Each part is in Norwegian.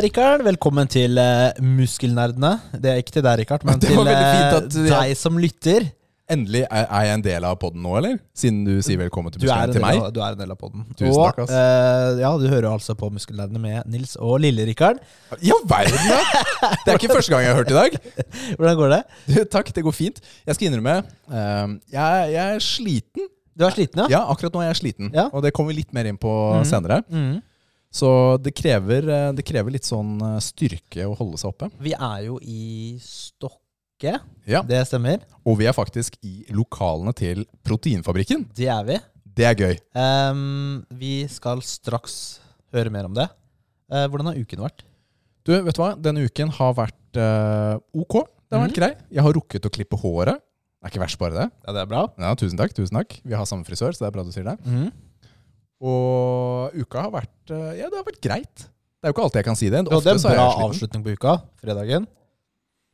Rikard. Velkommen til uh, Muskelnerdene. Det er ikke til deg, Rikard, men til var veldig eh, deg som lytter. Endelig er er jeg en del av podden nå, eller? Siden du sier velkommen til er, Muskelnerdene til meg. av, du er en del av podden. Tusen og, takk, ass. Uh, ja, du hører altså på Muskelnerdene med Nils og Lille, Rikard. Ja, verden, ja! Det er ikke første gang jeg har hørt i dag. Hvordan går det? Du, takk, det går fint. Jeg skal innrømme, eh, jeg, jeg er sliten. Du er sliten, ja? Ja, akkurat nå er jeg sliten. Ja. Og det kommer vi litt mer inn på Mhm. senere. Mhm. Så det krever, eh, det krever litt sånn eh, styrke å holde seg oppe. Vi er jo i Stokke. Ja. Det stemmer. Og vi er faktisk i lokalene til Proteinfabrikken. Det er vi. Det er gøy. Um, vi skal straks høre mer om det. Uh, hvordan har uken vært? Du, vet du hva? Denne uken har vært uh, ok. Det har vært mm. grei. Jeg har rukket å klippe håret. Det er ikke verst, bare det. Ja, det er bra. Ja, tusen takk. tusen takk. Vi har samme frisør, så det er bra du sier det. Mhm. Og uka har vært eh, Ja, det har vært greit. Det er jo ikke alltid jeg kan si det. Ofte det er en bra avslutning på uka. Fredagen.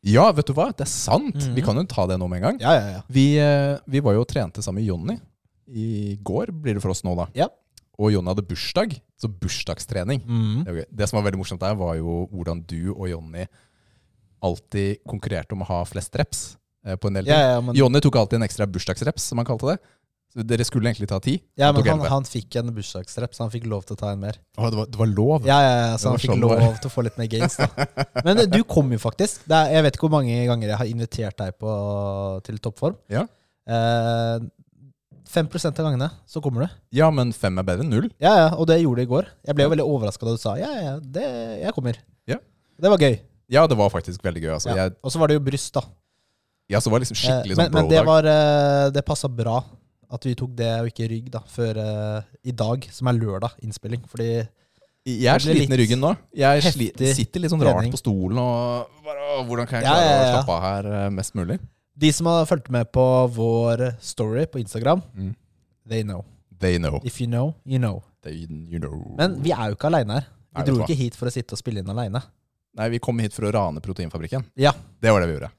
Ja, vet du hva? Det er sant. Mhm. Vi kan jo ta det nå med en gang. Ja, ja, ja. Vi, eh, vi var jo og trente sammen med Jonny. I går blir det for oss nå, da. Ja. Og Jonny hadde bursdag, så bursdagstrening. Mhm. Det, det som var veldig morsomt der, var jo hvordan du og Jonny alltid konkurrerte om å ha flest reps eh, på en del ting. Ja, ja, men, Jonny tok alltid en ekstra bursdagsreps, som han kalte det. Så dere skulle egentlig ta ti. ja, men han, han fikk en bursdagsrep, så han fikk lov til å ta en mer. Å, det, var, det var lov? Ja, ja, ja, Så han fikk sånn lov var. til å få litt mer gains, da. Men eh, du kom jo faktisk. Er, jeg vet ikke hvor mange ganger jeg har invitert deg på, til toppform. Ja. Eh, 5 av gangene så kommer du. Ja, men fem er bedre enn null. Ja, ja, og det gjorde du i går. Jeg ble jo veldig overraska da du sa ja, ja, det, jeg kommer. Ja. Det var gøy. Ja, det var faktisk veldig gøy. Altså. Ja. Og så var det jo bryst, da. ja, så var det liksom Eh, skikkelig men, sånn men det, bro-dag. var, eh, det passa bra at vi tok det og ikke rygg da, før uh, i dag, som er lørdag innspilling. Fordi Jeg er sliten i ryggen nå. Jeg sitter litt sånn rart på stolen og bare, «Åh, Hvordan kan jeg klare ja, ja. å slappe av her eh, mest mulig? de som har fulgt med på vår story på Instagram, Mm. they know. They know. If you know, you know. They, you know. Men vi er jo ikke aleine her. Vi Nei, dro ikke hit for å sitte og spille inn aleine. Nei, vi kom hit for å rane Proteinfabrikken. Ja. Det var det vi gjorde.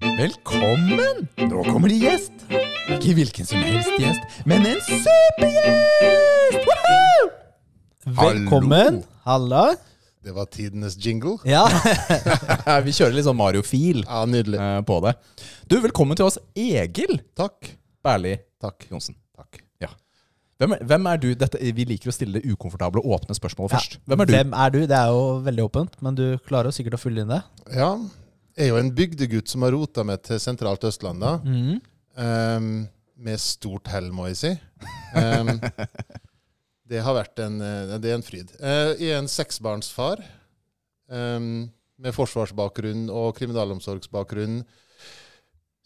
Velkommen! Nå kommer det gjest. Ikke hvilken som helst gjest, men en supergjest! Woohoo! Velkommen. Halla. Det var tidenes jingle. Ja. vi kjører litt sånn Mario-fil Ja, nydelig. eh, på det. Du, velkommen til oss, Egil Takk. Berli Takk. Johnsen. Takk. Hvem er, hvem er du? Dette, vi liker å stille det ukomfortable åpne spørsmålet først. Hvem er du? Hvem er du? Det er jo veldig åpent, men du klarer jo sikkert å fylle inn det. Ja, er jo en bygdegutt som har rota meg til sentralt Østlandet. Mm. Um, med stort hell, må jeg si. Um, det har vært en, eh, det er en fryd. Uh, jeg er en seksbarnsfar um, med forsvarsbakgrunn og kriminalomsorgsbakgrunn.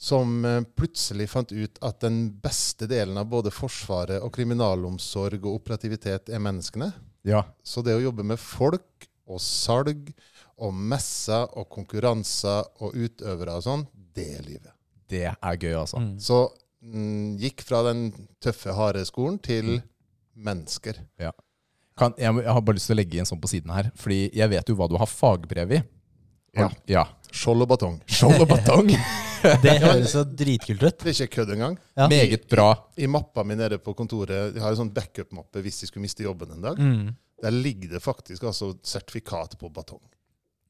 Som eh, plutselig fant ut at den beste delen av både Forsvaret og kriminalomsorg og operativitet er menneskene. Ja. Så det å jobbe med folk og salg og messer og konkurranser og utøvere og sånn, det er livet. Det er gøy, altså. Mm. Så mm, gikk fra den tøffe, harde skolen til mennesker. Kan, jeg, jeg har bare lyst til å legge inn sånn på siden her, fordi jeg vet jo hva du har fagbrev i. Ja. ja. Skjold og batong. Skjold og batong. Det høres så dritkult ut. Det er ikke kødd engang. Ja. Meget bra. I mappa mi nede på kontoret, jeg har en sånn backup-mappe hvis de skulle miste jobben en dag. Mm. Der ligger det faktisk altså sertifikat på batong.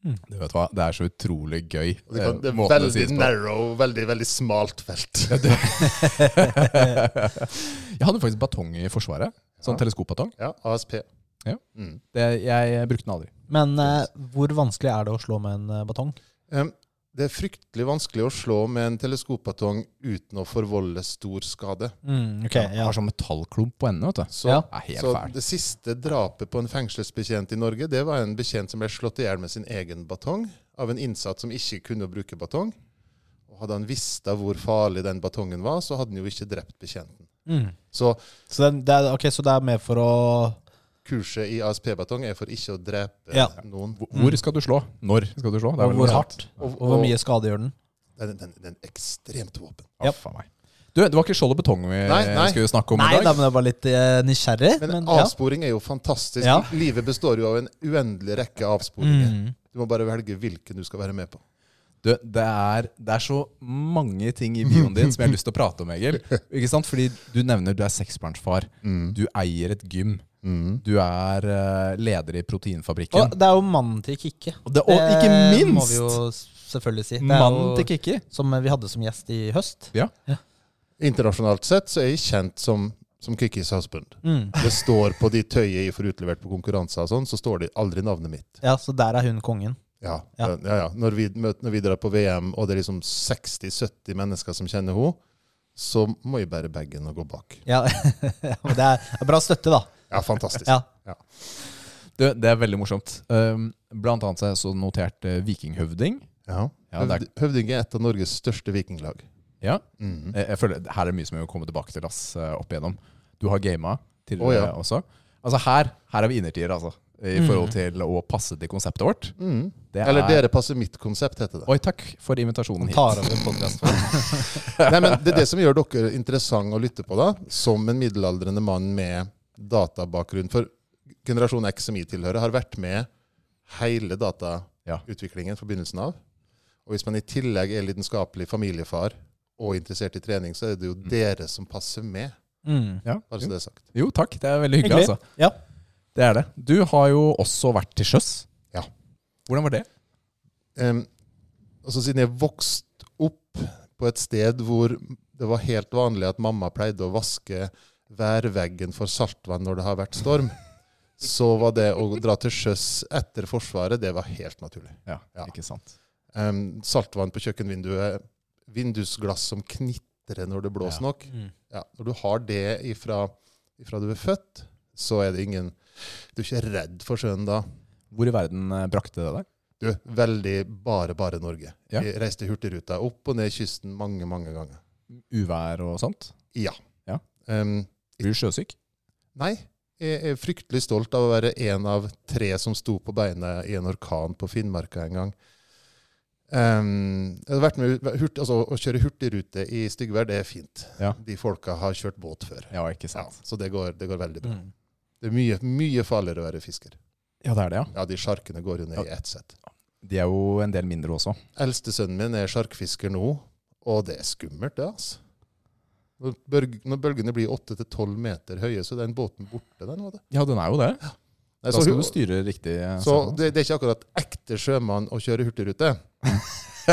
Du vet hva, Det er så utrolig gøy. Det, kan, det eh, er måten det veldig sies narrow, veldig, veldig smalt felt. jeg hadde faktisk batong i Forsvaret. Sånn Ja. teleskopbatong. Ja, ASP. Ja. Mm. Det, jeg brukte den aldri. Men eh, hvor vanskelig er det å slå med en eh, batong? Em, det er fryktelig vanskelig å slå med en teleskopbatong uten å forvolde stor skade. Mm, ok, Jeg ja. har sånn metallklump på enden. vet du. Så, Ja. Det helt så det siste drapet på en fengselsbetjent i Norge, det var en betjent som ble slått i hjel med sin egen batong av en innsatt som ikke kunne bruke batong. Og hadde han visst hvor farlig den batongen var, så hadde han jo ikke drept betjenten. Mm. Så Så, det, det er, okay, så det er mer for å kurset i ASP-batong er for ikke å drepe Ja. noen. Hvor- Hvor skal du slå? Når skal du slå? Det er og Hvor hardt? Og, Og hvor mye skade gjør den? Den, den, den er ekstremt våpen. Ja. faen meg. Du, Det var ikke skjold og betong vi Nei, nei. skulle snakke om Nei i da, dag. men jeg var litt eh, nysgjerrig. Men, Men, ja. avsporing er jo fantastisk. Ja. Livet består jo av en uendelig rekke avsporinger. Mm. Du må bare velge hvilken du skal være med på. Du, det, er, det er så mange ting i bioen din som jeg har lyst til å prate om, Egil. Ikke sant? Fordi du nevner du er seksbarnsfar. Mm. Du eier et gym. Mm. Du er eh, leder i Proteinfabrikken. Og det er jo mannen til Kikke. Og, det, og ikke Det må vi jo selvfølgelig si. Det er mannen jo, til Kikki. Som vi hadde som gjest i høst. Internasjonalt sett så er jeg kjent som, som Kikkis husband. Mm. Det står på de tøyet jeg får utlevert på konkurranser og sånn, så står det aldri navnet mitt. Ja, så der er hun kongen. Ja, Ja. ja. ja, Når, vi, når vi drar på VM, og det er liksom 60-70 mennesker som kjenner henne, så må jeg bære bagen og gå bak. Ja, ja, men det er bra støtte, da. Ja, fantastisk. Ja. Det, det er veldig morsomt. Um, blant annet så har jeg så notert eh, Vikinghøvding. Ja. Ja, er- Høvd- Høvding er et av Norges største vikinglag. Ja, Mhm. jeg, jeg føler Her er det mye som vi må komme tilbake til ass, eh, opp igjennom. Du har gama til oh, ja. også. Altså her, her er vi innertier, altså. I Mm. forhold til å passe til konseptet vårt. Mm. Det Eller er- Dere passer mitt konsept, heter det. Oi, takk for invitasjonen hit. tar over. Nei, men Det er det som gjør dere interessante å lytte på, da, som en middelaldrende mann med databakgrunn. For generasjon X som jeg tilhører, har vært med hele datautviklingen fra begynnelsen av. Og hvis man i tillegg er lidenskapelig familiefar og interessert i trening, så er det jo dere som passer med. Mm. Ja. Bare så det er sagt. Jo, takk. Det er veldig hyggelig, Hyggelig. altså. Ja. Det er det. Du har jo også vært til sjøs. Ja. Hvordan var det? Um, altså Siden jeg vokste opp på et sted hvor det var helt vanlig at mamma pleide å vaske værveggen for saltvann når det har vært storm, så var det å dra til sjøs etter Forsvaret, det var helt naturlig. Ja, Ja. ikke sant. Um, saltvann på kjøkkenvinduet, vindusglass som knitrer når det blåser Ja. nok. Mm. Ja, når du har det ifra, ifra du er født, så er det ingen Du er ikke redd for sjøen da. Hvor i verden eh, brakte det deg? Du, veldig bare, bare Norge. Ja. Jeg reiste Hurtigruta opp og ned kysten mange, mange ganger. Uvær og sånt? Ja. Ja. Em, Blir du sjøsyk? nei, jeg er fryktelig stolt av å være en av tre som sto på beina i en orkan på Finnmarka en gang. Um, jeg har vært med, hurt, altså, Å kjøre hurtigrute i styggvær, det er fint. Ja. De folka har kjørt båt før. Ja, ikke Ja, så det går, det går veldig bra. Mm. Det er mye, mye farligere å være fisker. Ja, det er det, ja. Ja, De sjarkene går jo ned i ett sett. De er jo en del mindre også. Eldstesønnen min er sjarkfisker nå, og det er skummelt, det. altså. Når, bølg, når bølgene blir 8-12 meter høye, så er den båten borte Den. Det. Ja, den er jo det. Nei, Da skal hun- du styre riktig. eh, så det, det er ikke akkurat ekte sjømann å kjøre hurtigrute.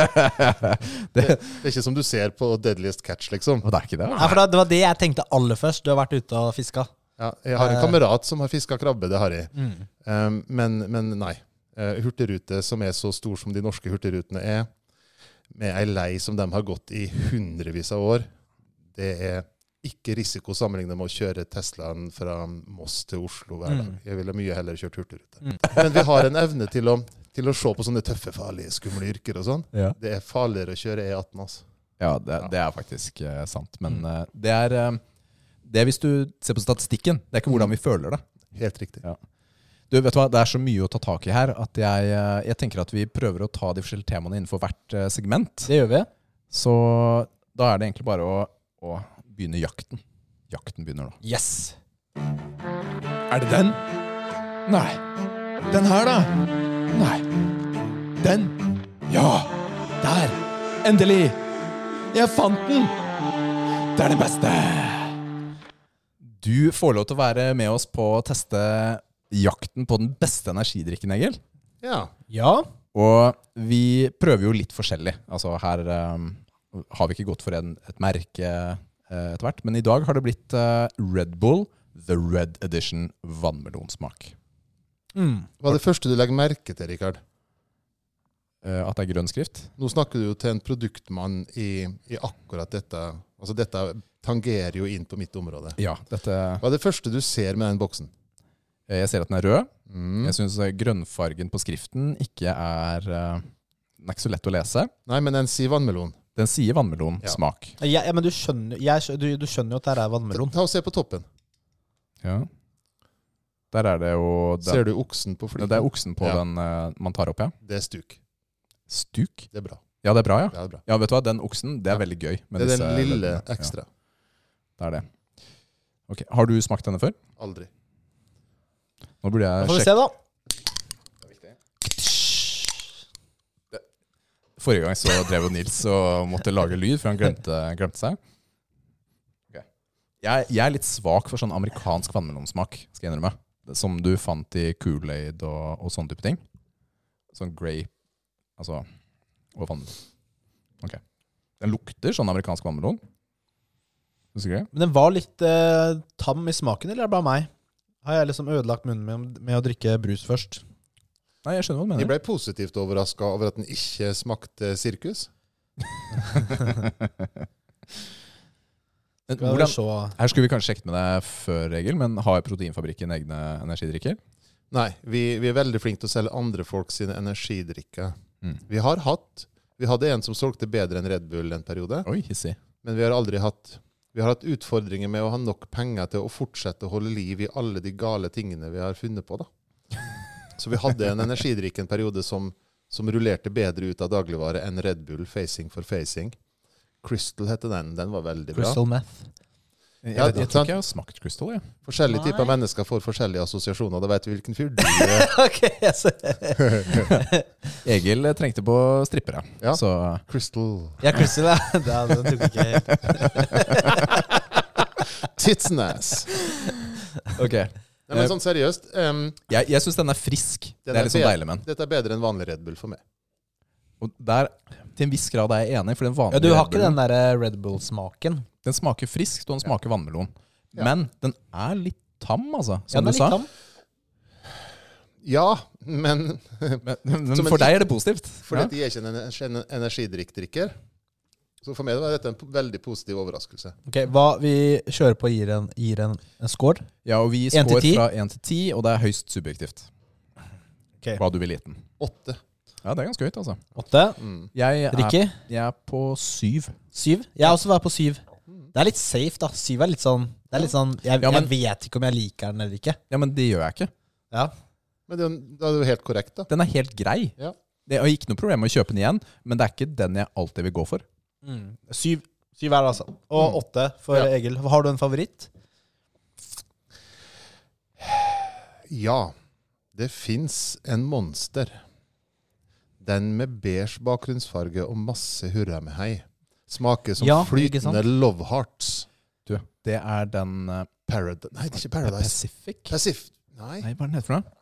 det, Det er ikke som du ser på Deadliest Catch, liksom. det er ikke det? Ja, for det, det var det jeg tenkte aller først. Du har vært ute og fiska. Ja, jeg har en Eh. kamerat som har fiska krabbe, det har jeg. Mm. Um, men, men nei. Uh, hurtigrute som er så stor som de norske hurtigrutene er, med ei lei som de har gått i hundrevis av år, det er ikke risiko sammenlignet med å kjøre Teslaen fra Moss til Oslo hver dag. Mm. Jeg ville mye heller kjørt hurtigrute. Mm. Men vi har en evne til å, til å se på sånne tøffe, farlige, skumle yrker og sånn. Ja, Det er farligere å kjøre E18, altså. ja det, det er faktisk uh, sant. Men uh, det er uh, Det er hvis du ser på statistikken. Det er ikke hvordan vi føler det. Helt riktig. Du, vet du hva? Det er så mye å ta tak i her at jeg, jeg tenker at vi prøver å ta de forskjellige temaene innenfor hvert segment. Det gjør vi. Så da er det egentlig bare å, å begynne jakten. Jakten begynner nå. Yes. Er det den? Nei. Den her, da? Nei. Den? Ja. Der. Endelig. Jeg fant den. Det er den beste. Du får lov til å være med oss på å teste jakten på den beste energidrikken, Egil. Ja. Ja. Og vi prøver jo litt forskjellig. Altså her um, har vi ikke gått for en, et merke eh, etter hvert. Men i dag har det blitt eh, Red Bull The Red Edition vannmelonsmak. Mm. Hva er det første du legger merke til, Rikard? Eh, at det er grønn skrift. Nå snakker du jo til en produktmann i, i akkurat dette. Altså Dette tangerer jo inn på mitt område. Ja, dette Hva er det første du ser med den boksen? eh, Jeg ser at den er rød. Mm. Jeg syns grønnfargen på skriften ikke er eh, Den er ikke så lett å lese. Nei, men den sier vannmelon. Den sier vannmelonsmak. Ja, ja, men du skjønner, jeg, du, du skjønner jo at det her er vannmelon. Ta og Se på toppen. Ja. Der er det jo den, Ser du oksen på flyet? Det er oksen på Ja. den uh, man tar opp, ja. Det er stuk. Stuk? Det er bra. Ja, det er bra, ja. Ja, det er bra. Ja, vet du hva, den oksen, det er Ja. veldig gøy. med Det er disse den lille leddene. Ja, ekstra. det er det. Ok, Har du smakt denne før? Aldri. Nå burde Da jeg får vi sjekke. se, da. Forrige gang så drev jo Nils og måtte lage lyd, for han glemte, glemte seg. Okay. Jeg, jeg er litt svak for sånn amerikansk vannmelonsmak, skal jeg innrømme. Som du fant i Kool-Aid og, og sånne type ting. Sånn grape Altså Og vannmelon. Ok. Den lukter sånn amerikansk vannmelon. Men den var litt eh, tam i smaken, eller er det bare meg? Har jeg liksom ødelagt munnen med, med å drikke brus først? Nei, jeg skjønner hva du Jeg De ble positivt overraska over at den ikke smakte sirkus. Men hvordan, her skulle vi kanskje sjekket med deg før, Egil, men har Proteinfabrikken egne energidrikker? Nei, vi, vi er veldig flinke til å selge andre folk sine energidrikker. Mm. Vi har hatt Vi hadde en som solgte bedre enn Red Bull en periode, Oi, hissig. men vi har aldri hatt vi har hatt utfordringer med å ha nok penger til å fortsette å holde liv i alle de gale tingene vi har funnet på. da. Så vi hadde en energidrikk en periode som, som rullerte bedre ut av dagligvare enn Red Bull Facing for Facing. Crystal heter den. Den var veldig bra. Crystal meth. Jeg, Ja, jeg, jeg tror ikke jeg har smakt Crystal. Jeg. Forskjellige typer mennesker får forskjellige assosiasjoner. Da vet vi hvilken fyr du er. Egil trengte på strippere. Ja. Så Crystal Ja, Crystal, ja. ja. Den tok ikke helt. Tits and ass. ok. Nei, men sånn seriøst. um, Jeg, jeg syns den er frisk. Den det er er litt sånn deilig med den. dette er bedre enn vanlig Red Bull for meg. Og der, til en viss grad er jeg enig, for den Ja, du har ikke den der Red Bull-smaken. Den smaker friskt, og den smaker vannmelon. Ja. Men den er litt tam, altså. Ja, den er du sa. litt tam. Ja, men Men, men for deg er det positivt. fordi Ja. jeg er ikke en ener- en energidrikkdrikker. Så for meg var dette en veldig positiv overraskelse. Ok, hva Vi kjører på og gir en, gir en, en score. ja, og vi 1 til scorer fra 1 til 10, og det er høyst subjektivt. okay. Hva du vil gi den. 8. Ja, det er ganske høyt, altså. 8. Mm. Jeg er, Ricky? jeg er på syv. Syv. Jeg har også vært på 7. Det er litt safe, da. 7 er litt sånn Det er litt sånn Jeg, Ja, men- jeg vet ikke om jeg liker den eller ikke. Ja, men det gjør jeg ikke. Ja. Men den, den er det jo helt korrekt, da. Den er helt grei. Ja. Det er ikke noe problem med å kjøpe den igjen, men det er ikke den jeg alltid vil gå for. Mm. Syv. Syv er det, altså. Og Mm. åtte for Ja. Egil. Har du en favoritt? Ja, det fins en monster. Den med beige bakgrunnsfarge og masse hurra med hei. Smaker som Ja, flytende love hearts. Du, det er den uh, Parad Nei, det er ikke Paradise. Pacific. Pacif... Nei. Nei, hva er den heter for noe?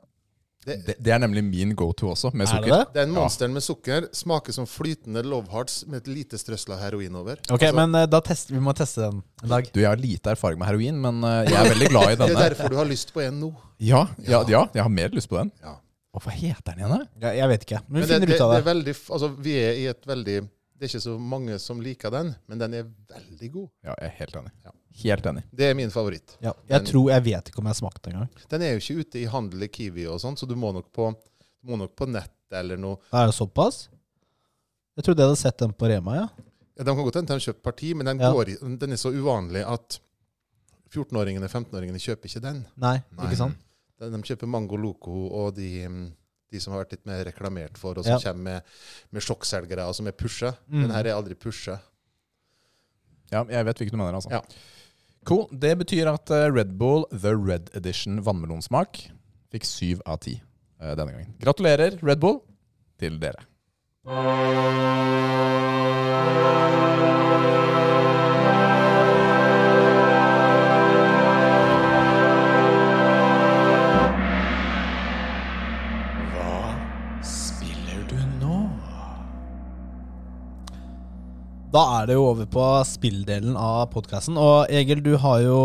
Det, Det, det er nemlig min go-to også, med Er sukker. det? den Ja. monsteren med sukker smaker som flytende love hearts med et lite strøssel av heroin over. Ok, Altså, men uh, da test, vi må teste den en dag. Du, Jeg har lite erfaring med heroin, men uh, jeg er veldig glad i denne. Det er derfor du har lyst på en nå. Ja, ja, ja, jeg har mer lyst på den. Ja. Hva heter den igjen? da? Ja, jeg vet ikke. Men vi Men det, finner ut av det det. er veldig, altså, vi er i et veldig Det er ikke så mange som liker den, men den er veldig god. Ja, jeg er helt enig. Ja. Helt enig. Det er min favoritt. Ja, jeg Den- tror Jeg vet ikke om jeg har smakt den engang. Den er jo ikke ute i handel i Kiwi og sånn, så du må nok på, må nok på nett eller noe. Er det såpass? Jeg trodde jeg hadde sett den på Rema, ja. Ja, de kan godt hende de har kjøpt parti, men den, Ja. går den er så uvanlig at 14-åringene, 15-åringene kjøper ikke den. Nei, Nei. ikke sant? De, de kjøper Mango Loco og de, mm, de som har vært litt mer reklamert for, og Ja. som kommer med, med sjokkselgere, og som er pusha. Mm. Den her er aldri pusha. Ja, jeg vet hvilken du mener, altså. Ja. Cool. Det betyr at eh, Red Bull The Red Edition vannmelonsmak fikk syv av ti eh, denne gangen. Gratulerer, Red Bull, til dere. Da er det jo over på spilldelen av podkasten. Og Egil, du har jo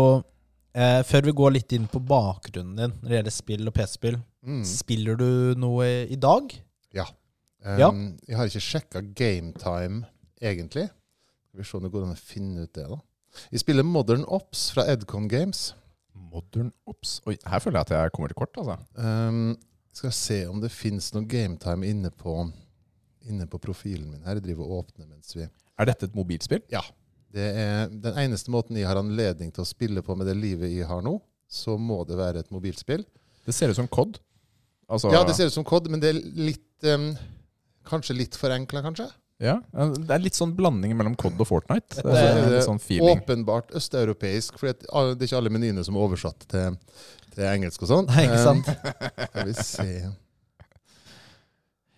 eh, Før vi går litt inn på bakgrunnen din når det gjelder spill og PC-spill, Mm. spiller du noe i dag? Ja. Ja. Um, Jeg har ikke sjekka GameTime, egentlig. Skal vi se om det går an å finne ut det, da. Jeg spiller Modern Ops fra Edcon Games. Modern Ops. Oi, her føler jeg at jeg kommer til kort, altså. Um, skal se om det fins noe GameTime inne på, inne på profilen min her. Jeg driver og åpner mens vi Er dette et mobilspill? Det er den eneste måten jeg har anledning til å spille på med det livet jeg har nå, så må det være et mobilspill. Det ser ut som COD. Altså, Ja, det ser ut som COD, men det er litt um, Kanskje litt forenkla, kanskje? Ja, det er litt sånn blanding mellom COD og Fortnite. Det er er det litt sånn feeling. Åpenbart østeuropeisk, for det er ikke alle menyene som er oversatt til, til engelsk og sånn. Nei, ikke sant? Um, skal vi se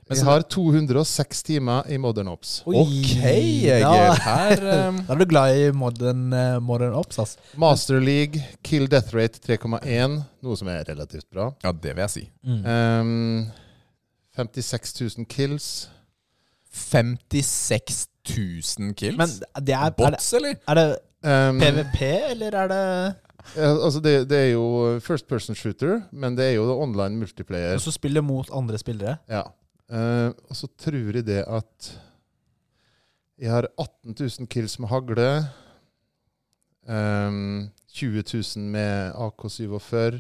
Jeg har 206 timer i Modern Ops. Oi, Ok, Egil. Da, Her um, da er du glad i modern, uh, modern ops, altså. Master League, kill death rate 3,1, noe som er relativt bra. Ja, det vil jeg si. Mm. Um, 56 000 kills. 56 000 kills? Men det er, er, det, Bots, eller? er det Um, PVP, eller er det altså det, det er jo first person shooter, men det er jo online multiplayer. Og så spiller mot andre spillere? Ja. Eh, og så tror jeg det at jeg har 18 000 kills med hagle. Um, 20 000 med AK-47.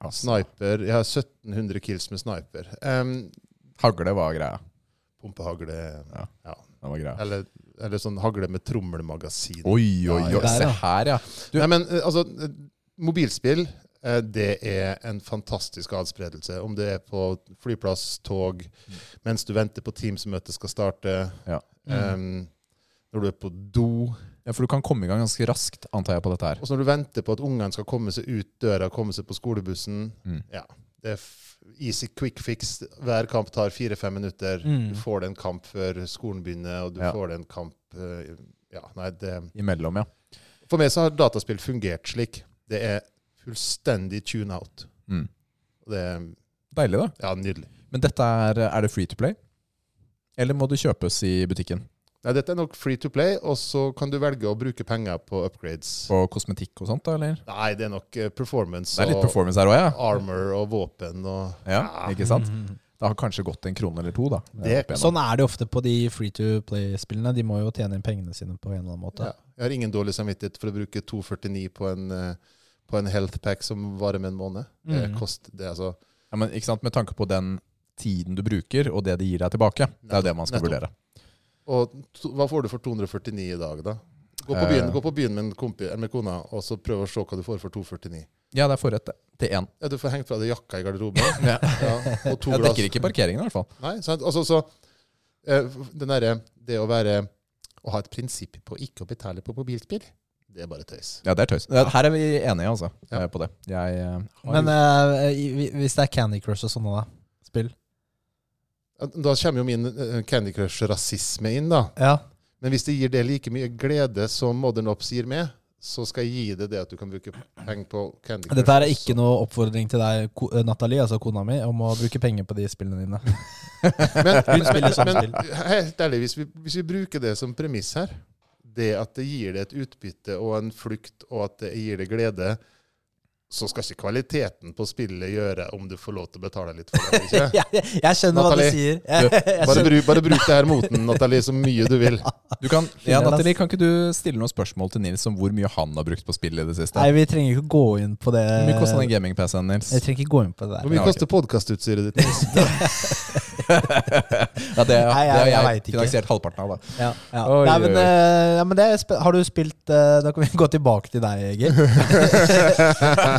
Altså, Sniper. Jeg har 1700 kills med sniper. Um, Hagle var greia. Pumpehagle Det var greia. eller, eller sånn hagle med trommelmagasin. Oi, oi, oi. Ja, Se her, ja. Du- Nei, men eh, altså Mobilspill, det er en fantastisk adspredelse. Om det er på flyplass, tog, mens du venter på Teams-møtet skal starte, Ja. um, når du er på do, ja. For du kan komme i gang ganske raskt, antar jeg, på dette her. og når du venter på at ungene skal komme seg ut døra, komme seg på skolebussen. Mm. Ja, det er easy quick fix. Hver kamp tar fire-fem minutter. Mm. Du får det en kamp før skolen begynner, og du Ja. får det en kamp eh, Ja, nei, det Imellom, ja. For meg så har dataspill fungert slik. Det er fullstendig tune out. Mm. Det er Deilig, da. ja, nydelig. Men dette er, er det free to play? Eller må det kjøpes i butikken? Nei, dette er nok free to play, og så kan du velge å bruke penger på upgrades. På kosmetikk og sånt, da, eller? Nei, det er nok eh, performance Det er litt og performance her også, ja. armor og våpen og ja. Ikke sant? Det har kanskje gått en krone eller to, da. Det- Sånn er det ofte på de free to play-spillene. De må jo tjene inn pengene sine på en eller annen måte. ja. Jeg har ingen dårlig samvittighet for å bruke 249 på en, eh, på en health pack som varer med en måned. Det Mm. koster det, altså. Ja, men ikke sant, Med tanke på den tiden du bruker, og det det gir deg tilbake. Det er jo det man skal Nettopp. vurdere. Og to, hva får du for 249 i dag, da? Gå på Eh. byen, gå på byen med, en kompi, eller med kona, og så prøv å se hva du får for 249. Ja, det er forrett, det. Til én. Ja, du får hengt fra deg jakka i garderoben. Ja. Ja, og to Jeg dekker ikke parkeringen, i hvert fall. Nei, sant? Altså, så, eh, den derre Det å være Å ha et prinsipp på ikke å betale på mobilspill, det er bare tøys. Ja, det er tøys. Her er vi enige, altså, Ja. eh, på det. Jeg eh, har Men uh, hvis det er Candy Crush og sånne da, spill Da kommer jo min Candy Crush-rasisme inn, da. Ja. Men hvis det gir det like mye glede som Modern Ops gir med, så skal jeg gi det det at du kan bruke penger på Candy Crush. Dette er ikke noe oppfordring til deg, Nathalie, altså kona mi, om å bruke penger på de spillene dine. Men, sånn men helt ærlig, hvis vi, hvis vi bruker det som premiss her, det at det gir det et utbytte og en flukt, og at det gir det glede, så skal ikke kvaliteten på spillet gjøre om du får lov til å betale litt for det. ikke? jeg, jeg skjønner hva du sier. Jeg, jeg Bare, bruk, bare bruk det her moten, Nathalie, så mye du vil. Du kan, ja, Nathalie, kan ikke du stille noen spørsmål til Nils om hvor mye han har brukt på spill i det siste? Nei, vi trenger ikke gå inn på det. Hvor mye koster den gaming-PC-en, Nils? Jeg trenger ikke gå inn på det Hvor mye Ja, koster podkastutstyret ditt? Nils? ja, det, har jeg jeg ikke. finansiert halvparten av, da. Ja, ja. Oi, Nei, men, ja, men det har du spilt uh, Da kan vi gå tilbake til deg, Egil.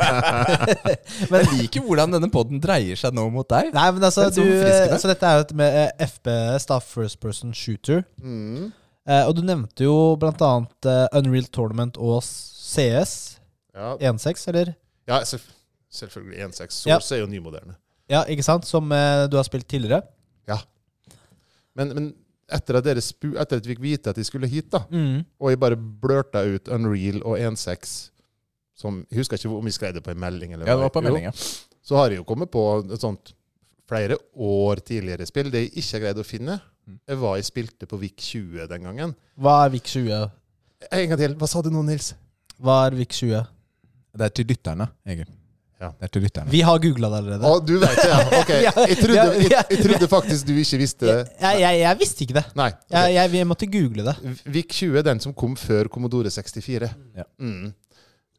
Men jeg liker hvordan denne poden dreier seg nå mot deg. Nei, men altså, Det er du, så altså Dette er jo et med eh, FPS, da, First Person Shooter. Mm. Eh, og du nevnte jo blant annet eh, Unreal Tournament og CS Ja, 1.6, eller? ja selv, selvfølgelig 1.6. Ja. Er jo nymoderne. Ja, ikke sant? Som eh, du har spilt tidligere. Men, men etter, at dere spu, etter at vi fikk vite at de skulle hit, da, Mm. og jeg bare blørta ut Unreal og 1.6 som, Jeg husker ikke om vi skrev det på en melding. Eller Ja, det var på en melding, ja. Så har jeg jo kommet på et sånt flere år tidligere spill. Det jeg ikke har greid å finne, Mm. er hva jeg spilte på VIK 20 den gangen. Hva er VIK 20? En gang til. Hva sa du nå, Nils? Hva er VIK 20? Det er til lytterne, Egil. Ja. Det er til lytterne. Vi har googla det allerede. Å, du vet det, ja. Ok. Jeg trodde, jeg, jeg trodde faktisk du ikke visste det. Jeg, jeg, jeg visste ikke det. Nei. Okay. Jeg, jeg, jeg måtte google det. VIK 20 er den som kom før Commodore 64. Ja. Mm.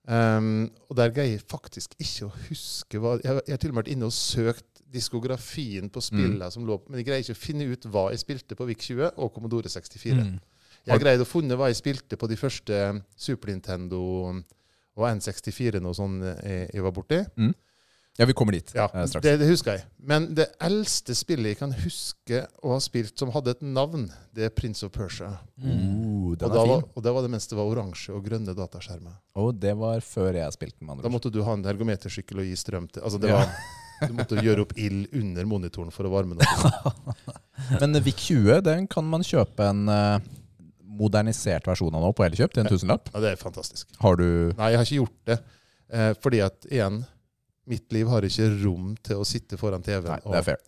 Um, og der greier jeg faktisk ikke å huske hva Jeg, jeg har til og med vært inne og søkt diskografien på spillene som lå på, Men jeg greier ikke å finne ut hva jeg spilte på VIC20 og Commodore 64. Mm. Jeg har greid å funne hva jeg spilte på de første Super Nintendo og N64 og sånn jeg, jeg var borti. Ja, vi kommer dit Ja, eh, straks. det, det husker jeg. Men det eldste spillet jeg kan huske å ha spilt som hadde et navn, det er Prince of Persia. Mm. Oh, Og er var, og det var det mens det var oransje og grønne dataskjermer. Og det var før jeg spilte med andre Da måtte du ha en ergometersykkel og gi strøm til. Altså det Ja. var, Du måtte gjøre opp ild under monitoren for å varme den opp. Men VIC-20 den kan man kjøpe en eh, modernisert versjon av nå på Elkjøp til en tusenlapp. Ja, det er fantastisk. Har du Nei, jeg har ikke gjort det. Eh, fordi at igjen, mitt liv har ikke rom til å sitte foran TV-en. Nei, det er fair.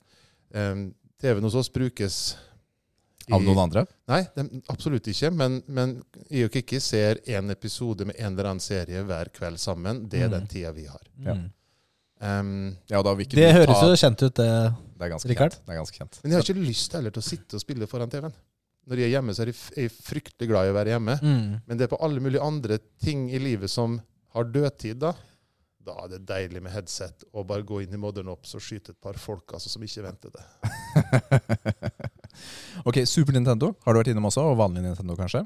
TV-en hos oss brukes i- Av noen andre? Nei, det, absolutt ikke. Men, men jeg og Kikki ser en episode med en eller annen serie hver kveld sammen. Det er Mm. den tida vi har. Ja. Mm. Um, Ja, ikke Det høres ta- jo kjent ut, det. Det er ganske kjent. Det er ganske kjent. men jeg har ikke lyst heller til å sitte og spille foran TV-en. Når jeg er hjemme, så er jeg, f- jeg er fryktelig glad i å være hjemme. Mm. Men det er på alle mulige andre ting i livet som har dødtid, da. Da er det deilig med headset og bare gå inn i Modern Ops og skyte et par folk altså, som ikke venter det. ok, Super Nintendo har du vært innom også, og vanlig Nintendo kanskje?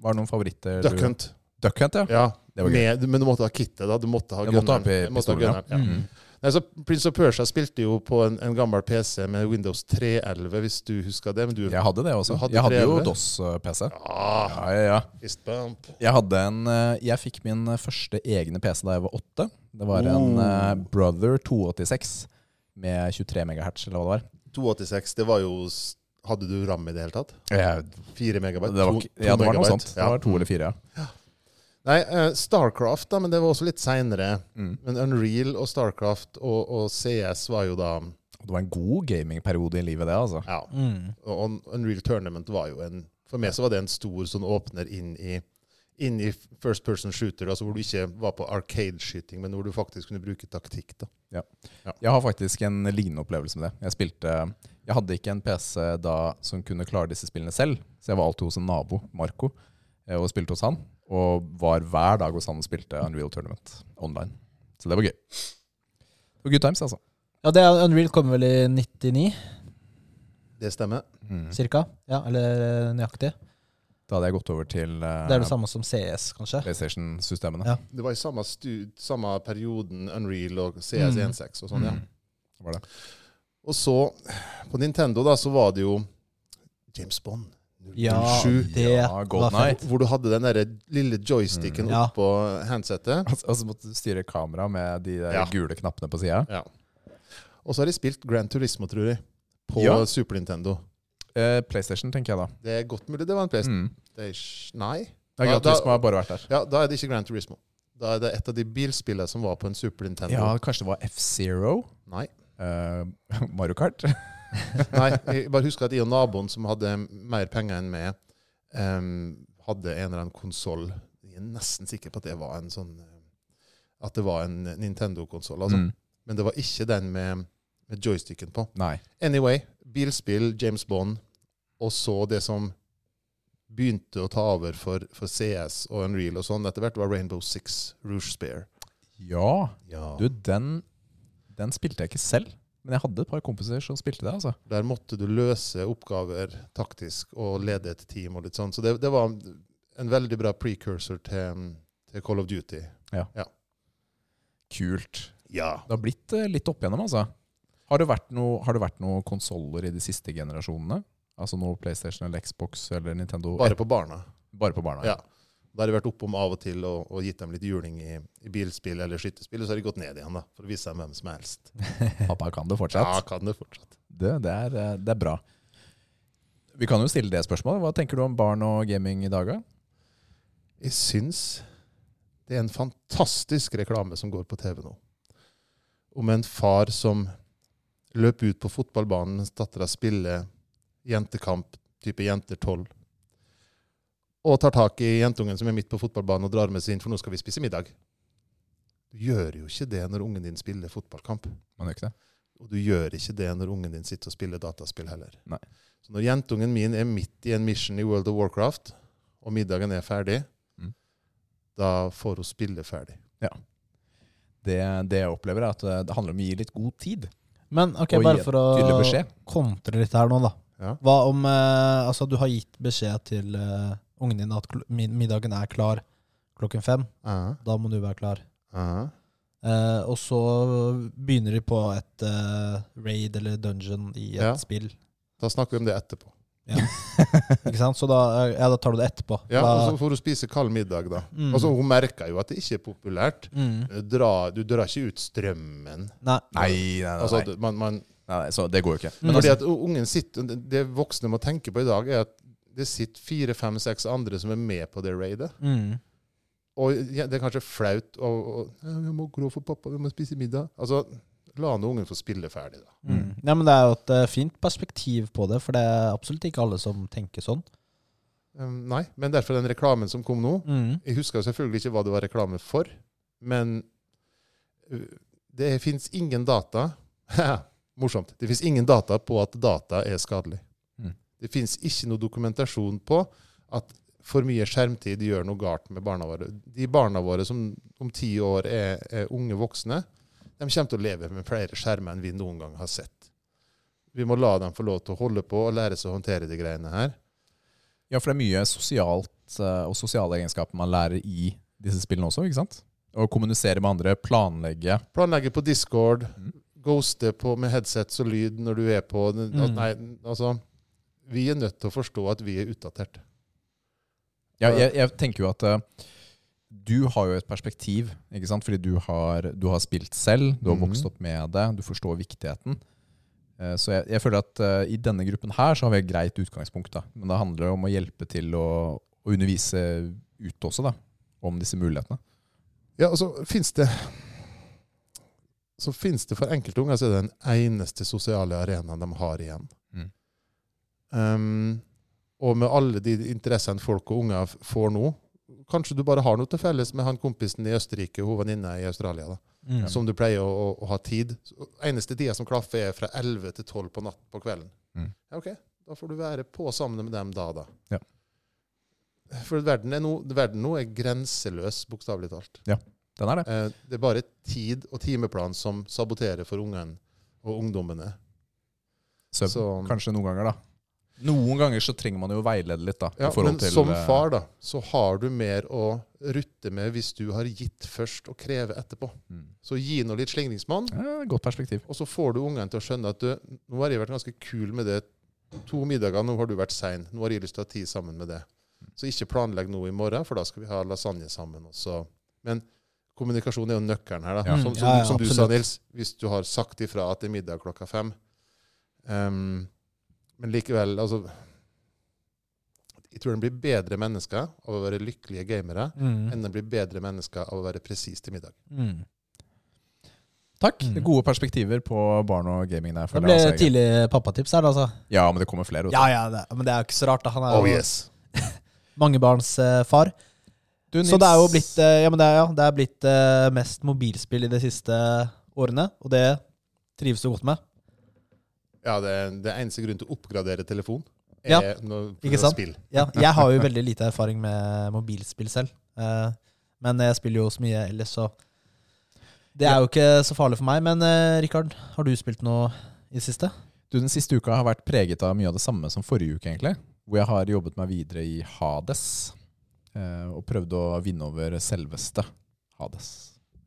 Var det noen favoritter? Duck Hunt. Duck Hunt, ja. Ja, Det var gøy. med, men du måtte ha kittet, da. Du måtte ha Du gunneren. Du ja. Mm ja. Nei, Prince of Persia spilte jo på en, en gammel PC med Windows 3.11, hvis du husker det. Men du Jeg hadde det også. Hadde jeg hadde jo DOS-PC. ah, Ja, ja, ja. Jeg hadde en eh, Jeg fikk min første egne PC da jeg var åtte. Det var en Oh. eh, Brother 286 med 23 MHz, eller hva det var. 286, det var jo Hadde du ram i det hele tatt? Fire 4 megabyte? det var, To- to ja, det var noe sånt. sånt. Det var to eller fire, ja. Nei, uh, Starcraft, da, men det var også litt seinere. Mm. Men Unreal og Starcraft og, og CS var jo da Det var en god gamingperiode i livet, det, altså. Ja. Mm. Og Unreal Tournament var jo en For meg så var det en stor sånn åpner inn i inn i first person shooter, altså hvor du ikke var på arcade-skyting, men hvor du faktisk kunne bruke taktikk. da. Jeg har faktisk en lignende opplevelse med det. Jeg spilte Jeg hadde ikke en PC da som kunne klare disse spillene selv, så jeg var alltid hos en nabo, Marco, eh, og spilte hos han. Og var hver dag hos han og spilte Unreal Tournament online. Så det var gøy. Det var good times, altså. Ja, det er Unreal kom vel i 99, Det stemmer. Mm. cirka? Ja, eller nøyaktig. Da hadde jeg gått over til uh, Det er det samme som CS, kanskje? PlayStation-systemene. Ja. Det var i samme, samme perioden Unreal og CS16 og sånn, ja. Mm. Var det. Og så, på Nintendo, da, så var det jo James Bond. Ja, 07, det Ja, var fint fett. hvor du hadde den der lille joysticken Mm. Ja. oppå handsettet. Og altså måtte du styre kamera med de der Ja. gule knappene på sida. Ja. Og så har de spilt Grand Turismo, tror jeg, på Ja. Super Nintendo. Eh, PlayStation, tenker jeg da. Det er godt mulig det var en PlayStation. Mm. Nei? Ja, Grand Gran Turismo har bare vært der. Ja, da er det ikke Grand Turismo. Da er det et av de bilspillene som var på en Super Nintendo. Ja, kanskje det var F-Zero? Nei. Eh, Mario Kart? Nei, jeg bare husker at jeg og naboen som hadde mer penger enn meg, um, hadde en eller annen konsoll. Jeg er nesten sikker på at det var en sånn eh, At det var en Nintendo-konsoll. Altså. Mm. Men det var ikke den med, med joysticken på. Nei. Anyway, bilspill, James Bond, og så det som begynte å ta over for, for CS og Unreal og sånn etter hvert, var Rainbow Six Rouge Spear. Ja, Ja. du, den, den spilte jeg ikke selv. Men jeg hadde et par kompiser som spilte det. altså. Der måtte du løse oppgaver taktisk og lede et team og litt sånn. Så det, det var en veldig bra precursor til, til Call of Duty. Ja. Kult. Ja. Det har blitt eh, litt opp igjennom, altså. Har det vært noen noe konsoller i de siste generasjonene? Altså noe PlayStation eller Xbox eller Nintendo? Bare på barna. Bare på barna? Ja. Da har de vært oppom av og til og, og gitt dem litt juling i, i bilspill eller skytterspill, og så har de gått ned igjen da, for å vise dem hvem som er helst. Pappa kan det fortsatt? Ja, kan det fortsatt. Det, det, er, eh, det er bra. Vi kan jo stille det spørsmålet. Hva tenker du om barn og gaming i dag? da? Jeg syns det er en fantastisk reklame som går på TV nå. Om en far som løper ut på fotballbanen mens dattera spiller jentekamp, type jenter 12, og tar tak i jentungen som er midt på fotballbanen og drar med seg inn, for nå skal vi spise middag. Du gjør jo ikke det når ungen din spiller fotballkamp. Man gjør ikke det? Og du gjør ikke det når ungen din sitter og spiller dataspill heller. Nei. Så når jentungen min er midt i en mission i World of Warcraft, og middagen er ferdig, Mm. da får hun spille ferdig. det? Det jeg opplever, er at eh, det handler om å gi litt god tid. Men ok, Og bare for å kontre litt her nå, da. Ja. Hva om eh, Altså, du har gitt beskjed til eh, ungen din at middagen er klar klokken fem. Uh Da må du være klar. -huh. Eh, og så begynner de på et eh, raid eller dungeon i et Ja. spill. Da snakker vi om det etterpå. Ikke sant? Så da, ja, da tar du det etterpå. Ja, da, og så får du spise kald middag, da. Mm. Altså, hun merker jo at det ikke er populært. mm. Dra, du drar ikke ut strømmen. Nei. Nei, nei, nei, Altså, man, man, nei, nei så det går jo ikke. Men fordi altså- at ungen sitter, det- Det voksne må tenke på i dag, er at det sitter fire, fem, seks andre som er med på det raidet. Mm. Og ja, det er kanskje flaut ja, 'Vi må gå for pappa, vi må spise middag.' Altså, La nå ungen få spille ferdig, da. Mm. Ja, men det er jo et eh, fint perspektiv på det, for det er absolutt ikke alle som tenker sånn. Um, nei, men derfor den reklamen som kom nå Mm. Jeg husker selvfølgelig ikke hva det var reklame for, men det fins ingen data Morsomt. Det fins ingen data på at data er skadelig. Det fins ikke noe dokumentasjon på at for mye skjermtid gjør noe galt med barna våre. De barna våre som om ti år er, er unge voksne, de kommer til å leve med flere skjermer enn vi noen gang har sett. Vi må la dem få lov til å holde på og lære seg å håndtere de greiene her. Ja, for det er mye sosialt eh, og sosiale egenskaper man lærer i disse spillene også, ikke sant? Å kommunisere med andre, planlegge. Planlegge på Discord, Mm. ghoste på med headsets og lyd når du er på Mm. Nei, altså Vi er nødt til å forstå at vi er utdatert. Ja, jeg, jeg tenker jo at uh, du har jo et perspektiv, ikke sant? Fordi du har, du har spilt selv, du har mm. vokst opp med det, du forstår viktigheten. Uh, Så jeg, jeg føler at uh, i denne gruppen her så har vi et greit utgangspunkt. da. Men det handler om å hjelpe til å, å undervise ut også, da. Om disse mulighetene. Ja, og så fins det Så fins det for enkelte unger så er det den eneste sosiale arenaen de har igjen. Mm. Um, og med alle de interessene folk og unger får nå Kanskje du bare har noe til felles med han kompisen i Østerrike og venninna i Australia. da. Mm. som du pleier å, å, å ha tid. Så Eneste tida som klaffer, er fra 11 til 12 på natt på kvelden. Mm. Ja, ok, Da får du være på sammen med dem da, da. Ja. For verden, er nå, verden nå er grenseløs, bokstavelig talt. Den er det. Eh, det er bare tid og timeplan som saboterer for ungene og ungdommene. Søvn. Kanskje noen ganger, da. Noen ganger så trenger man jo å veilede litt, da. Ja, men til, som eh, far da, så har du mer å rutte med hvis du har gitt først og kreve etterpå. mm. Så gi nå litt slingringsmann. ja, Godt perspektiv. Og så får du ungene til å skjønne at du, nå har jeg vært ganske kul med det. To middager, nå har du vært sein. Nå har jeg lyst til å ha tid sammen med det. Så ikke planlegg noe i morgen, for da skal vi ha lasagne sammen også. Men kommunikasjon er jo nøkkelen her, da. Ja. Som, som, Ja, ja, som du sa. Nils. Hvis du har sagt ifra at det er middag klokka fem. Ehm, men likevel, altså Jeg tror en blir bedre mennesker av å være lykkelige gamere Mm. enn en blir bedre mennesker av å være presis til middag. Mm. Takk. Mm. Gode perspektiver på barn og gaming der. Det ble altså, tidlig pappatips her, altså. Ja, men det kommer flere. Også. Ja, ja, det, men det er jo ikke så rart. da Han er Oh jo yes! mangebarnsfar. far Du, så det er jo blitt, eh, ja, men det er, ja, det er blitt uh, mest mobilspill i de siste årene, og det trives du godt med. Ja, det, det eneste grunn til å oppgradere telefon. Ja, er noe, ikke sant? Spill. Ja, jeg har jo veldig lite erfaring med mobilspill selv. Uh, men jeg spiller jo så mye ellers, så det er jo ikke så farlig for meg. Men uh, Rikard, har du spilt noe i det siste? Du, Den siste uka har vært preget av mye av det samme som forrige uke, egentlig. Hvor jeg har jobbet meg videre i Hades. Uh, og prøvd å vinne over selveste Hades,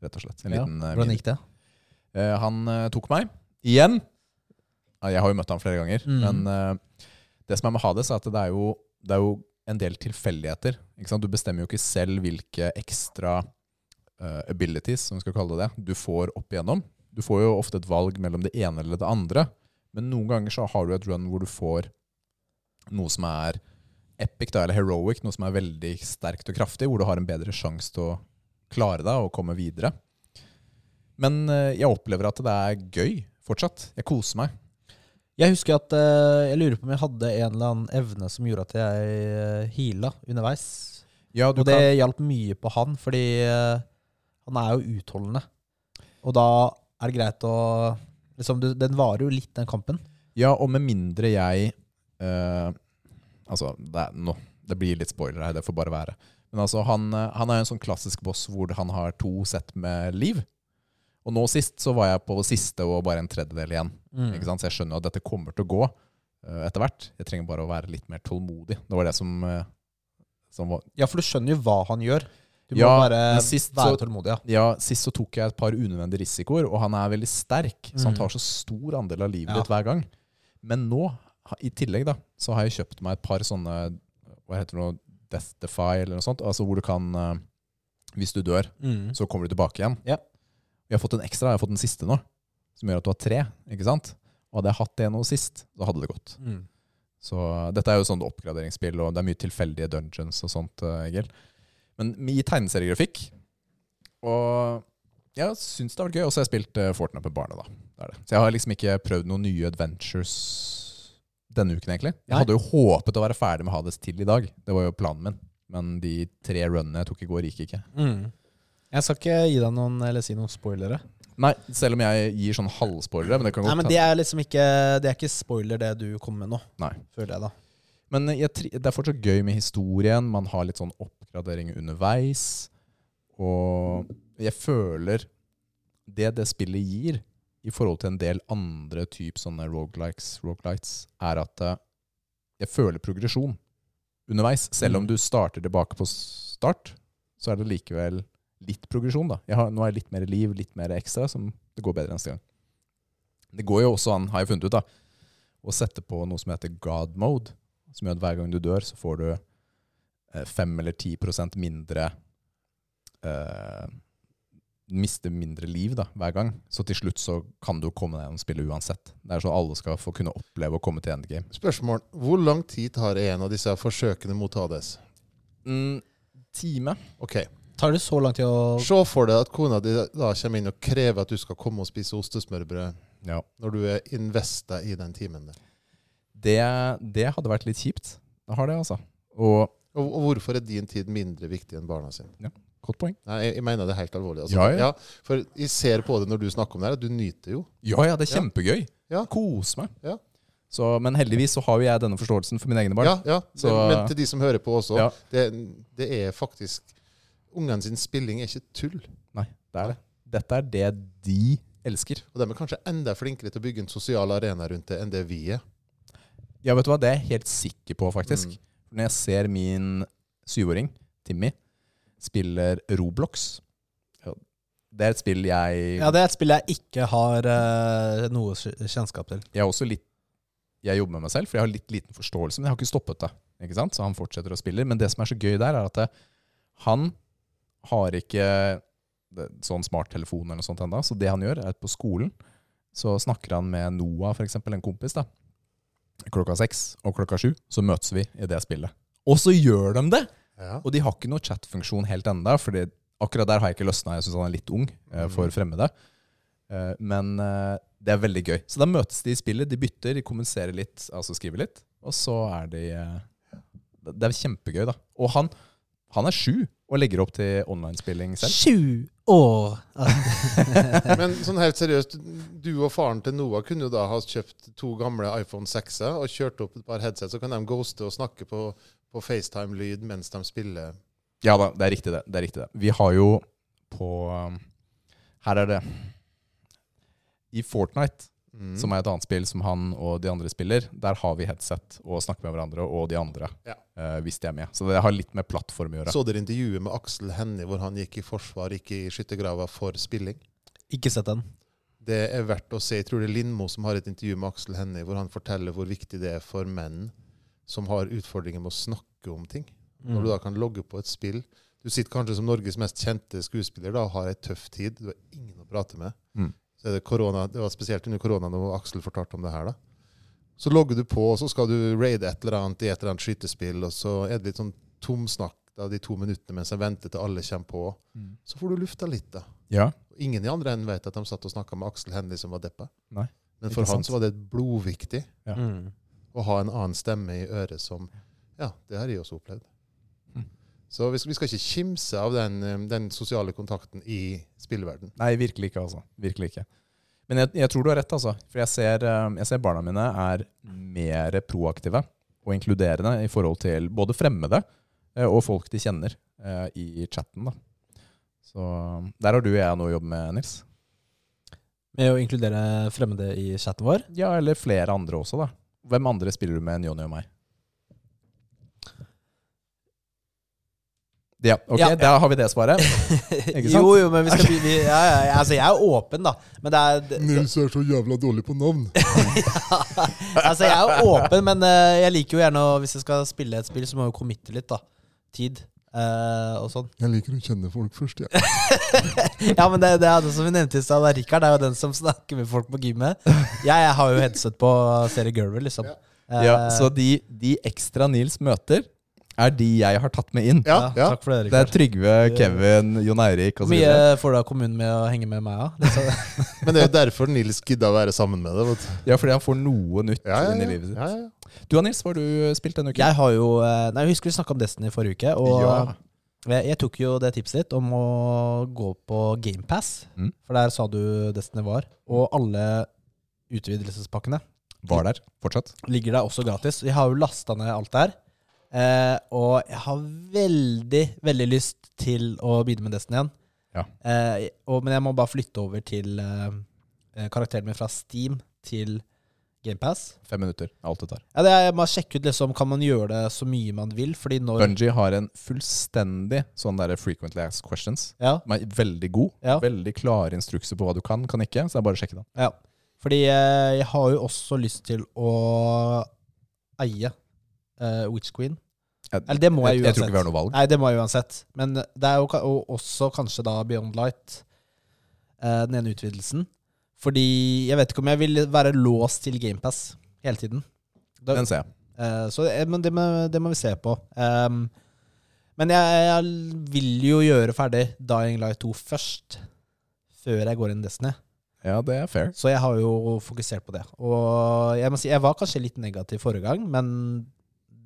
rett og slett. En Ja, liten, Hvordan gikk det? Eh, han tok meg. Igjen. Ja, Jeg har jo møtt ham flere ganger. Mm. Men uh, det som er med Hades, er at det er jo, det er jo en del tilfeldigheter. Du bestemmer jo ikke selv hvilke ekstra uh, abilities, som vi skal kalle det, du får opp igjennom. Du får jo ofte et valg mellom det ene eller det andre. Men noen ganger så har du et run hvor du får noe som er epic, da, eller heroic, noe som er veldig sterkt og kraftig, hvor du har en bedre sjanse til å klare deg og komme videre. Men eh, jeg opplever at det er gøy fortsatt. Jeg koser meg. Jeg husker at eh, jeg lurer på om jeg hadde en eller annen evne som gjorde at jeg uh, heala underveis. Ja, du Og det kan, hjalp mye på han, fordi eh, han er jo utholdende. Og da er det greit å liksom, Den varer jo litt, den kampen. ja, og med mindre jeg eh, Altså, det, er, no, det blir litt spoiler her, det får bare være. Men altså, han, eh, han er en sånn klassisk boss hvor han har to sett med liv. Og nå sist så var jeg på siste og bare en tredjedel igjen. Mm. Så jeg skjønner jo at dette kommer til å gå uh, etter hvert. Jeg trenger bare å være litt mer tålmodig. Det var det som, uh, som var Ja, for du skjønner jo hva han gjør. Du må Ja, bare sist være så- tålmodig. Ja. Ja, Sist så tok jeg et par unødvendige risikoer, og han er veldig sterk, så han Mm. tar så stor andel av livet Ja. ditt hver gang. Men nå i tillegg da, så har jeg kjøpt meg et par sånne Hva heter det nå? Death Defy eller noe sånt. Altså hvor du kan eh, Hvis du dør, Mm. så kommer du tilbake igjen. Ja. Jeg har fått en ekstra, jeg har fått den siste nå, som gjør at du har tre. ikke sant? Og hadde jeg hatt det nå sist, så hadde det gått. Mm. Så dette er jo sånn oppgraderingsspill, og det er mye tilfeldige dungeons og sånt, eh, Egil. Men i tegneseriegrafikk Og jeg syns det har vært gøy. Og så har jeg spilt uh, Fortnite med barna, da. Det det. Så jeg har liksom ikke prøvd noen nye adventures denne uken, egentlig. Jeg Nei. hadde jo håpet å være ferdig med Hades til i dag. Det var jo planen min. Men de tre runnene jeg tok i går, gikk ikke. Mm. Jeg skal ikke gi deg noen eller si noen spoilere. Nei, selv om jeg gir sånn halvspoilere. Men det kan godt Nei, men Det er liksom ikke Det er ikke spoiler, det du kommer med nå. Nei. Føler jeg, da. Men jeg, det er fortsatt gøy med historien. Man har litt sånn oppgradering underveis. Og jeg føler det det spillet gir, i forhold til en del andre type sånne roguelikes, roguelites, er at eh, jeg føler progresjon underveis. Selv om Mm. du starter tilbake på start, så er det likevel litt progresjon. da. Har, nå har jeg litt mer liv, litt mer ekstra, som det går bedre neste gang. Det går jo også an, har jeg funnet ut, da, å sette på noe som heter God mode. Som gjør at hver gang du dør, så får du fem 5 eller 10% mindre eh, Mister mindre liv da, hver gang. Så til slutt så kan du komme deg gjennom spillet uansett. Det er så alle skal få kunne oppleve å komme til endgame. Spørsmål. Hvor lang tid tar en av disse forsøkene mot HDS? Mm, time. Ok. Tar det så lang tid å Se for deg at kona di da kommer inn og krever at du skal komme og spise ostesmørbrød Ja. når du er investa i den timen der. Det, det hadde vært litt kjipt. Det har det, altså. Og Og, og hvorfor er din tid mindre viktig enn barna sine? godt poeng. Nei, jeg, jeg mener det er helt alvorlig. Altså, Ja, ja. For jeg ser på det når du snakker om det her, at du nyter jo. Ja, ja, det er kjempegøy. Ja. Kos meg. Ja. Så, men heldigvis så har jo jeg denne forståelsen for mine egne barn. Ja, ja. Så- Men til de som hører på også, Ja. det, det er faktisk Ungene sin spilling er ikke tull. Nei, det er det. Dette er det de elsker. Og de er kanskje enda flinkere til å bygge en sosial arena rundt det enn det vi er. Ja, vet du hva? Det er jeg helt sikker på, faktisk. Mm. Når jeg ser min syvåring, Timmy, spiller Roblox Det er et spill jeg Ja, det er et spill jeg ikke har uh, noe kjennskap til. Jeg er også litt Jeg jobber med meg selv, for jeg har litt liten forståelse, men jeg har ikke stoppet det. Ikke sant? Så han fortsetter å spille. Men det som er så gøy der, er at det, han har ikke sånn smarttelefon eller noe sånt ennå. Så det han gjør, er at på skolen så snakker han med Noah, for eksempel, en kompis, da. Klokka seks og klokka sju så møtes vi i det spillet. Og så gjør de det! Ja. Og de har ikke noe chatfunksjon helt enda, fordi akkurat der har jeg ikke løsna. Jeg syns han er litt ung eh, for fremmede. Eh, men eh, det er veldig gøy. Så da møtes de i spillet, de bytter, de kommuniserer litt, altså skriver litt. Og så er de eh, Det det er kjempegøy, da. Og han, han er sju og legger opp til online-spilling selv. Sju år! Men sånn helt seriøst, du og faren til Noah kunne jo da ha kjøpt to gamle iPhone 6-er og kjørt opp et par headset, så kan de ghoste og snakke på, på FaceTime-lyd mens de spiller. Ja da, det er riktig det. det er riktig det. Vi har jo på um, Her er det I Fortnite, Mm. som er et annet spill som han og de andre spiller, der har vi headset og snakker med hverandre, og de andre, Ja. uh, hvis de er med. Så det har litt med plattform å gjøre. Så dere intervjuet med Aksel Hennie hvor han gikk i forsvar, ikke i skyttergrava for spilling? Ikke sett den. Det er verdt å se. Jeg tror det er Lindmo som har et intervju med Aksel Hennie hvor han forteller hvor viktig det er for menn som har utfordringer med å snakke om ting. Når du da kan logge på et spill Du sitter kanskje som Norges mest kjente skuespiller da, og har ei tøff tid. Du har ingen å prate med. Mm. Så er det, korona, det var spesielt under korona når Aksel fortalte om det her. da. Så logger du på, og så skal du raide et eller annet i et eller annet skytespill, og så er det litt sånn tomsnakk av de to minuttene mens jeg venter til alle kommer på. Mm. Så får du lufta litt, da. Ja. Ingen i andre enden vet at de satt og snakka med Aksel Hennie som var deppa. Nei, Men for han sant. så var det blodviktig Ja. Mm. å ha en annen stemme i øret som Ja, det har jeg også opplevd. Så vi skal, vi skal ikke kimse av den, eh, den sosiale kontakten i spillverden. Nei, virkelig ikke, altså. Virkelig ikke. Men jeg, jeg tror du har rett, altså. For jeg ser, eh, jeg ser barna mine er mer proaktive og inkluderende i forhold til både fremmede eh, og folk de kjenner i chatten. da. Så der har du og jeg noe å jobbe med, Nils. Med å inkludere fremmede i chatten vår. Ja, eller flere andre også, da. Hvem andre spiller du med enn Jonny og meg? Ja, ok, Ja. Da har vi det svaret. Ikke sant? Jo, jo, men vi skal bli, ja, ja, ja, Altså, jeg er åpen, da. Men det er det, Nils er så jævla dårlig på navn. Altså, jeg er åpen, men uh, jeg liker jo gjerne å Hvis jeg skal spille et spill, så må jeg jo committe litt, da. Tid. Uh, og sånn. Jeg liker å kjenne folk først, jeg. Ja, men det, det er det som vi nevnte i stad. Rikard er jo den som snakker med folk på gymmet. Jeg, jeg har jo headset på serie Girl, liksom. Ja. uh, Ja, så de, de ekstra Nils møter, er de jeg har tatt med inn. Ja, ja. Takk for det, Det er Trygve, Kevin, Jon Eirik osv. mye får da kommunen med å henge med meg, av. Ja. Men det er jo derfor Nils gidda å være sammen med deg. Ja, fordi han får noe nytt Ja, ja, inn i livet sitt. ja, ja. Du Nils, hva har du spilt denne uken? Jeg har jo eh, Nei, jeg husker vi snakka om Destiny forrige uke, og Ja. jeg, jeg tok jo det tipset ditt om å gå på GamePass. Mm. For der sa du Destiny var. Og alle utvidelsespakkene Var der fortsatt? ligger der også gratis. Vi har jo lasta ned alt der. Eh, og jeg har veldig, veldig lyst til å begynne med Destiny igjen. Ja. Eh, og, men jeg må bare flytte over til eh, eh, karakteren min fra Steam til GamePass. Fem minutter, alt det tar. Ja, det er, jeg må sjekke ut liksom, Kan man gjøre det så mye man vil? Fordi når Bungie har en fullstendig sånn der frequently asked questions. Ja, Den er veldig god. Ja. Veldig klare instrukser på hva du kan, kan ikke. Så det er bare å sjekke den. ja. Fordi eh, jeg har jo også lyst til å eie eh, Witch Queen. Jeg, Eller det må jeg jeg, jeg tror ikke vi har noe valg. Nei, det må jeg uansett. Men det er jo og også kanskje da Beyond Light, uh, den ene utvidelsen. Fordi jeg vet ikke om jeg vil være låst til GamePass hele tiden. Da, Den ser jeg. Uh, så men det må, det må vi se på. Um, men jeg, jeg vil jo gjøre ferdig Dying Light 2 først. Før jeg går inn Destiny. Ja, det er fair. Så jeg har jo fokusert på det. Og jeg må si, jeg var kanskje litt negativ forrige gang, men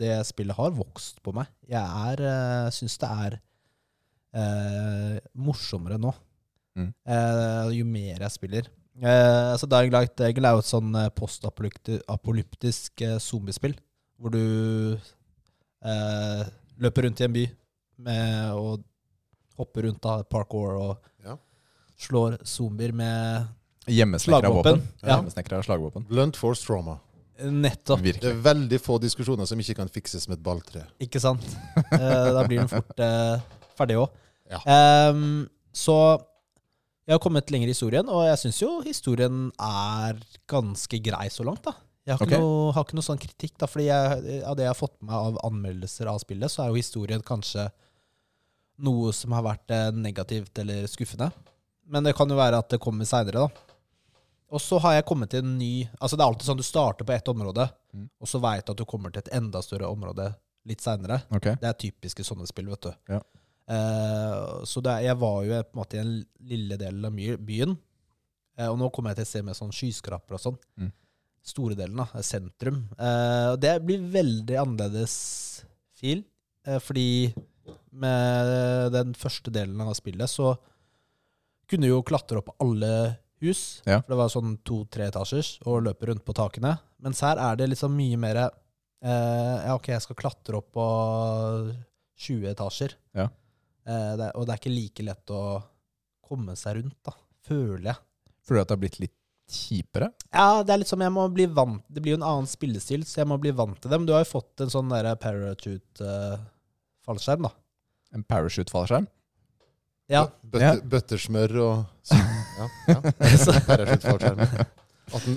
det spillet har vokst på meg. Jeg er, uh, syns det er eh, morsommere nå. Mm. Eh, jo mer jeg spiller. Eh, så Dying Light Eagle er jo et sånn eh, postapolyptisk eh, zombiespill. Hvor du eh, løper rundt i en by med, og hopper rundt av parkour og Ja. slår zombier med Hjemmesnekra våpen. Ja. Hjemmesnekra slagvåpen. Blunt force trauma. Nettopp. Det er veldig få diskusjoner som ikke kan fikses med et balltre. Ikke sant? Eh, da blir den fort eh, ferdig òg. Ja. så jeg har kommet lenger i historien, og jeg syns jo historien er ganske grei så langt. da Jeg har ikke, Ok. noe, har ikke noe sånn kritikk, da fordi jeg, av det jeg har fått med meg av anmeldelser av spillet, så er jo historien kanskje noe som har vært eh, negativt eller skuffende. Men det kan jo være at det kommer seinere, da. Og så har jeg kommet til en ny Altså Det er alltid sånn du starter på ett område, Mm. og så veit du at du kommer til et enda større område litt seinere. Okay. Det er typiske sånne spill, vet du. Ja. Eh, så er- jeg var jo på en måte i en lille del av byen, eh, og nå kommer jeg til å se med sånn skyskraper og sånn. Mm. Store delen, da. Sentrum. Eh, det blir veldig annerledes feel, fordi med den første delen av spillet så kunne du jo klatre opp alle hus. Ja. For det var sånn to-tre etasjers, og løpe rundt på takene. Mens her er det liksom mye mer eh, Ja, ok, jeg skal klatre opp på 20 etasjer. Ja. Eh, det, og det er ikke like lett å komme seg rundt, da. Føler jeg. Føler du at det har blitt litt kjipere? Ja, det er litt som jeg må bli vant Det blir jo en annen spillestil, så jeg må bli vant til det. Men du har jo fått en sånn derre parachute-fallskjerm, da. En parachute-fallskjerm? Ja. Bøtter, Ja. Bøttersmør og Ja. ja.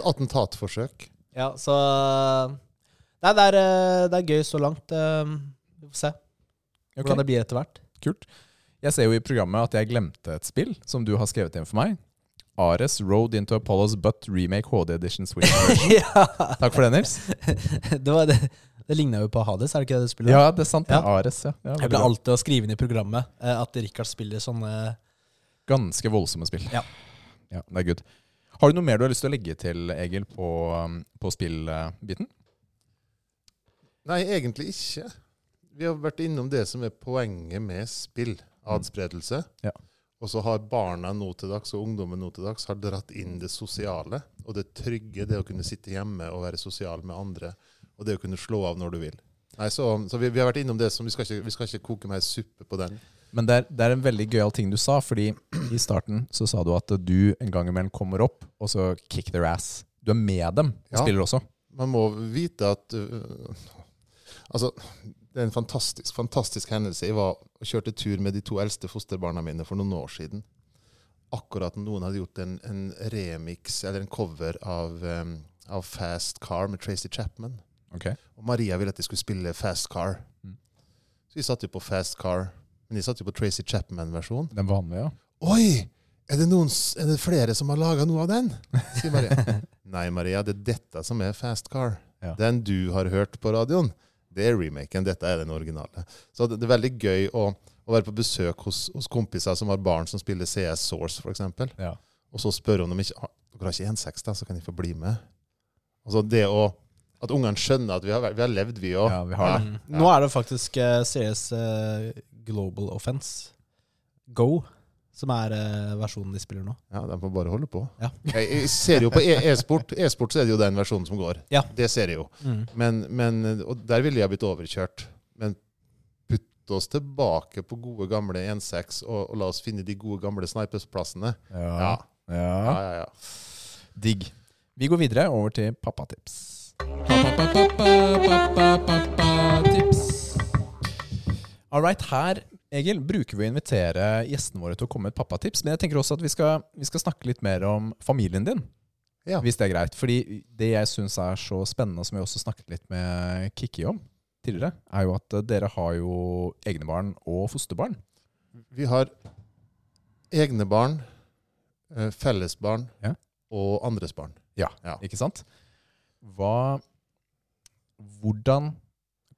Attentatforsøk. ja, så Nei, det er, eh, det er gøy så langt. eh, Vi får se hvordan hvordan det blir etter hvert. Kult. Jeg ser jo i programmet at jeg glemte et spill som du har skrevet inn for meg. Ares Road into Apollo's Butt Remake HD Edition Switch version. ja, Takk for det, Nils. det, var det, det ligna jo på Hades, er det ikke det du spiller? Ja, det er sant. det er Ja. Ares, ja. ja Jeg veldig alltid å skrive inn i programmet eh, at Richard spiller sånne Ganske voldsomme spill. Ja. ja. Det er good. Har du noe mer du har lyst til å legge til, Egil, på, um, på spillbiten? Nei, egentlig ikke. Vi har vært innom det som er poenget med spill. Adspredelse. Ja. Og så har barna nå til dags, og ungdommen nå til dags, har dratt inn det sosiale. Og det trygge, det å kunne sitte hjemme og være sosial med andre. Og det å kunne slå av når du vil. Nei, Så, så vi, vi har vært innom det så Vi skal ikke, vi skal ikke koke mer suppe på den. Men det er, det er en veldig gøyal ting du sa, fordi i starten så sa du at du en gang imellom kommer opp, og så kick their ass. Du er med dem og Ja. spiller også. Man må vite at uh, Altså, det er en fantastisk, fantastisk hendelse. Jeg var og kjørte tur med de to eldste fosterbarna mine for noen år siden. Akkurat noen hadde gjort en, en remix, eller en cover, av, um, av Fast Car med Tracy Chapman. Ok. Og Maria ville at jeg skulle spille Fast Car. Mm. Så vi satt jo på Fast Car. Men de satt jo på Tracy Chapman-versjonen. Den vanlige, ja. Oi! Er det, noen, er det flere som har laga noe av den? sier Maria. Nei, Maria, det er dette som er Fast Car. Ja. Den du har hørt på radioen, det er remaken. Dette er den originale. Så det, det er veldig gøy å, å være på besøk hos, hos kompiser som har barn som spiller CS Source, f.eks. ja. Og så spørre om de ikke har Dere har ikke 1.6, da, så kan de få bli med. Altså det å At ungene skjønner at vi har, vi har levd, vi òg. Ja, vi har det. Mm. Nå er det faktisk uh, CS uh, Global Offense Go som er uh, versjonen de spiller nå. Ja, de får bare holde på. Ja. Jeg, jeg ser jo på e- e-sport E-sport så er det jo den versjonen som går. Ja. Det ser jeg jo. Men, men, og der ville jeg blitt overkjørt. Men putt oss tilbake på gode, gamle 1.6, og, og la oss finne de gode, gamle snipersplassene. Ja. Ja. ja. Ja, ja, ja. Digg. Vi går videre over til pappatips. Pappatips. All right, her Egil, bruker vi å invitere gjestene våre til å komme med et pappatips. Men jeg tenker også at vi skal, vi skal snakke litt mer om familien din, Ja. hvis det er greit. Fordi det jeg syns er så spennende, som vi også snakket litt med Kikki om tidligere, er jo at eh, dere har jo egne barn og fosterbarn. Vi har egne barn, felles fellesbarn Ja. og andres barn. Ja, Ja. ikke sant? Hva Hvordan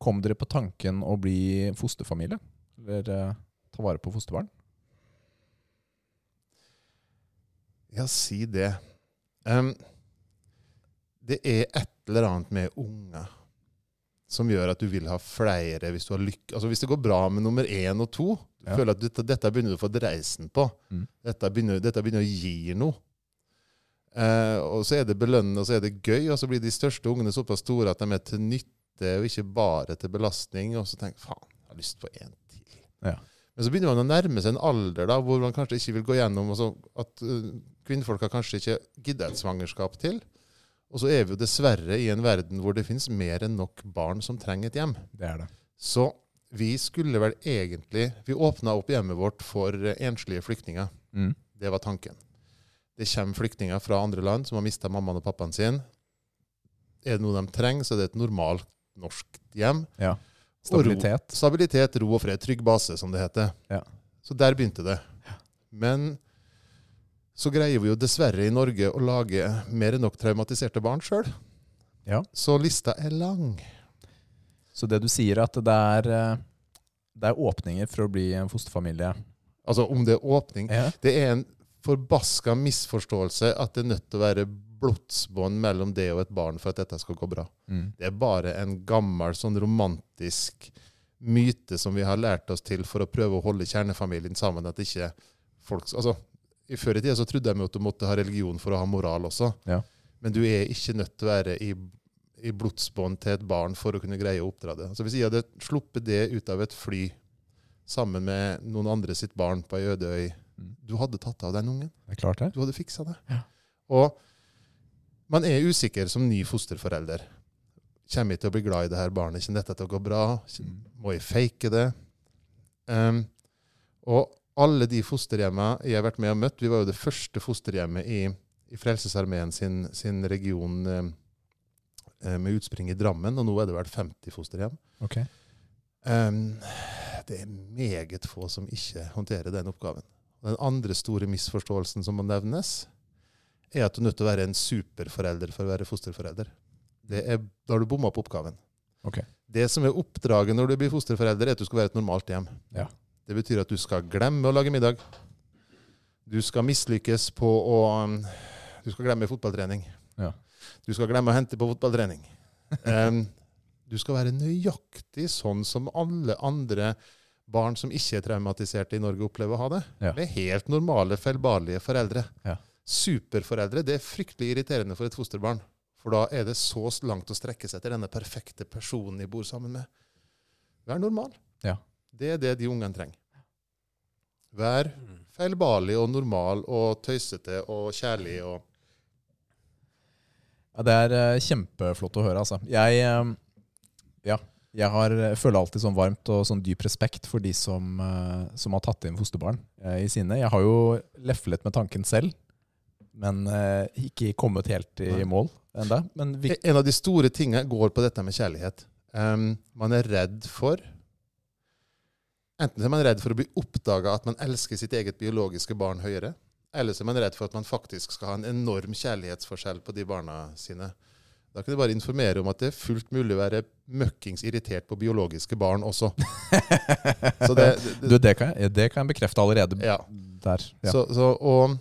kom dere på tanken å bli fosterfamilie? Eller eh, ta vare på fosterbarn? Ja, si det. Um, det er et eller annet med unger som gjør at du vil ha flere hvis du har lykke. Altså Hvis det går bra med nummer én og to, du Ja. føler at dette, dette begynner du å få dreisen på. Mm. Dette, begynner, dette begynner å gi noe. Eh, og så er det belønnende, og så er det gøy, og så blir de største ungene såpass store at de er til nytte og ikke bare til belastning. Og så tenker jeg faen, jeg har lyst på en til. Ja. Men så begynner man å nærme seg en alder da, hvor man kanskje ikke vil gå gjennom altså, At uh, kvinnfolk har kanskje ikke giddet et svangerskap til. Og så er vi jo dessverre i en verden hvor det finnes mer enn nok barn som trenger et hjem. Det er det. Så vi skulle vel egentlig Vi åpna opp hjemmet vårt for enslige flyktninger. Mm. Det var tanken. Det kommer flyktninger fra andre land som har mista mammaen og pappaen sin. Er det noe de trenger, så er det et normalt norsk hjem. Ja. Og ro. Stabilitet. Stabilitet, ro og fred. Trygg base, som det heter. Ja. Så der begynte det. Men så greier vi jo dessverre i Norge å lage mer enn nok traumatiserte barn sjøl. Ja. Så lista er lang. Så det du sier, at det er, eh, det er åpninger for å bli en fosterfamilie? Altså om det er åpning Ja. Det er en forbaska misforståelse at det er nødt til å være blodsbånd mellom det og et barn for at dette skal gå bra. Mm. Det er bare en gammel, sånn romantisk myte som vi har lært oss til for å prøve å holde kjernefamilien sammen. At ikke folk, altså, I Før i tida så trodde de at du måtte ha religion for å ha moral også. Ja. Men du er ikke nødt til å være i, i blodsbånd til et barn for å kunne greie å oppdra det. Altså Hvis jeg hadde sluppet det ut av et fly sammen med noen andre sitt barn på ei øde øy. Du hadde tatt av den ungen. Det er klart det. Du hadde fiksa det. Ja. Og man er usikker som ny fosterforelder. Kommer jeg til å bli glad i det her barnet? Kommer dette til å gå bra? Mm. Må jeg fake det? Um, og alle de fosterhjemmene jeg har vært med og møtt Vi var jo det første fosterhjemmet i, i Frelsesarmeen sin, sin region um, eh, med utspring i Drammen, og nå er det vel 50 fosterhjem. Ok. Um, det er meget få som ikke håndterer den oppgaven. Den andre store misforståelsen som må nevnes, er at du er nødt til å være en superforelder for å være fosterforelder. Det er, da har du bomma på oppgaven. Okay. Det som er oppdraget når du blir fosterforelder, er at du skal være et normalt hjem. Ja. Det betyr at du skal glemme å lage middag. Du skal mislykkes på å um, Du skal glemme fotballtrening. Ja. Du skal glemme å hente på fotballtrening. Um, du skal være nøyaktig sånn som alle andre barn som ikke er traumatiserte i Norge, opplever å ha det. Ja. Med helt normale, feilbarlige foreldre. Ja. Superforeldre. Det er fryktelig irriterende for et fosterbarn. For da er det så langt å strekke seg til denne perfekte personen de bor sammen med. Vær normal. Ja. Det er det de ungene trenger. Vær feilbarlig og normal og tøysete og kjærlig og Ja, det er eh, kjempeflott å høre, altså. Jeg, eh, ja, Jeg har, jeg føler alltid sånn varmt og sånn dyp respekt for de som, eh, som har tatt inn fosterbarn eh, i sine. Jeg har jo leflet med tanken selv, men eh, ikke kommet helt i mål ennå. Vi, En av de store tingene går på dette med kjærlighet. Um, man er redd for Enten er man redd for å bli oppdaga at man elsker sitt eget biologiske barn høyere, eller så er man redd for at man faktisk skal ha en enorm kjærlighetsforskjell på de barna sine. Da kan jeg bare informere om at det er fullt mulig å være møkkings irritert på biologiske barn også. Så det, det, du, det, kan jeg, det kan jeg bekrefte allerede ja. der. Ja. Så, så, og,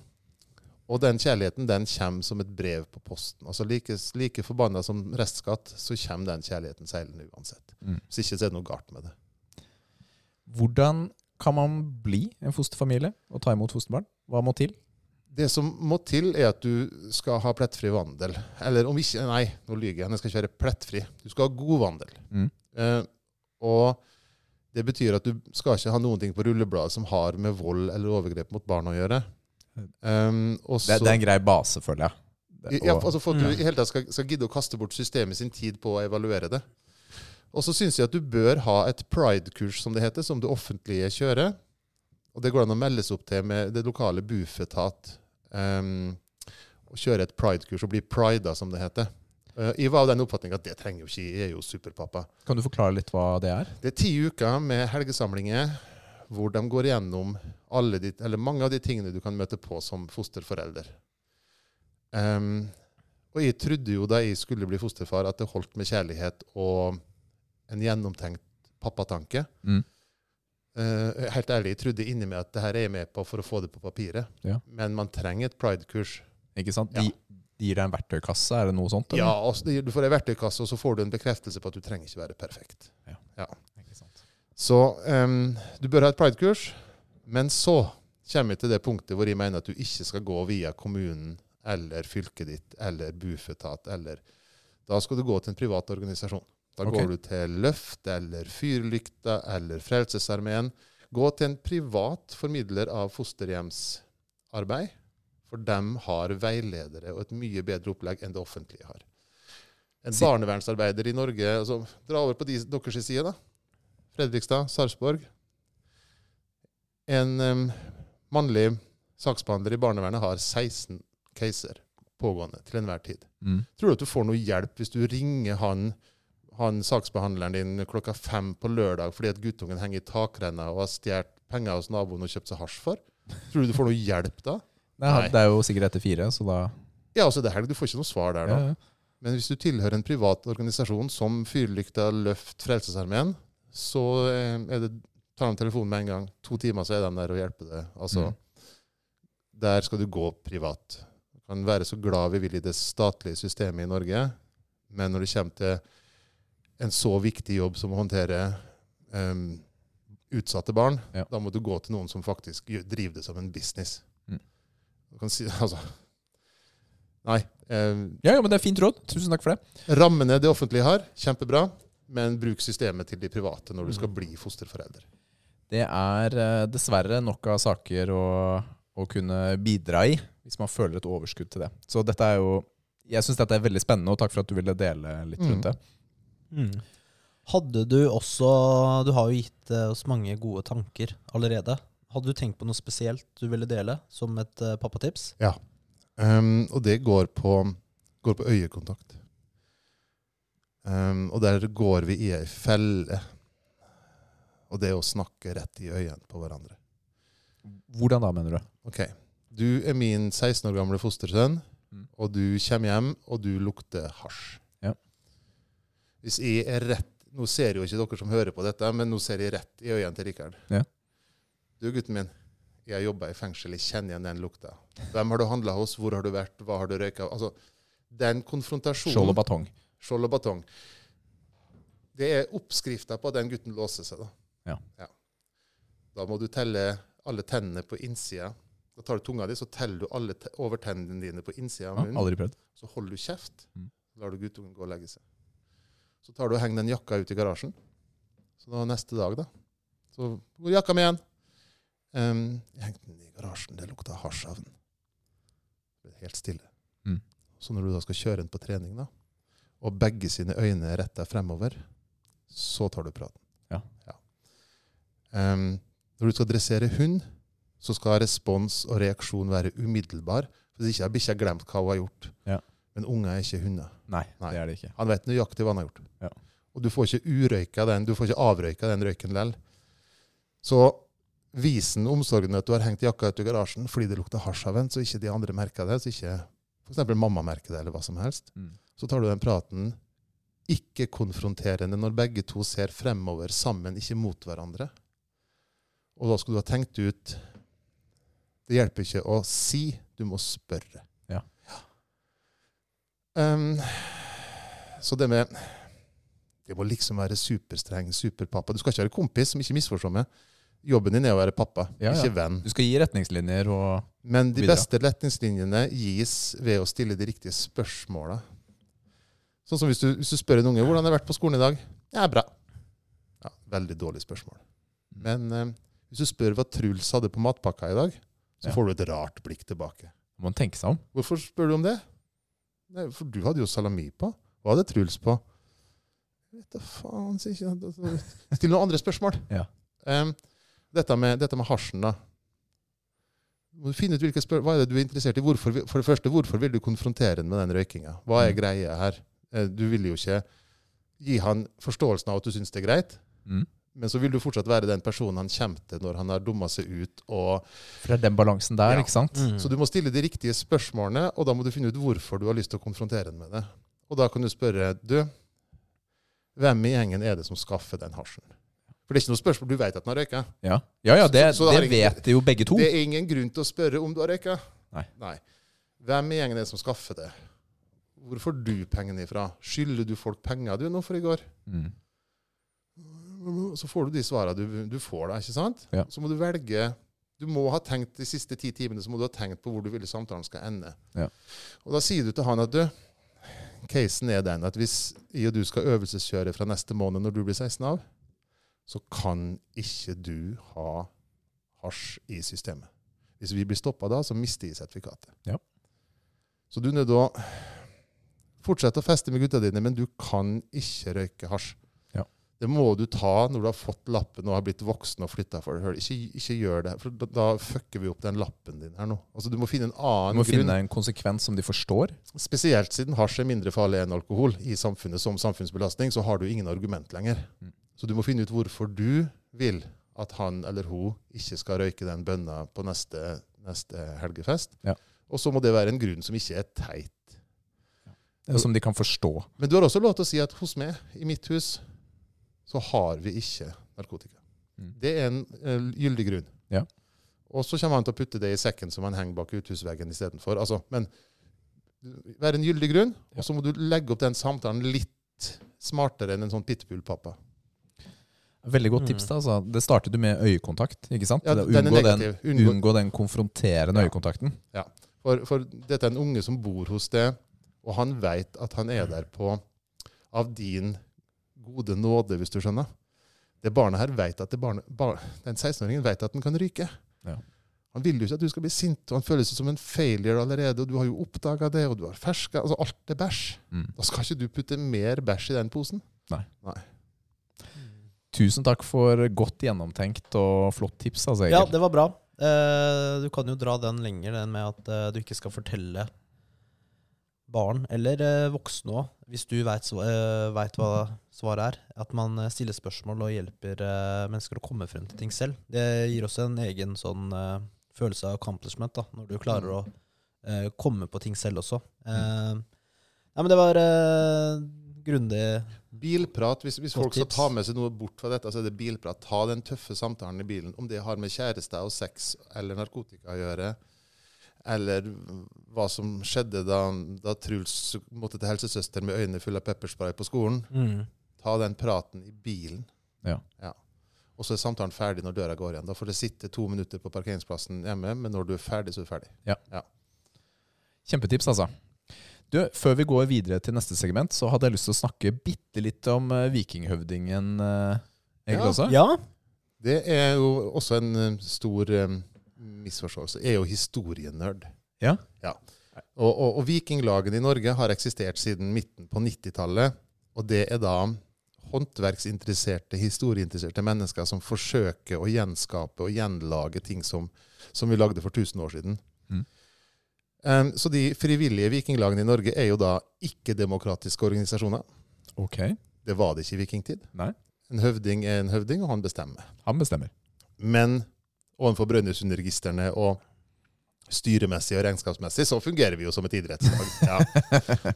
og den kjærligheten den kommer som et brev på posten. Altså Like, like forbanna som restskatt, så kommer den kjærligheten seilende uansett. Mm. Hvis ikke så er det noe galt med det. Hvordan kan man bli en fosterfamilie og ta imot fosterbarn? Hva må til? Det som må til, er at du skal ha plettfri vandel. Eller om ikke Nei, nå lyver jeg. Den skal ikke være plettfri. Du skal ha god vandel. Mm. Eh, og det betyr at du skal ikke ha noen ting på rullebladet som har med vold eller overgrep mot barn å gjøre. Um, og Det, så- det er en grei base, føler jeg. Det- Ja, altså For at du Mm. i hele tatt skal, skal gidde å kaste bort systemet sin tid på å evaluere det. Og så syns jeg at du bør ha et pride-kurs, som det heter, som det offentlige kjører. Og det går an å meldes opp til med det lokale Bufetat. Um, og kjøre et pride-kurs og bli prida, som det heter. Uh, jeg var av den oppfatning at det trenger jo ikke jeg, er jo superpappa. Kan du forklare litt hva det er? Det er ti uker med helgesamlinger hvor de går igjennom alle de, eller mange av de tingene du kan møte på som fosterforelder. Um, og jeg trodde jo da jeg skulle bli fosterfar, at det holdt med kjærlighet og en gjennomtenkt pappatanke. Mm. Eh, helt ærlig, jeg trodde inni meg at det her er jeg med på for å få det på papiret. Ja. Men man trenger et pride-kurs. Ikke sant? Ja. De, de gir deg en verktøykasse, er det noe sånt? eller? Ja, altså, du får ei verktøykasse, og så får du en bekreftelse på at du trenger ikke være perfekt. Ikke sant? Så um, du bør ha et pride-kurs, men så kommer vi til det punktet hvor jeg mener at du ikke skal gå via kommunen eller fylket ditt eller Bufetat eller Da skal du gå til en privat organisasjon. Da okay. går du til Løft eller Fyrlykta eller Frelsesarmeen. Gå til en privat formidler av fosterhjemsarbeid, for de har veiledere og et mye bedre opplegg enn det offentlige har. En barnevernsarbeider i Norge altså, Dra over på de, deres side, da. Fredrikstad, Sarpsborg. En um, mannlig saksbehandler i barnevernet har 16 caser pågående til enhver tid. Mm. Tror du at du får noe hjelp hvis du ringer han, han saksbehandleren din klokka fem på lørdag fordi at guttungen henger i takrenna og har stjålet penger hos naboen og kjøpt seg hasj for? Tror du du får noe hjelp da? Nei, Nei. Det er jo sikkert etter fire, så da Ja, altså det er helg. Du får ikke noe svar der ja, ja. Men hvis du tilhører en privat organisasjon som Fyrlykta, Løft, Frelsesarmeen, så eh, er det, tar de telefonen med en gang. To timer så er de der og hjelper deg. Altså, Mm. Der skal du gå privat. Du kan være så glad vi vil i det statlige systemet i Norge, men når det kommer til en så viktig jobb som å håndtere um, utsatte barn, Ja. da må du gå til noen som faktisk driver det som en business. Mm. Du kan si, altså, Nei. em, ja, ja, men det er fint råd. Tusen takk for det. Rammene det offentlige har, kjempebra. Men bruk systemet til de private når du skal Mm. bli fosterforelder. Det er eh, dessverre nok av saker å, å kunne bidra i, hvis man føler et overskudd til det. Så dette er jo Jeg syns dette er veldig spennende, og takk for at du ville dele litt Mm. rundt det. Mm. Hadde du også Du har jo gitt eh, oss mange gode tanker allerede. Hadde du tenkt på noe spesielt du ville dele som et uh, pappatips? Um, og det går på, går på øyekontakt. Um, og der går vi i ei felle. Og det er å snakke rett i øynene på hverandre. Hvordan da, mener du? Ok, Du er min 16 år gamle fostersønn, Mm. og du kommer hjem, og du lukter hasj. Ja. Hvis jeg er rett Nå ser jo ikke dere som hører på dette, men nå ser jeg rett i øynene til Rikard. Ja. Du, gutten min, jeg har jobba i fengsel, jeg kjenner igjen den lukta. Hvem har du handla hos, hvor har du vært, hva har du røyka? Altså, den konfrontasjonen Skjold og batong. Skjold og batong. Det er oppskrifta på at den gutten låser seg. Da. Ja. Da må du telle alle tennene på innsida. Da tar du tunga di, så teller du alle te overtennene dine på innsida av Ja, aldri prøvd. Så holder du kjeft. Mm. Lar du guttungen gå og legge seg. Så tar du og henger den jakka ut i garasjen. Så da neste dag, da Så Hvor er jakka mi igjen? Um, jeg hengte den i garasjen. Det lukta hasj av den. Helt stille. Mm. Så når du da skal kjøre den på trening, da, og begge sine øyne er retta fremover, så tar du praten. Ja. Em, når du skal dressere hund, så skal respons og reaksjon være umiddelbar. Hvis ikke har bikkja glemt hva hun har gjort. Ja. Men unger er ikke hunder. Nei, Nei. det er det ikke. Han vet nøyaktig hva han har gjort. Ja. Og du får ikke urøyka den, du får ikke avrøyka den røyken lell. Så vis den omsorgen at du har hengt jakka ut i garasjen fordi det lukter hasj av den, så ikke de andre merker det, så ikke f.eks. mamma merker det, eller hva som helst. Mm. Så tar du den praten ikke-konfronterende når begge to ser fremover sammen, ikke mot hverandre. Og da skal du ha tenkt ut Det hjelper ikke å si, du må spørre. Ja. Um, så det med Det må liksom være superstreng, superpappa. Du skal ikke være kompis, som ikke misforstår meg. Jobben din er å være pappa, Ja, ja. ikke venn. Du skal gi retningslinjer og Men de Videre. beste retningslinjene gis ved å stille de riktige spørsmåla. Sånn som hvis du, hvis du spør en unge hvordan har det vært på skolen i dag. Ja, bra. Ja, Veldig dårlig spørsmål. Men eh, hvis du spør hva Truls hadde på matpakka i dag, så Ja. får du et rart blikk tilbake. må man tenke seg om. Hvorfor spør du om det? Nei, for du hadde jo salami på. Hva hadde Truls på? Jeg vet da faen, jeg. Still noen andre spørsmål. Ja. Um, dette, med, dette med hasjen, da. Du må finne ut hvilke spør Hva er det du er interessert i? Hvorfor, for det første, hvorfor vil du konfrontere ham med den røykinga? Hva er Mm. greia her? Eh, Du vil jo ikke gi han forståelsen av at du syns det er greit, Mm. Men så vil du fortsatt være den personen han kommer til når han har dumma seg ut og For det er den balansen der, Ja. ikke sant? Mm. så du må stille de riktige spørsmålene, og da må du finne ut hvorfor du har lyst til å konfrontere den med det. Og da kan du spørre du, hvem i gjengen er det som skaffer den hasjen? For det er ikke noe spørsmål, du vet at den har røyka. Ja, ja, ja det, Så- så det det ingen- vet jo begge to. Det er ingen grunn til å spørre om du har røyka. Nei. Hvem i gjengen er det som skaffer det? Hvor får du pengene ifra? Skylder du folk penger du nå for i går? Mm. Så får du de svarene du, du får, da, ikke sant? Ja. Så må du velge Du må ha tenkt de siste ti timene så må du ha tenkt på hvor du ville samtalen skal ende. Ja. Og da sier du til han at du Casen er den at hvis jeg og du skal øvelseskjøre fra neste måned når du blir 16 av, så kan ikke du ha hasj i systemet. Hvis vi blir stoppa da, så mister jeg sertifikatet. Ja. Så du er nødt til å fortsette å feste med gutta dine, men du kan ikke røyke hasj. Ja. Det må du ta når du har fått lappen og har blitt voksen og flytta for deg. Ikke, ikke gjør det, for da, da fucker vi opp den lappen din her nå. Altså, du må finne en annen grunn. Du må grunn. finne en konsekvens som de forstår. Spesielt siden hasj er mindre farlig enn alkohol i samfunnet som samfunnsbelastning, så har du ingen argument lenger. Mm. Så du må finne ut hvorfor du vil at han eller hun ikke skal røyke den bønna på neste, neste helgefest. Ja. Og så må det være en grunn som ikke er teit. Som de kan forstå. Men du har også lov til å si at hos meg, i mitt hus, så har vi ikke narkotika. Mm. Det er en uh, gyldig grunn. Ja. Og så kommer han til å putte det i sekken som han henger bak uthusveggen istedenfor. Altså, men være en gyldig grunn, Ja. og så må du legge opp den samtalen litt smartere enn en sånn pitbull-pappa. Veldig godt Mm. tips. da, altså. Det startet du med øyekontakt. ikke sant? Ja, den er unngå, den. Unngå- unngå den konfronterende Ja. øyekontakten. For, for dette er en unge som bor hos deg, og han veit at han er der på av din gode nåde, hvis du skjønner. Det barnet her vet at det barnet, bar, Den 16-åringen vet at den kan ryke. Ja. Han vil jo ikke at du skal bli sint, og han føler seg som en failure allerede. og Du har jo oppdaga det, og du har ferska altså Alt er bæsj. Mm. Da skal ikke du putte mer bæsj i den posen. Tusen takk for godt gjennomtenkt og flott tips. altså, Ja, det var bra. Eh, du kan jo dra den lenger, den med at eh, du ikke skal fortelle barn, eller eh, voksne òg, hvis du veit uh, hva svaret er. At man eh, stiller spørsmål og hjelper eh, mennesker å komme frem til ting selv. Det gir også en egen sånn eh, følelse av accomplishment, da, når du klarer å eh, komme på ting selv også. Eh, Ja, men det var grundig Bilprat, hvis, hvis folk skal ta med seg noe bort fra dette, så er det bilprat. Ta den tøffe samtalen i bilen. Om det har med kjæreste og sex eller narkotika å gjøre, eller hva som skjedde da, da Truls måtte til helsesøster med øynene fulle av pepperspray på skolen. mm. Ta den praten i bilen. Ja. Og så er samtalen ferdig når døra går igjen. Da får det sitte to minutter på parkeringsplassen hjemme, men når du er ferdig, så er du ferdig. Kjempetips, altså. Du, Før vi går videre til neste segment, så hadde jeg lyst til å snakke bitte litt om eh, vikinghøvdingen. Uh, egentlig Ja. også. Ja. Det er jo også en eh, stor eh, misforståelse. Er jo historienerd. Ja? Og, og, og vikinglagene i Norge har eksistert siden midten på 90-tallet. Og det er da håndverksinteresserte, historieinteresserte mennesker som forsøker å gjenskape og gjenlage ting som, som vi lagde for 1000 år siden. Mm. Um, så de frivillige vikinglagene i Norge er jo da ikke-demokratiske organisasjoner. Ok. Det var det ikke i vikingtid. Nei. En høvding er en høvding, og han bestemmer. Han bestemmer. Men overfor Brønnøysundregistrene og styremessig og regnskapsmessig så fungerer vi jo som et idrettslag. Ja.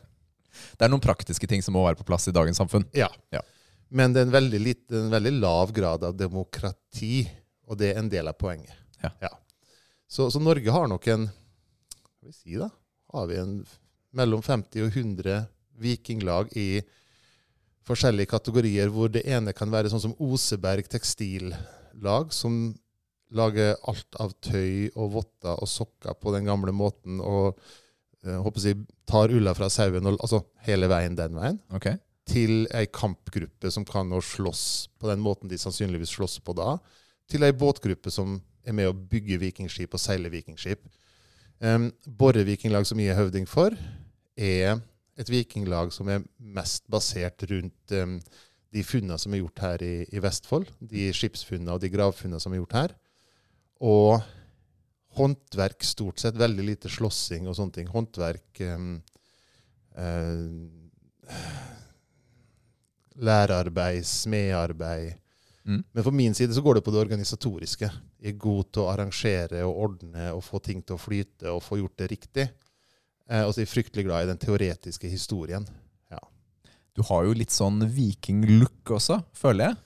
Det er noen praktiske ting som må være på plass i dagens samfunn. ja. Ja. Men det er en veldig, litt, en veldig lav grad av demokrati, og det er en del av poenget. Ja. Så, så Norge har nok en Hva skal vi si, da? Har vi en mellom 50 og 100 vikinglag i forskjellige kategorier, hvor det ene kan være sånn som Oseberg tekstillag, som lager alt av tøy og votter og sokker på den gamle måten, og jeg håper jeg, tar ulla fra sauen, og, altså hele veien den veien okay. til ei kampgruppe som kan å slåss på den måten de sannsynligvis slåss på da, til ei båtgruppe som er med å bygge vikingskip og seile vikingskip. Um, Borre vikinglag, som jeg er høvding for, er et vikinglag som er mest basert rundt um, de funnene som er gjort her i, i Vestfold. De skipsfunnene og de gravfunnene som er gjort her. Og håndverk, stort sett. Veldig lite slåssing og sånne ting. Håndverk um, uh, lærerarbeid, smedarbeid. Mm. Men for min side så går det på det organisatoriske. Jeg er god til å arrangere og ordne og få ting til å flyte og få gjort det riktig. Eh, og så er jeg fryktelig glad i den teoretiske historien. Du har jo litt sånn viking-look også, føler jeg.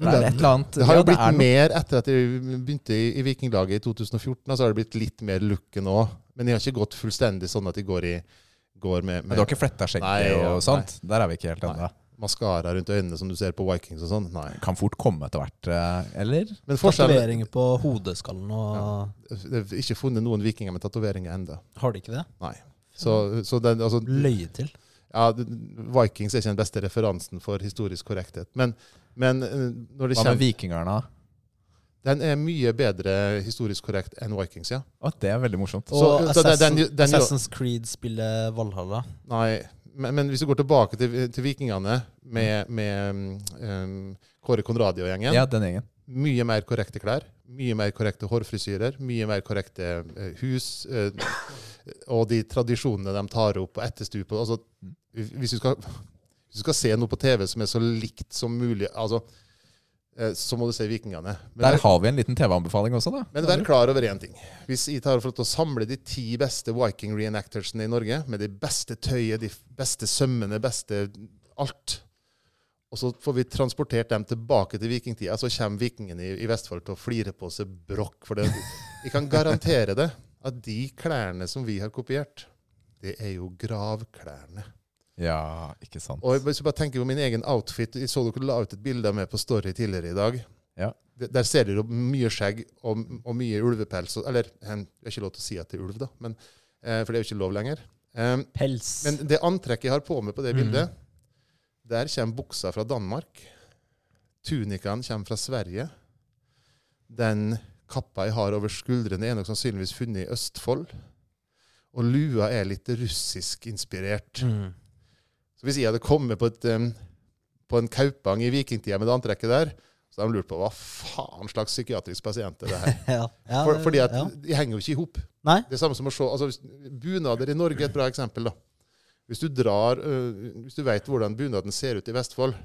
Det er et eller annet Det har ja, jo blitt er mer etter at jeg begynte i, i Vikinglaget i 2014. Så har det blitt litt mer looken òg. Men jeg har ikke gått fullstendig sånn at jeg går, i, går med, Men med du har ikke fletta skjegget Nei, ja, og sånt? Der er vi ikke helt ennå. maskara rundt øynene som du ser på Vikings og sånn. Nei. Kan fort komme etter hvert, eh, eller? Tatoveringer på hodeskallen og Det er ikke funnet noen vikinger med tatoveringer ennå. Har de ikke det? Så, så den, altså, Løye til. ja, Vikings er ikke den beste referansen for historisk korrekthet. Men, men eh, når det Hva med vikingerne? Den er mye bedre historisk korrekt enn Vikings, ja. Å, det er veldig morsomt. Og Så- Assassin, den- den- Assassin's Creed spiller Valhalla. Nei, men, men hvis du går tilbake til, til vikingene med, med um, Kåre Conradi og gjengen Ja, den gjengen. Mye mer korrekte klær, mye mer korrekte hårfrisyrer, mye mer korrekte eh, hus. Uh, og de tradisjonene de tar opp på etterstupet. Altså, hvis, du skal, hvis du skal se noe på TV som er så likt som mulig, altså, eh, så må du se Vikingene. Men, Der har vi en liten TV-anbefaling også, da. men vær klar over én ting. Hvis jeg tar for å samle de ti beste Viking reenactorsene i Norge, med det beste tøyet, de beste sømmene, beste alt og så får vi transportert dem tilbake til vikingtida, så kommer vikingene i, i Vestfold til å flire på seg brokk. For det, jeg kan garantere det, at de klærne som vi har kopiert, det er jo gravklærne. Ja, ikke sant. Og hvis jeg bare tenker på min egen outfit Jeg så dere la ut et bilde av meg på Story tidligere i dag. Ja. Der ser dere mye skjegg og, og mye ulvepels. Eller hen, det er ikke lov til å si at det er ulv, da, men, eh, for det er jo ikke lov lenger. Um, Pels. men det antrekket jeg har på meg på det Mm. bildet, der kommer buksa fra Danmark. Tunikaen kommer fra Sverige. Den kappa jeg har over skuldrene, er nok sannsynligvis funnet i Østfold. Og lua er litt russisk inspirert. Mm. Så hvis jeg hadde kommet på, et, på en Kaupang i vikingtida med det antrekket der, så hadde de lurt på hva faen slags psykiatrisk pasient er det her? Ja, ja, For, fordi at ja. de henger jo ikke i hop. Det er samme som å se altså, Bunader i Norge er et bra eksempel. da. Hvis du drar, øh, hvis du vet hvordan bunaden ser ut i Vestfold,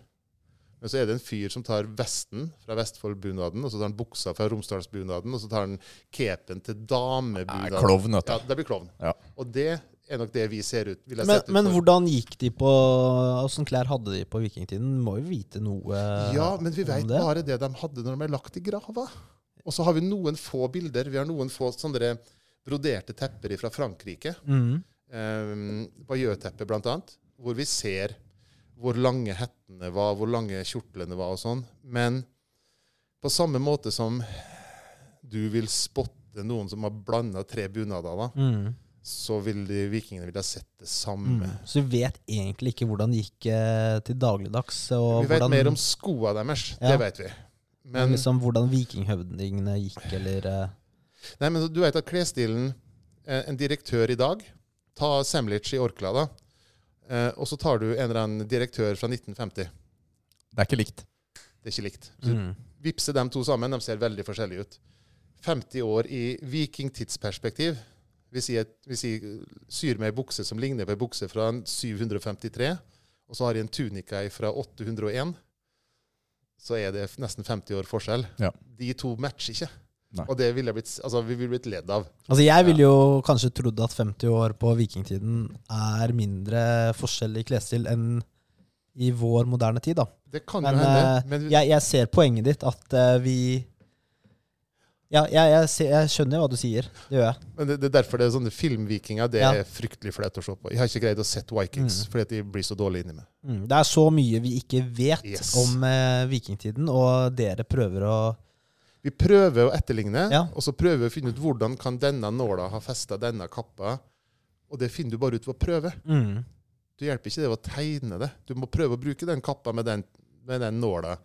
men så er det en fyr som tar vesten fra Vestfoldbunaden, og så tar han buksa fra Romsdalsbunaden, og så tar han capen til damebunaden. Klovn, vet Ja, det blir klovn. Ja. Og det er nok det vi ser ut. Vil Men, sett ut men hvordan gikk de på Åssen klær hadde de på vikingtiden? Må jo vite noe Ja, men vi veit bare det de hadde når de ble lagt i grava. Og så har vi noen få bilder. Vi har noen få sånne broderte tepper fra Frankrike. Mm. um, Bayeux-teppet blant annet, hvor vi ser hvor lange hettene var, hvor lange kjortlene var og sånn. Men på samme måte som du vil spotte noen som har blanda tre bunader, da, Mm. Så vil de vikingene ville ha sett det samme. Mm. Så vi vet egentlig ikke hvordan det gikk eh, til dagligdags. Og Vi vet hvordan, mer om skoa deres, Ja. det vet vi. men Men, liksom hvordan vikinghøvdingene gikk, eller eh, nei, men du vet at klesstilen eh, En direktør i dag Ta Semlic i Orkla, da. Eh, og så tar du en eller annen direktør fra 1950. Det er ikke likt. Det er ikke likt. Så Mm. Vipse dem to sammen, de ser veldig forskjellige ut. 50 år i vikingtidsperspektiv. Hvis jeg, hvis jeg syr meg ei bukse som ligner på ei bukse fra 753, og så har jeg en tunika fra 801, så er det nesten 50 år forskjell. Ja. De to matcher ikke. Nei. Og det ville blitt, altså, vi ville blitt ledd av. Altså Jeg ville jo kanskje trodd at 50 år på vikingtiden er mindre forskjell i klesstil enn i vår moderne tid. da. Det kan Men, jo hende. eh, Men Jeg, jeg ser poenget ditt, at eh, vi Ja, jeg, jeg, jeg skjønner hva du sier. Det gjør jeg. Men det, det er derfor det er sånne filmvikinger det Ja. er fryktelig flaut å se på. Jeg har ikke greid å sette Vikings Mm. fordi de blir så dårlige inni meg. Mm. Det er så mye vi ikke vet Yes. om eh, vikingtiden, og dere prøver å Vi prøver å etterligne, Ja. og så prøver vi å finne ut hvordan kan denne nåla ha festa denne kappa. Og det finner du bare ut ved å prøve. mm. Du hjelper ikke det å tegne det. Du må prøve å bruke den kappa med den, med den nåla.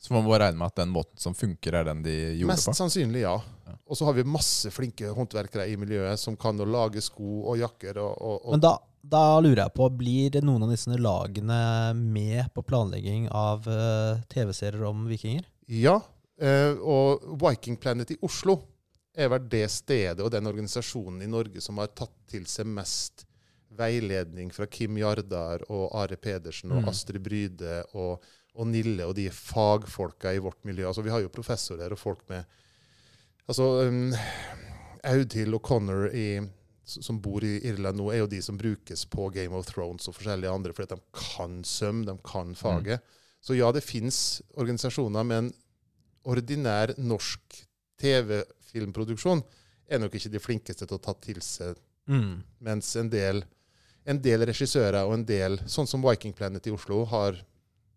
Så man må regne med at den måten som funker, er den de gjorde Mest på. sannsynlig ja. Ja. Og så har vi masse flinke håndverkere i miljøet som kan å lage sko og jakker. Og, og, og Men da, da lurer jeg på, blir noen av disse lagene med på planlegging av uh, TV-serier om vikinger? Ja, uh, og Viking Planet i Oslo er vel det stedet og den organisasjonen i Norge som har tatt til seg mest veiledning fra Kim Jardar og Are Pedersen og Mm. Astrid Bryde og, og Nille og de fagfolka i vårt miljø. Altså, vi har jo professorer og folk med Altså, um, Audhild og Connor i, som bor i Irland nå, er jo de som brukes på Game of Thrones og forskjellige andre, fordi de kan søm, de kan faget. Så ja, det fins organisasjoner, men ordinær norsk TV-filmproduksjon er nok ikke de flinkeste til å ta til seg, Mm. mens en del, en del regissører og en del, sånn som Viking Planet i Oslo, har,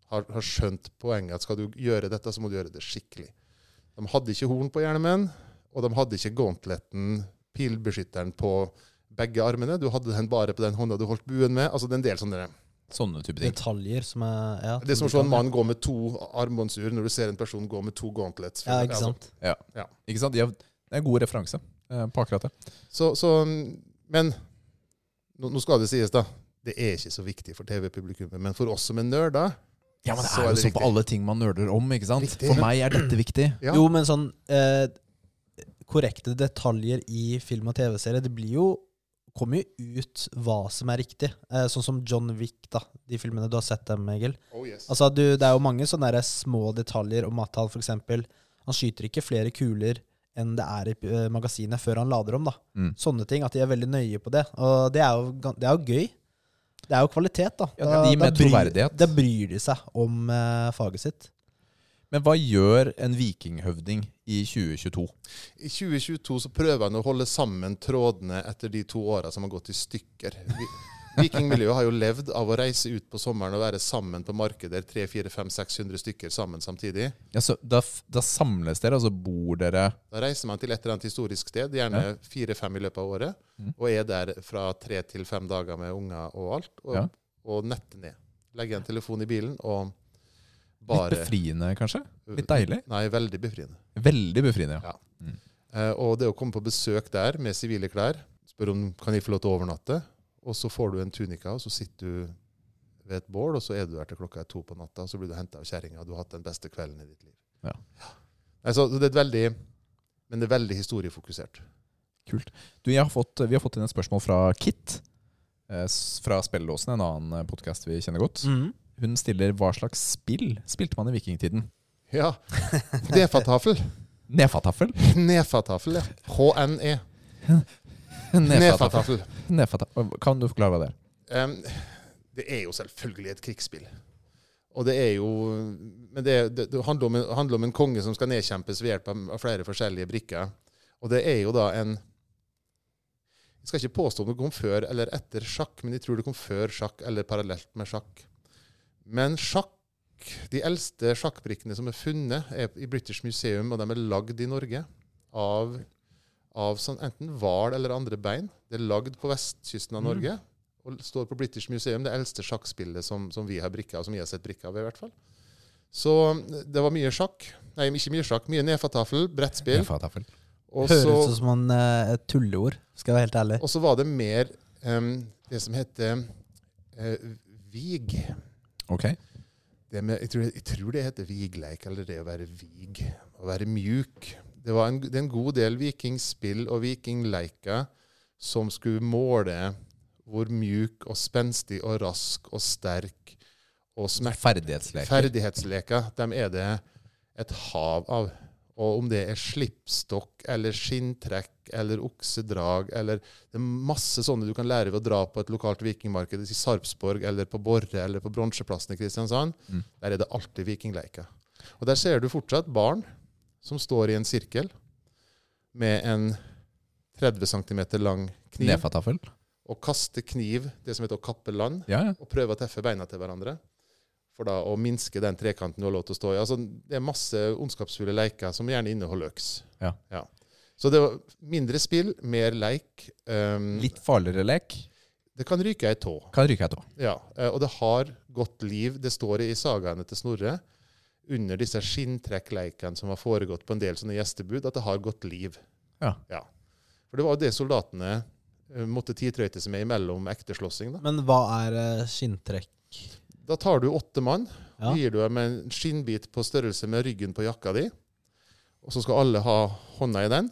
har, har skjønt poenget at skal du gjøre dette, så må du gjøre det skikkelig. De hadde ikke horn på hjelmen, og de hadde ikke gauntleten, pilbeskytteren, på begge armene. Du hadde den bare på den hånda du holdt buen med. Altså, det er en del sånne Sånne type ting. Detaljer som er ja, Det er som å se en mann gå med to armbåndsur når du ser en person gå med to gauntlets. Ja, ikke sant? Ja. ja. Ikke sant? Det er en god referanse eh, på akkurat det. Så, så, men nå skal det sies, da. Det er ikke så viktig for TV-publikummet, men for oss som er nerder Ja, men det Så er er jo sånn på alle ting man nerder om, ikke sant? Riktig. For meg er dette viktig. ja. Jo, men sånn eh, korrekte detaljer i film og TV-serie, det blir jo kommer jo ut hva som er riktig. Eh, sånn som John Wick, da. De filmene du har sett dem, Egil. Oh, yes. Altså, du, det er jo mange sånne der små detaljer om at han for eksempel Han skyter ikke flere kuler enn det er i eh, magasinet før han lader om. da. Mm. Sånne ting. At de er veldig nøye på det. Og det er jo, det er jo gøy. Det er jo kvalitet, da. Ja, det gir mer bryr, troverdighet. da bryr de seg om eh, faget sitt. Men hva gjør en vikinghøvding i 2022? I 2022 så prøver han å holde sammen trådene etter de to åra som har gått i stykker. Vi, Vikingmiljøet har jo levd av å reise ut på sommeren og være sammen på markeder 300-400-500-600 stykker sammen samtidig. Ja, så da, da samles dere, altså bor dere Da reiser man til et eller annet historisk sted, gjerne fire-fem i løpet av året, mm. og er der fra tre til fem dager med unger og alt, og, Ja. og netter ned. Legger en telefon i bilen og bare Litt befriende, kanskje? Litt deilig? Nei, veldig befriende. Veldig befriende, ja. Ja. Mm. og det å komme på besøk der med sivile klær, spør om kan de få lov til å overnatte, og så får du en tunika, og så sitter du ved et bål, og så er du der til klokka er to på natta, og så blir du henta av kjerringa, og du har hatt den beste kvelden i ditt liv. Ja. ja. Altså, det er veldig Men det er veldig historiefokusert. Kult. Du, jeg har fått, vi har fått inn et spørsmål fra Kit. eh, Fra Spellelåsen, en annen podkast vi kjenner godt. Mm. Hun stiller hva slags spill spilte man i vikingtiden? Ja. Nefatafel. Nefatafel? Nefatafel, ja. HNE. Nedfatafel. Nefatafel. Kan du forklare hva det er? Um, det er jo selvfølgelig et krigsspill. Og det er jo Men det, det, det handler, om en, handler om en konge som skal nedkjempes ved hjelp av, av flere forskjellige brikker. Og det er jo da en Jeg skal ikke påstå om det kom før eller etter sjakk, men jeg tror det kom før sjakk eller parallelt med sjakk. Men sjakk De eldste sjakkbrikkene som er funnet, er i British Museum, og de er lagd i Norge av, av sånn, enten hval eller andre bein. Det er lagd på vestkysten av Mm. Norge og står på British Museum, det eldste sjakkspillet som, som vi har brikka, og som jeg har sett brikka av, i hvert fall. Så det var mye sjakk. Nei, ikke mye sjakk. Mye nedfatafel, brettspill. Nedfatafel. Og Høres ut som en, eh, et tulleord, skal jeg være helt ærlig. og så var det mer um, det som heter uh, vig. Ok. det med, jeg, tror, jeg tror det heter vigleik, eller det å være vig. Å være mjuk. Det, var en, det er en god del vikingspill og vikingleiker som skulle måle hvor mjuk og spenstig og rask og sterk og smert... Ferdighetsleker. Ferdighetsleker, dem er det et hav av. Og om det er slipstokk eller skinntrekk eller oksedrag eller Det er masse sånne du kan lære ved å dra på et lokalt vikingmarked i Sarpsborg eller på Borre eller på Bronseplassen i Kristiansand. Mm. Der er det alltid vikingleiker. Og der ser du fortsatt barn som står i en sirkel med en 30 cm lang kniv og kaste kniv, det som heter å kappe land Ja, ja. og prøve å teffe beina til hverandre. For da å minske den trekanten du har lov til å stå i. Altså, det er masse ondskapsfulle leker som gjerne inneholder øks. Ja. Så det var mindre spill, mer leik. Um, Litt farligere lek. det kan ryke ei tå. Kan ryke ei tå. Ja, eh, og det har godt liv. Det står i sagaene til Snorre under disse skinntrekkleikene som har foregått på en del sånne gjestebud, at det har gått liv. Ja. For det var jo det soldatene eh, måtte tidtrøyte seg med imellom ekte slåssing. Da. Men hva er eh, skinntrekk? da tar du åtte mann, Ja. gir du dem en skinnbit på størrelse med ryggen på jakka di, og så skal alle ha hånda i den.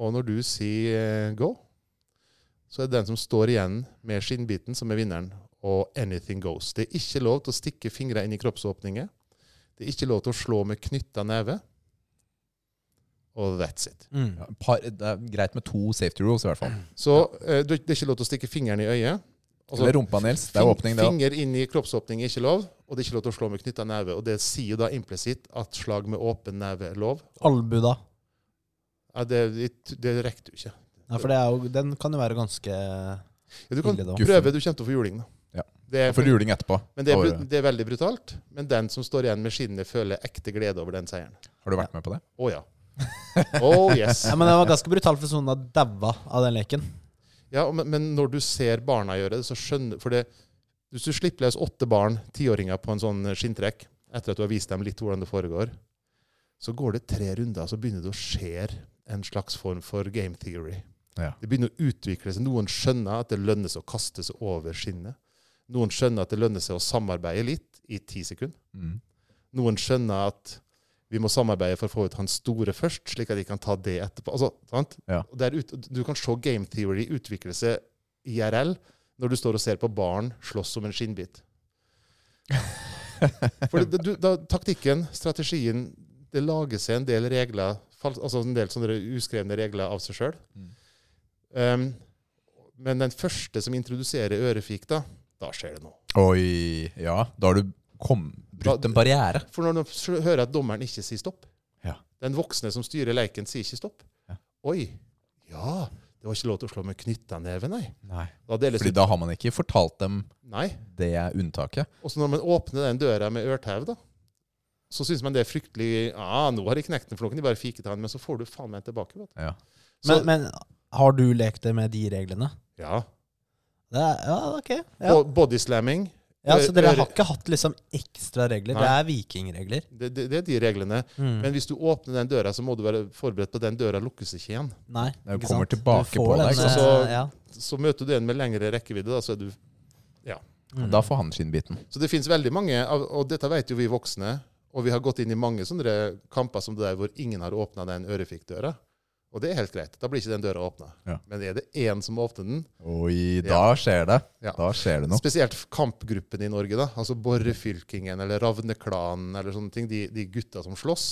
Og når du sier eh, go, så er det den som står igjen med skinnbiten, som er vinneren. Og anything goes. Det er ikke lov til å stikke fingrene inn i kroppsåpninger. Det er ikke lov til å slå med knytta neve. Og that's it. Mm. Ja, par, det er greit med to safety rules, i hvert fall. Så eh, det er ikke lov til å stikke fingeren i øyet. Altså, Eller rumpa, Nils. Det er åpning, det òg. Finger inn i kroppsåpning er ikke lov, og det er ikke lov til å slå med knytta neve. Og det sier jo da implisitt at slag med åpen neve er lov. Albu, da? Ja, det, det, det rekker du ikke. Ja, for det er jo, den kan jo være ganske Ja, du kan ille, da. prøve, du kommer til å få juling. da. Ja. Det er, For juling etterpå. men det er, det er veldig brutalt. Men den som står igjen med skinnet, føler ekte glede over den seieren. Har du vært med på det? Å ja. Oh yes. Ja, Men det var ganske brutalt for sånne daua av den leken. Ja, men, men når du ser barna gjøre det, så skjønner For det, hvis du slipper løs åtte barn, tiåringer, på en sånn skinntrekk, etter at du har vist dem litt hvordan det foregår, så går det tre runder, så begynner det å skje en slags form for game theory. Ja. Det begynner å utvikle seg. Noen skjønner at det lønner seg å kaste seg over skinnet. Noen skjønner at det lønner seg å samarbeide litt i ti sekunder. Mm. Noen skjønner at vi må samarbeide for å få ut han store først, slik at de kan ta det etterpå. Altså, sant? Ja. Der ut, du kan se game theory utvikle seg IRL når du står og ser på barn slåss om en skinnbit. For det, du, da, taktikken, strategien, det lager seg en del regler, altså en del sånne uskrevne regler av seg sjøl. Mm. Um, men den første som introduserer ørefik, da, da skjer det noe. Oi, ja. Da har du kom, brutt Da- en barriere. For når du hører at dommeren ikke sier stopp Ja. Den voksne som styrer leiken, sier ikke stopp. Ja. Oi, ja, det var ikke lov til å slå med knytta neve, nei. Nei. Da Fordi ut da har man ikke fortalt dem Nei. det unntaket. Og så når man åpner den døra med ørtau, da, så syns man det er fryktelig Ja, nå har de knekt den, for nå kan de bare fike til han, men så får du faen meg tilbake. Ja. Så, Men, men har du lekt det med de reglene? ja. Det er, ja, ok. Ja. Bodyslamming, ja, så dere har ikke hatt liksom ekstra regler? Det er vikingregler? det, det, det er de reglene. Mm. Men hvis du åpner den døra, så må du være forberedt på at den døra lukkes ikke igjen. Nei, ikke kommer sant? tilbake Du på deg, den, ikke sant? eh, Så- ja. Så møter du en med lengre rekkevidde, da, så er du Mm. Da får han skinnbiten. Så det finnes veldig mange, og dette vet jo vi voksne, og vi har gått inn i mange sånne kamper som det der hvor ingen har åpna den ørefikkdøra. Og det er helt greit. Da blir ikke den døra åpna. Ja. Men er det én som åpner den, Oi, da skjer det. Ja. Da skjer det noe. spesielt kampgruppen i Norge, da, altså Borrefylkingen eller Ravneklanen eller sånne ting, de, de gutta som slåss,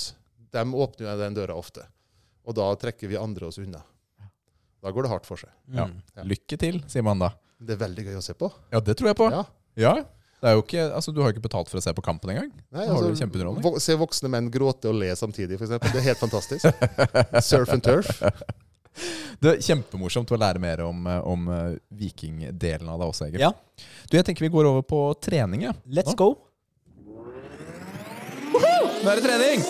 de åpner jo den døra ofte. Og da trekker vi andre oss unna. Da går det hardt for seg. Ja. Mm. Ja. Lykke til, sier man da. Det er veldig gøy å se på. Ja, det tror jeg på. Ja. Ja. Det er jo ikke, altså, du har jo ikke betalt for å se på kampen engang. Nei, altså, vo- se voksne menn gråte og le samtidig, f.eks. Det er helt fantastisk. Surf and turf. Det er kjempemorsomt å lære mer om, eh, om eh, vikingdelen av det også, Egil. Ja, Du, jeg tenker vi går over på trening, ja. let's go. Nå er det trening!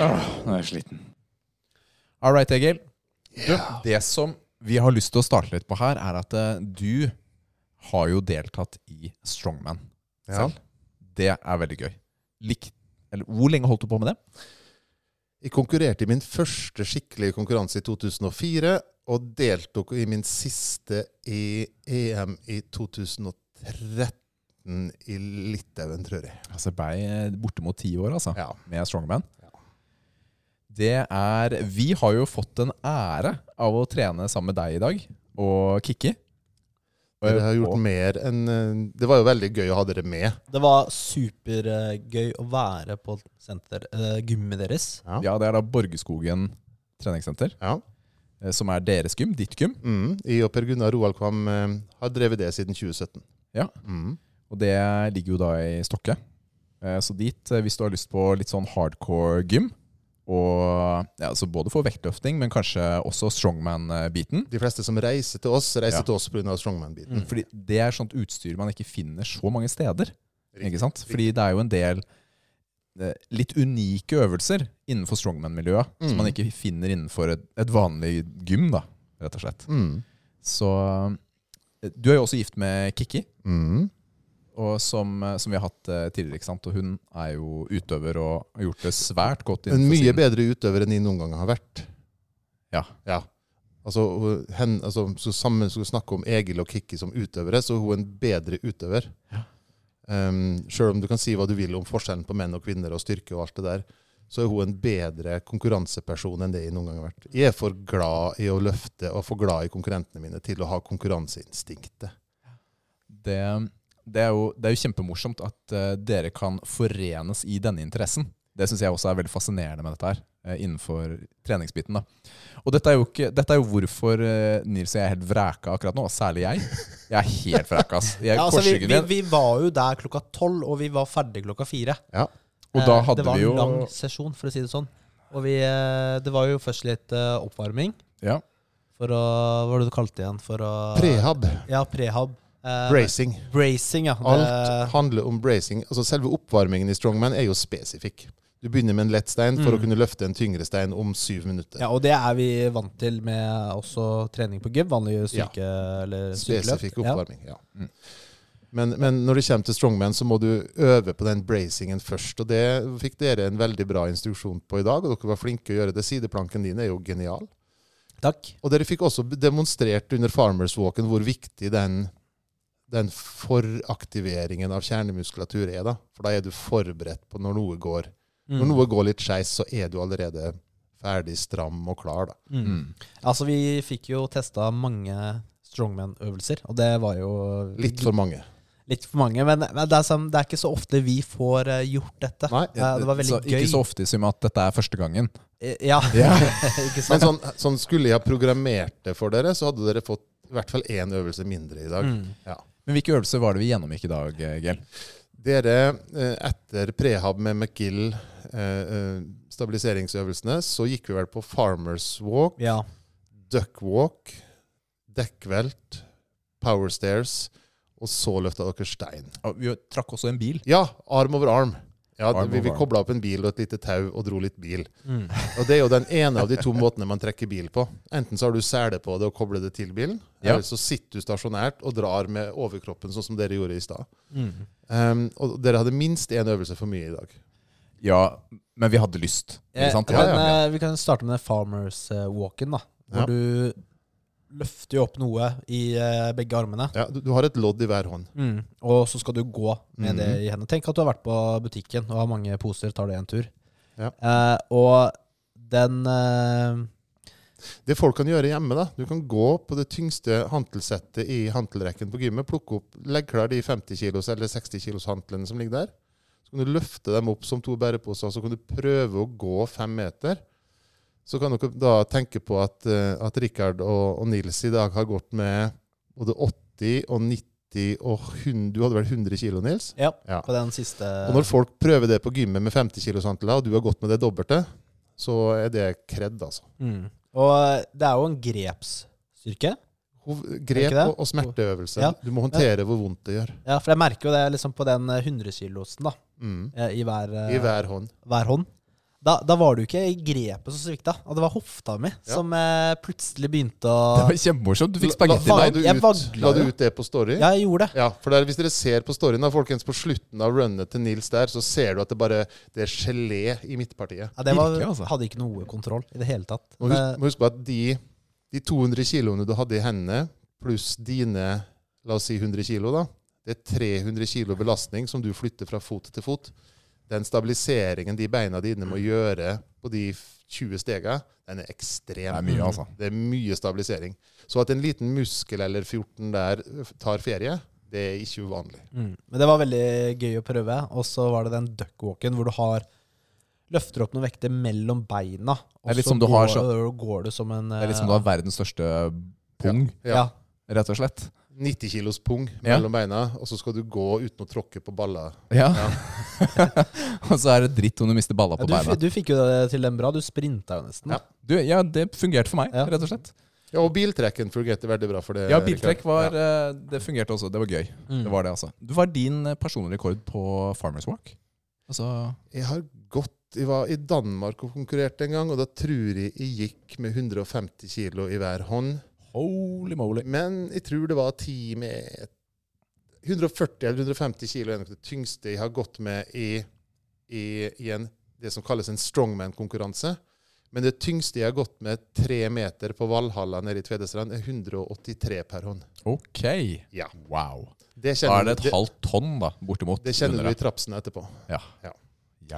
Åh, nå er jeg sliten. All right, Egil. Du, det som vi har lyst til å starte litt på her, er at eh, du har jo deltatt i Strongman Ja. Det er veldig gøy. Lik, eller, hvor lenge holdt du på med det? Jeg konkurrerte i min første skikkelige konkurranse i 2004, og deltok i min siste i EM i 2013 i Litauen, tror jeg. Altså blei bortimot ti år, altså, Ja. med Strongman. Det er Vi har jo fått en ære av å trene sammen med deg i dag, og Kikki. Dere har gjort mer enn eh, Det var jo veldig gøy å ha dere med. Det var supergøy å være på senter, uh, gymmet deres. Ja. Ja, det er da Borgeskogen treningssenter, Ja. eh, som er deres gym, ditt gym. Mm. Jeg og Per Gunnar Roald Kvam eh, har drevet det siden 2017. Ja. Mm. Og det ligger jo da i Stokke. Eh, Så dit, eh, hvis du har lyst på litt sånn hardcore gym, og ja, altså både for vektløfting, men kanskje også strongman-biten. De fleste som reiser til oss, reiser Ja. til oss pga. strongman-biten. Mm. Fordi det er sånt utstyr man ikke finner så mange steder. Riktig. Fordi det er jo en del eh, litt unike øvelser innenfor strongman-miljøet som Mm. man ikke finner innenfor et, et vanlig gym, da, rett og slett. Mm. Så eh, Du er jo også gift med Kikki, Mm. Som, eh, som vi har hatt eh, tidligere. ikke sant? Og hun er jo utøver og har gjort det svært godt En mye sin bedre utøver enn de noen gang har vært. Ja. ja. Altså, hen, altså, så sammen skal vi snakke om Egil og Kikki som utøvere, så er hun en bedre utøver. Ja. Um, Sjøl om du kan si hva du vil om forskjellen på menn og kvinner og styrke og alt det der, så er hun en bedre konkurranseperson enn det jeg noen gang har vært. Jeg er for glad i å løfte og for glad i konkurrentene mine til å ha konkurranseinstinktet. det, det, er jo, det er jo kjempemorsomt at uh, dere kan forenes i denne interessen. Det syns jeg også er veldig fascinerende med dette her, uh, innenfor treningsbiten. da. Og dette er jo, ikke, dette er jo hvorfor uh, Nils og jeg er helt vræka akkurat nå, særlig jeg. Jeg er helt vræka. ass. Jeg, Ja, altså, vi, vi, vi var jo der klokka tolv, og vi var ferdig klokka fire. Og da hadde vi jo... det var en lang sesjon, for å si det sånn. Og vi, det var jo først litt oppvarming. ja, For å Hva var det du kalte det igjen? For å Prehab, Ja, prehab. Eh, bracing. Bracing, ja. Alt handler om bracing. Altså Selve oppvarmingen i strongman er jo spesifikk. Du begynner med en lett stein for Mm. å kunne løfte en tyngre stein om syv minutter. ja, og det er vi vant til med også trening på gym. Vanlig styrke eller styrkeløft. Spesifikk oppvarming. ja. Mm. Men, men når det kommer til strongman, så må du øve på den bracingen først. Og det fikk dere en veldig bra instruksjon på i dag, og dere var flinke å gjøre det. Sideplanken din er jo genial. Takk. Og dere fikk også demonstrert under Farmers Walken hvor viktig den, den foraktiveringen av kjernemuskulatur er. da. For da er du forberedt på når noe går. Når Mm. noe går litt skeis, så er du allerede ferdig stram og klar. da. Mm. mm. Altså, vi fikk jo testa mange strongman-øvelser, og det var jo Litt for mange. litt for mange. Men, men det, er som, det er ikke så ofte vi får eh, gjort dette. Nei. Ja, det var veldig så, gøy. Ikke så ofte som at dette er første gangen. Eh, Ja, Ja. ikke Men sånn, sånn skulle jeg ha programmert det for dere, så hadde dere fått i hvert fall én øvelse mindre i dag. Mm. Men hvilke øvelser var det vi gjennomgikk i dag, Gel? Dere, eh, etter prehab med McGill, eh, eh, stabiliseringsøvelsene, så gikk vi vel på Farmers Walk, Ja. Duck Walk, dekkvelt, Power Stairs, og så løfta dere stein. Og Vi trakk også en bil. Ja, arm over arm. Ja, vi, vi kobla opp en bil og et lite tau og dro litt bil. Mm. Og det er jo den ene av de to måtene man trekker bil på. Enten så har du sele på det og kobler det til bilen, Ja. eller så sitter du stasjonært og drar med overkroppen, sånn som dere gjorde i stad. Mm. Um, og dere hadde minst én øvelse for mye i dag. Ja, men vi hadde lyst. Ikke Eh, sant? Ja, men, ja. eh, vi kan starte med farmers walk-in, da. Hvor Ja. du løfter jo opp noe i eh, begge armene. Ja, du, du har et lodd i hver hånd. Mm. Og så skal du gå med mm. det i hendene. Tenk at du har vært på butikken og har mange poser, tar det en tur. Ja. Eh, og den eh, Det folk kan gjøre hjemme, da Du kan gå på det tyngste hantelsettet i hantelrekken på gymmet, plukke opp leggklar de 50 kilos eller 60 kilos hantlene som ligger der. Så kan du løfte dem opp som to bæreposer, så kan du prøve å gå fem meter. Så kan dere da tenke på at, eh, at Rikard og, og Nils i dag har gått med både 80 og 90 og 100 Du hadde vel 100 kilo, Nils? Ja, Ja. på den siste Og når folk prøver det på gymmet med 50 kilos hantler, og du har gått med det dobbelte, så er det kred, altså. mm. Og eh, det er jo en grepsstyrke. Grep og, og smerteøvelse. Ja. Du må håndtere hvor vondt det gjør. Ja, for jeg merker jo det liksom på den eh, 100-kilosen da, Mm. eh, i hver, eh, I hver hånd. hver hånd. Da, da var det jo ikke grepet som svikta, og det var hofta mi Ja. som eh, plutselig begynte å Det var kjempemorsomt. Du fikk La- spagetti la, Faen, la, ut, la du ut det på Story? Ja, jeg gjorde det. Ja, for der, Hvis dere ser på storyen, da, folkens, på slutten av runnet til Nils der, så ser du at det bare det er gelé i midtpartiet. Ja, det var, Virkelig, altså. hadde ikke noe kontroll i det hele tatt. Må huske, må huske på at de, de 200 kiloene du hadde i hendene, pluss dine la oss si 100 kilo, da, det er 300 kilo belastning som du flytter fra fot til fot. Den stabiliseringen de beina dine må gjøre på de 20 stega, den er ekstrem. Det er mye, altså. Det er mye stabilisering. Så at en liten muskel eller 14 der tar ferie, det er ikke uvanlig. Mm. Men det var veldig gøy å prøve. Og så var det den duckwalken hvor du har løfter opp noen vekter mellom beina. Og så går, så- går du som en Det er litt som du har verdens største pung, ja. ja. rett og slett. 90 kilos pung Ja. mellom beina, og så skal du gå uten å tråkke på baller. Ja. og så er det dritt om du mister balla Ja, på du, beina. du fikk jo det til den bra. Du sprinta jo nesten. Ja. Du, ja, det fungerte for meg, Ja. rett og slett. Ja, og biltrekken fungerte veldig bra for det. Ja, biltrekk var Ja. eh, Det fungerte også. Det var gøy. Mm. Det var det, altså. Du var din eh, personlige rekord på Farmers Walk. Altså Jeg har gått Jeg var i Danmark og konkurrerte en gang, og da tror jeg jeg gikk med 150 kilo i hver hånd. Holy moly. Men jeg tror det var ti med 140 eller 150 kilo er nok det tyngste jeg har gått med i, i, i en, det som kalles en strongman-konkurranse. Men det tyngste jeg har gått med tre meter på Valhalla nede i Tvedestrand, er 183 per hånd. Ok. Ja. Wow. Det Da er det et halvt tonn, da, bortimot. det kjenner under du i trapsen etterpå. Ja. Ja.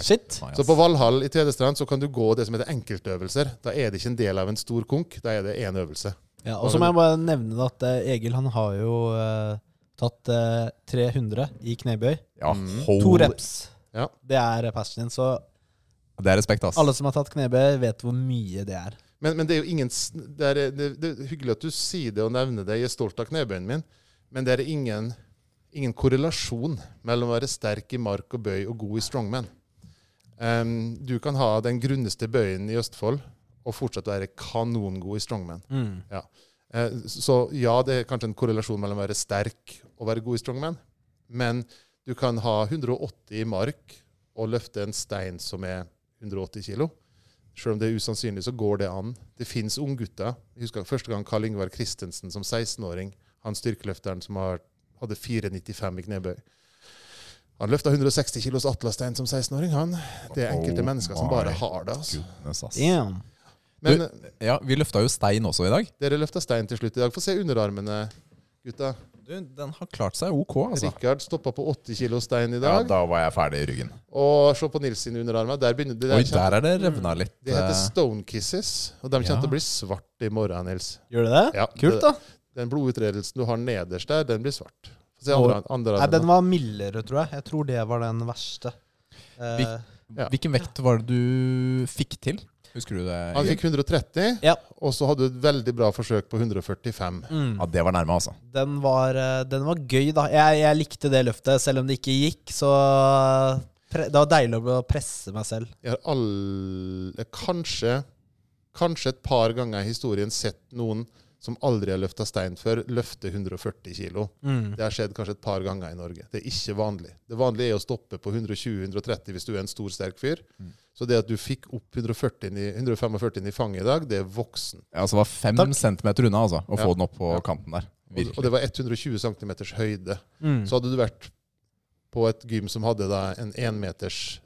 Shit. Så på Valhall i Tvedestrand så kan du gå det som heter enkeltøvelser. Da er det ikke en del av en stor konk, da er det én øvelse. Ja, og så må jeg bare nevne at eh, Egil han har jo uh, tatt uh, 300 i knebøy. Ja, Mm. hold- To reps. Ja. Det er passion din. Så Det er respekt, ass. alle som har tatt knebøy, vet hvor mye det er. Men, men det er jo ingen det er, det, det er hyggelig at du sier det og nevner det. Jeg er stolt av knebøyen min. Men det er ingen, ingen korrelasjon mellom å være sterk i mark og bøy og god i strongman. Um, du kan ha den grunneste bøyen i Østfold og fortsatt være kanongod i strongman. Eh, Så ja, det er kanskje en korrelasjon mellom å være sterk og være god i strongman. Men du kan ha 180 i mark og løfte en stein som er 180 kilo. Selv om det er usannsynlig, så går det an. Det fins unggutter. Jeg husker første gang Karl Ingvar Christensen som 16-åring, han styrkeløfteren som har, hadde 4,95 i knebøy. Han løfta 160 kilos atlastein som 16-åring. han. Det er enkelte Oh mennesker som bare har det. altså. Goodness, ass. Damn. Men Du- Ja, vi løfta jo stein også i dag. dere løfta stein til slutt i dag. Få se underarmene, gutta. Du, den har klart seg ok, altså. Rikard stoppa på 80 kilo stein i dag. Ja, da var jeg ferdig i ryggen. Og se på Nils sine underarmer. Der begynner, det, der Oi, der er det revna litt. det heter eh, stone kisses, og de kommer til å bli svart i morgen, Nils. Gjør det det? Ja, Kult, da. Den blodutredelsen du har nederst der, den blir svart. Få se andre, andre Nei, den var mildere, tror jeg. Jeg tror det var den verste. Hvil, Ja. Hvilken vekt var det du fikk til? Husker du det? Han fikk 130, Ja. og så hadde du et veldig bra forsøk på 145. mm. Ja, det var nærme, altså. Den var, eh, den var gøy, da. Jeg, jeg likte det løftet, selv om det ikke gikk. Så pre det var deilig å presse meg selv. Jeg har all, eh, kanskje, kanskje et par ganger i historien sett noen som aldri har løfta stein før, løfte 140 kilo. Mm. Det har skjedd kanskje et par ganger i Norge. Det er ikke vanlig. Det vanlige er å stoppe på 120-130 hvis du er en stor, sterk fyr. Mm. Så det at du fikk opp 140 inn i, 145 inn i fanget i dag, det er voksen. Ja, altså, det var fem Takk. centimeter unna altså, å Ja. få den opp på Ja. kanten der. Og, og det var 120 cm høyde. Mm. Så hadde du vært på et gym som hadde da en énmeters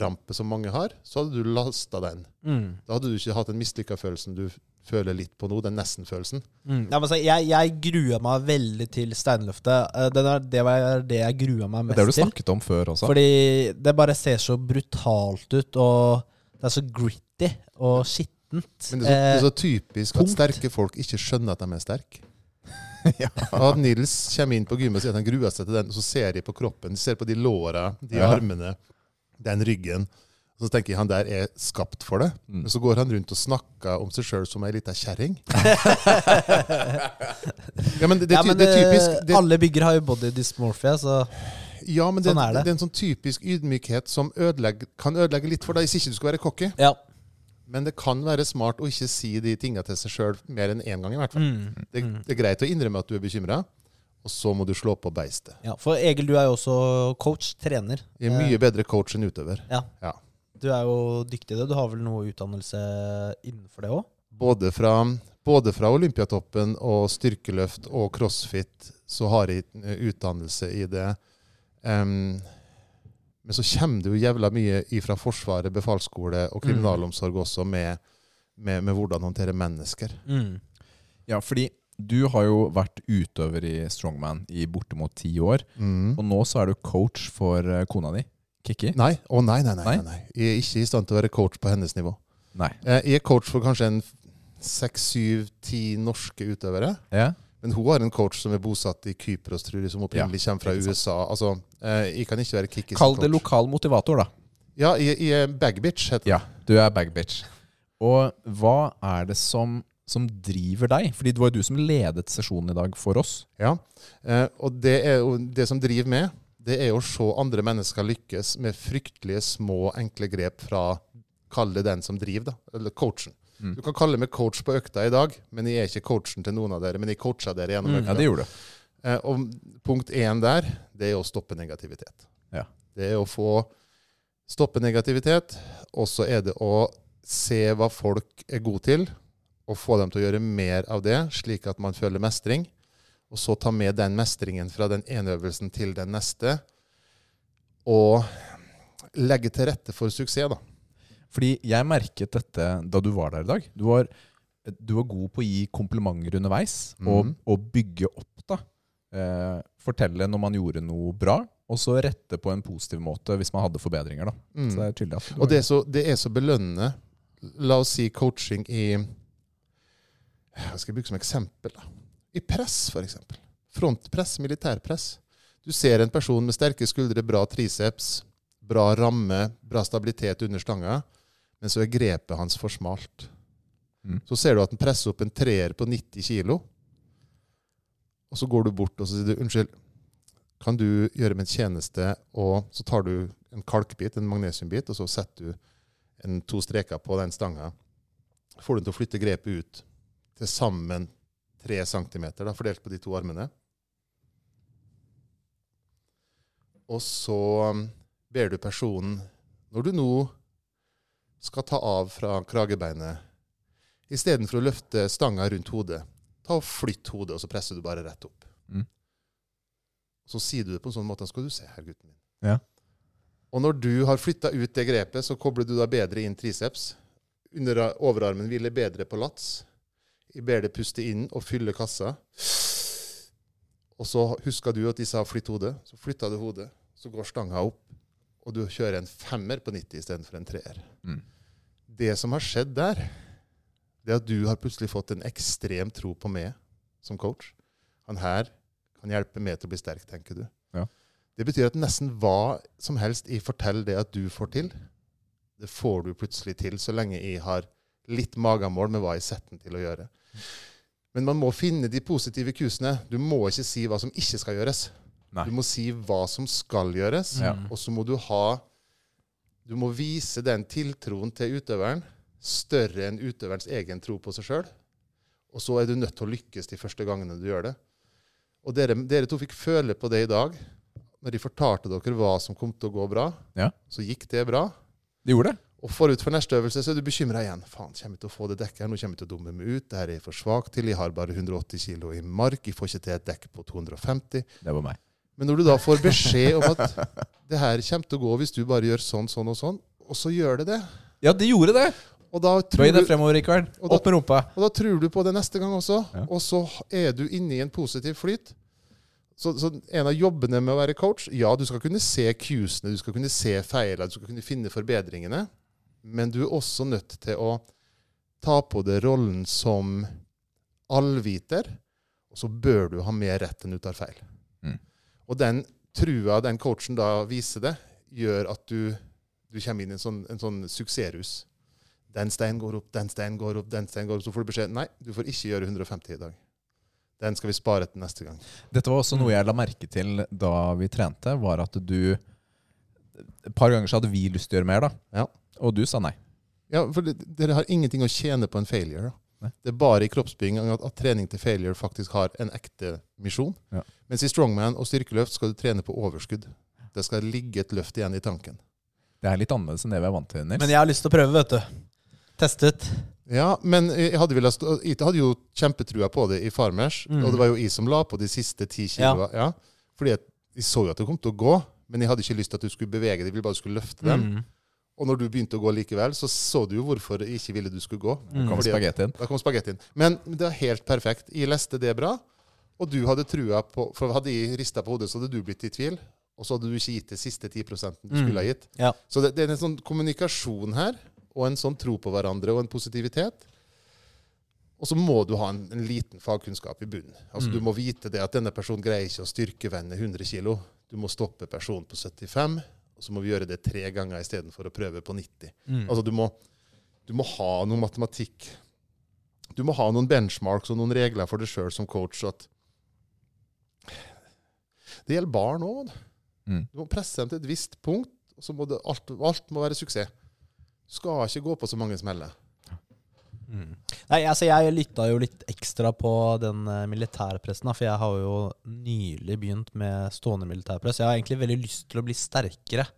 rampe som mange har, så hadde du lasta den. Mm. Da hadde du ikke hatt den mislykka følelsen du føler litt på nå, den nesten-følelsen. Mm. Ja, jeg, jeg grua meg veldig til steinløftet. Eh, er, det var det jeg grua meg mest til. Det har du snakket om før også. Fordi det bare ser så brutalt ut, og det er så gritty og skittent. Men det er, så, det er Eh, så typisk at sterke folk ikke skjønner at de er sterke. ja. Og at Nils kommer inn på gymmet og sier at han gruer seg til den, og så ser de på kroppen, de ser på de låra, de Ja. armene, den ryggen. Så tenker jeg han der er skapt for det. Mm. Men så går han rundt og snakker om seg sjøl som ei lita kjerring. ja, men det, det, ja, men det er eh, typisk det, Alle bygger har jo body dysmorphia, så Ja, men det, sånn er det. det er en sånn typisk ydmykhet som ødelegger, kan ødelegge litt for deg hvis ikke du skal være cocky. ja. Men det kan være smart å ikke si de tinga til seg sjøl mer enn én gang, i hvert fall. Mm. Det, Mm. det er greit å innrømme at du er bekymra, og så må du slå på beistet. ja. For Egil, du er jo også coach, trener. Jeg er mye bedre coach enn utøver. Ja. Du er jo dyktig i det. Du har vel noe utdannelse innenfor det òg? Både både fra Olympiatoppen og styrkeløft og crossfit så har jeg eh, utdannelse i det. Um, men så kommer det jo jævla mye ifra Forsvaret, befalsskole og kriminalomsorg også med, med, med hvordan håndtere mennesker. Mm. Ja, fordi du har jo vært utøver i Strongman i bortimot ti år. Mm. Og nå så er du coach for eh, kona di, Kikki. Nei, å nei, nei, Nei? nei, nei. Jeg er ikke i stand til å være coach på hennes nivå. Nei. Eh, Jeg er coach for kanskje en seks, syv, ti norske utøvere. Ja? Men hun har en coach som er bosatt i Kypros, tror jeg, som opprinnelig kommer fra. USA. Altså, eh, jeg kan ikke være Kikki Kall det lokal motivator, da. Ja, jeg, jeg er bagbitch, heter det. Ja, du er bagbitch. Og hva er det som, som driver deg? Fordi det var jo du som ledet sesjonen i dag for oss. Ja. Eh, og det er jo det som driver med, det er å se andre mennesker lykkes med fryktelige små, enkle grep fra Kall det den som driver, da. Eller coachen. Mm. Du kan kalle meg coach på økta i dag, men jeg er ikke coachen til noen av dere. Men jeg coacha dere gjennom Mm. økta. Ja, det gjorde du. Eh, og punkt én der, det er å stoppe negativitet. Ja. Det er å få stoppe negativitet, og så er det å se hva folk er gode til, og få dem til å gjøre mer av det, slik at man føler mestring. Og så ta med den mestringen fra den ene øvelsen til den neste, og legge til rette for suksess, da. Fordi jeg merket dette da du var der i dag. Du var, du var god på å gi komplimenter underveis, og, Mhm. og bygge opp. da. Eh, fortelle når man gjorde noe bra, og så rette på en positiv måte hvis man hadde forbedringer. da. Mm. Så det er tydelig at du Og det er, så, det er så belønnende. La oss si coaching i Hva skal bruke som eksempel? da? I press, f.eks. Frontpress, militærpress. Du ser en person med sterke skuldre, bra triceps, bra ramme, bra stabilitet under stanga, men så er grepet hans for smalt. Mm. Så ser du at han presser opp en treer på 90 kilo, og så går du bort og så sier du, unnskyld, kan du gjøre meg en tjeneste, og så tar du en kalkbit, en magnesiumbit, og så setter du en, to streker på den stanga. Får du til å flytte grepet ut til sammen 3 cm, da, fordelt på de to armene. Og så um, ber du personen, når du nå skal ta av fra kragebeinet, istedenfor å løfte stanga rundt hodet, ta og flytt hodet, og så presser du bare rett opp. Mm. Så sier du det på en sånn måte, skal du se her, gutten min. Ja. Og når du har flytta ut det grepet, så kobler du da bedre inn triceps. Under overarmen hviler bedre på lats. Jeg ber deg puste inn og fylle kassa. Og så husker du at de sa 'flytt hodet'. Så flytta du hodet. Så går stanga opp, og du kjører en femmer på 90 istedenfor en treer. Mm. Det som har skjedd der, det er at du har plutselig fått en ekstrem tro på meg som coach. Han her kan hjelpe meg til å bli sterk, tenker du. Ja. Det betyr at nesten hva som helst jeg forteller det at du får til, det får du plutselig til, så lenge jeg har litt magemål med hva jeg setter den til å gjøre. Men man må finne de positive kusene. Du må ikke si hva som ikke skal gjøres. Nei. Du må si hva som skal gjøres, Ja. og så må du ha Du må vise den tiltroen til utøveren større enn utøverens egen tro på seg sjøl. Og så er du nødt til å lykkes de første gangene du gjør det. Og dere, dere to fikk føle på det i dag. Når de fortalte dere hva som kom til å gå bra, Ja. så gikk det bra. De gjorde det. Og forut for neste øvelse så er du bekymra igjen. Faen, kommer jeg til å få det dekket her? Nå kommer jeg til å dumme meg ut. Det her er jeg for svak til. Jeg har bare 180 kilo i mark. Jeg får ikke til et dekk på 250. Det var meg. Men når du da får beskjed om at det her kommer til å gå hvis du bare gjør sånn, sånn og sånn, og så gjør det det, Ja, det gjorde det! og da Bøy deg fremover, Rikard. Opp med rumpa. og da tror du på det neste gang også, Ja. og så er du inne i en positiv flyt. Så, så en av jobbene med å være coach Ja, du skal kunne se cuesene, du skal kunne se feilene, du skal kunne finne forbedringene, men du er også nødt til å ta på deg rollen som allviter, og så bør du ha mer rett enn du tar feil. Mm. Og den trua den coachen da viser det, gjør at du, du kommer inn i en sånn, en sånn suksessrus. Den steinen går opp, den steinen går opp, den steinen går opp. Så får du beskjed nei, du får ikke gjøre 150 i dag. Den skal vi spare til neste gang. Dette var også noe jeg la merke til da vi trente, var at du Et par ganger så hadde vi lyst til å gjøre mer, da. Ja. Og du sa nei. Ja, for Dere har ingenting å tjene på en failure. Nei. Da. Det er bare i kroppsbygging at, at trening til failure faktisk har en ekte misjon. Ja. Mens i strongman og styrkeløft skal du trene på overskudd. Det skal ligge et løft igjen i tanken. Det er litt annerledes enn det vi er vant til, Nils. Men jeg har lyst til å prøve, vet du. Testet. Ja, men jeg hadde, vel, jeg hadde jo kjempetrua på det i Farmers, Mm. og det var jo jeg som la på de siste ti kiloene. Ja. Fordi jeg, jeg så jo at det kom til å gå, men jeg hadde ikke lyst til at du skulle bevege deg, jeg ville bare du skulle løfte dem. Mm. Og når du begynte å gå likevel, så så du jo hvorfor jeg ikke ville du skulle gå. Mm. Kom. Da kom spagettien. Men det var helt perfekt. Jeg leste det bra, og du hadde trua på For hadde jeg rista på hodet, så hadde du blitt i tvil. Og så hadde du ikke gitt det siste 10 du Mm. skulle ha gitt. Ja. Så det, det er en sånn kommunikasjon her, og en sånn tro på hverandre, og en positivitet. Og så må du ha en, en liten fagkunnskap i bunnen. Altså Mm. Du må vite det at denne personen greier ikke å styrkevende 100 kg. Du må stoppe personen på 75, og så må vi gjøre det tre ganger istedenfor å prøve på 90. Mm. Altså du må, du må ha noe matematikk. Du må ha noen benchmarks og noen regler for deg sjøl som coach. At det gjelder barn òg. Mm. Du må presse dem til et visst punkt, og så må det, alt, alt må være suksess. Du skal ikke gå på så mange smeller. Mm. Nei, altså Jeg lytta jo litt ekstra på den eh, militærpressen, da, for jeg har jo nylig begynt med stående militærpress. Jeg har egentlig veldig lyst til å bli sterkere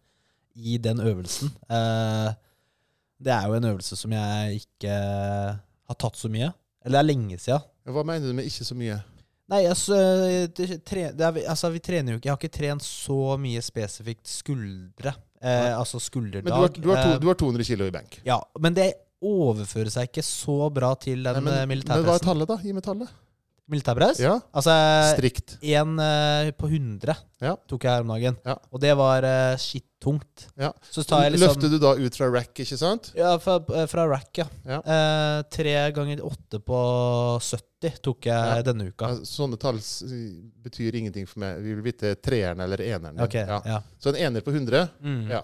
i den øvelsen. Eh, det er jo en øvelse som jeg ikke har tatt så mye. Eller det er lenge sia. Hva mener du med ikke så mye? Nei, altså, det, tre, det er, altså Vi trener jo ikke Jeg har ikke trent så mye spesifikt skuldre. Eh, altså skulderdag. Men du har, du, har to, Eh, du har 200 kilo i benk. ja, men det overfører seg ikke så bra til den Nei, eh, men, hva er tallet, da? Gi meg tallet. Militærpress? Ja, Altså Strikt. en uh, på 100 Ja. tok jeg her om dagen. Ja. Og det var uh, skittungt. Ja. Så tar jeg liksom Løfter du da ut fra rack, ikke sant? Ja, fra, eh, fra rack, ja. Ja. Uh, tre ganger åtte på 70 tok jeg denne uka. Sånne tall betyr ingenting for meg. Vi vil vite treeren eller eneren. Okay. Så en ener på 100? Mm. Ja.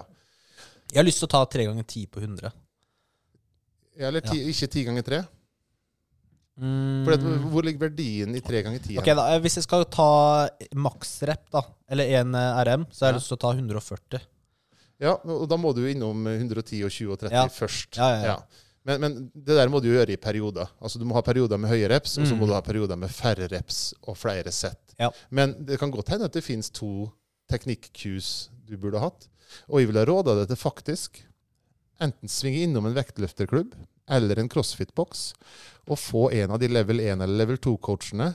Jeg har lyst til å ta tre ganger ti på 100. Eller ti, ikke ti ganger tre? Mm. For det, hvor ligger verdien i tre ganger ti? Ok, da, eh, Hvis jeg skal ta maksrep, da, eller én RM, så har jeg lyst til å ta 140. Ja, og da må du innom 110 og 20 og 30 Ja. først. Ja, ja. Men, men det der må du gjøre i perioder. Altså Du må ha perioder med høye reps, og så må Mm. du ha perioder med færre reps og flere sett. Ja. Men det kan godt hende at det finnes to teknikk-cues du burde hatt. Og jeg ville råda deg til faktisk enten svinge innom en vektløfterklubb eller en crossfit-boks og få en av de level 1 eller level 2-coachene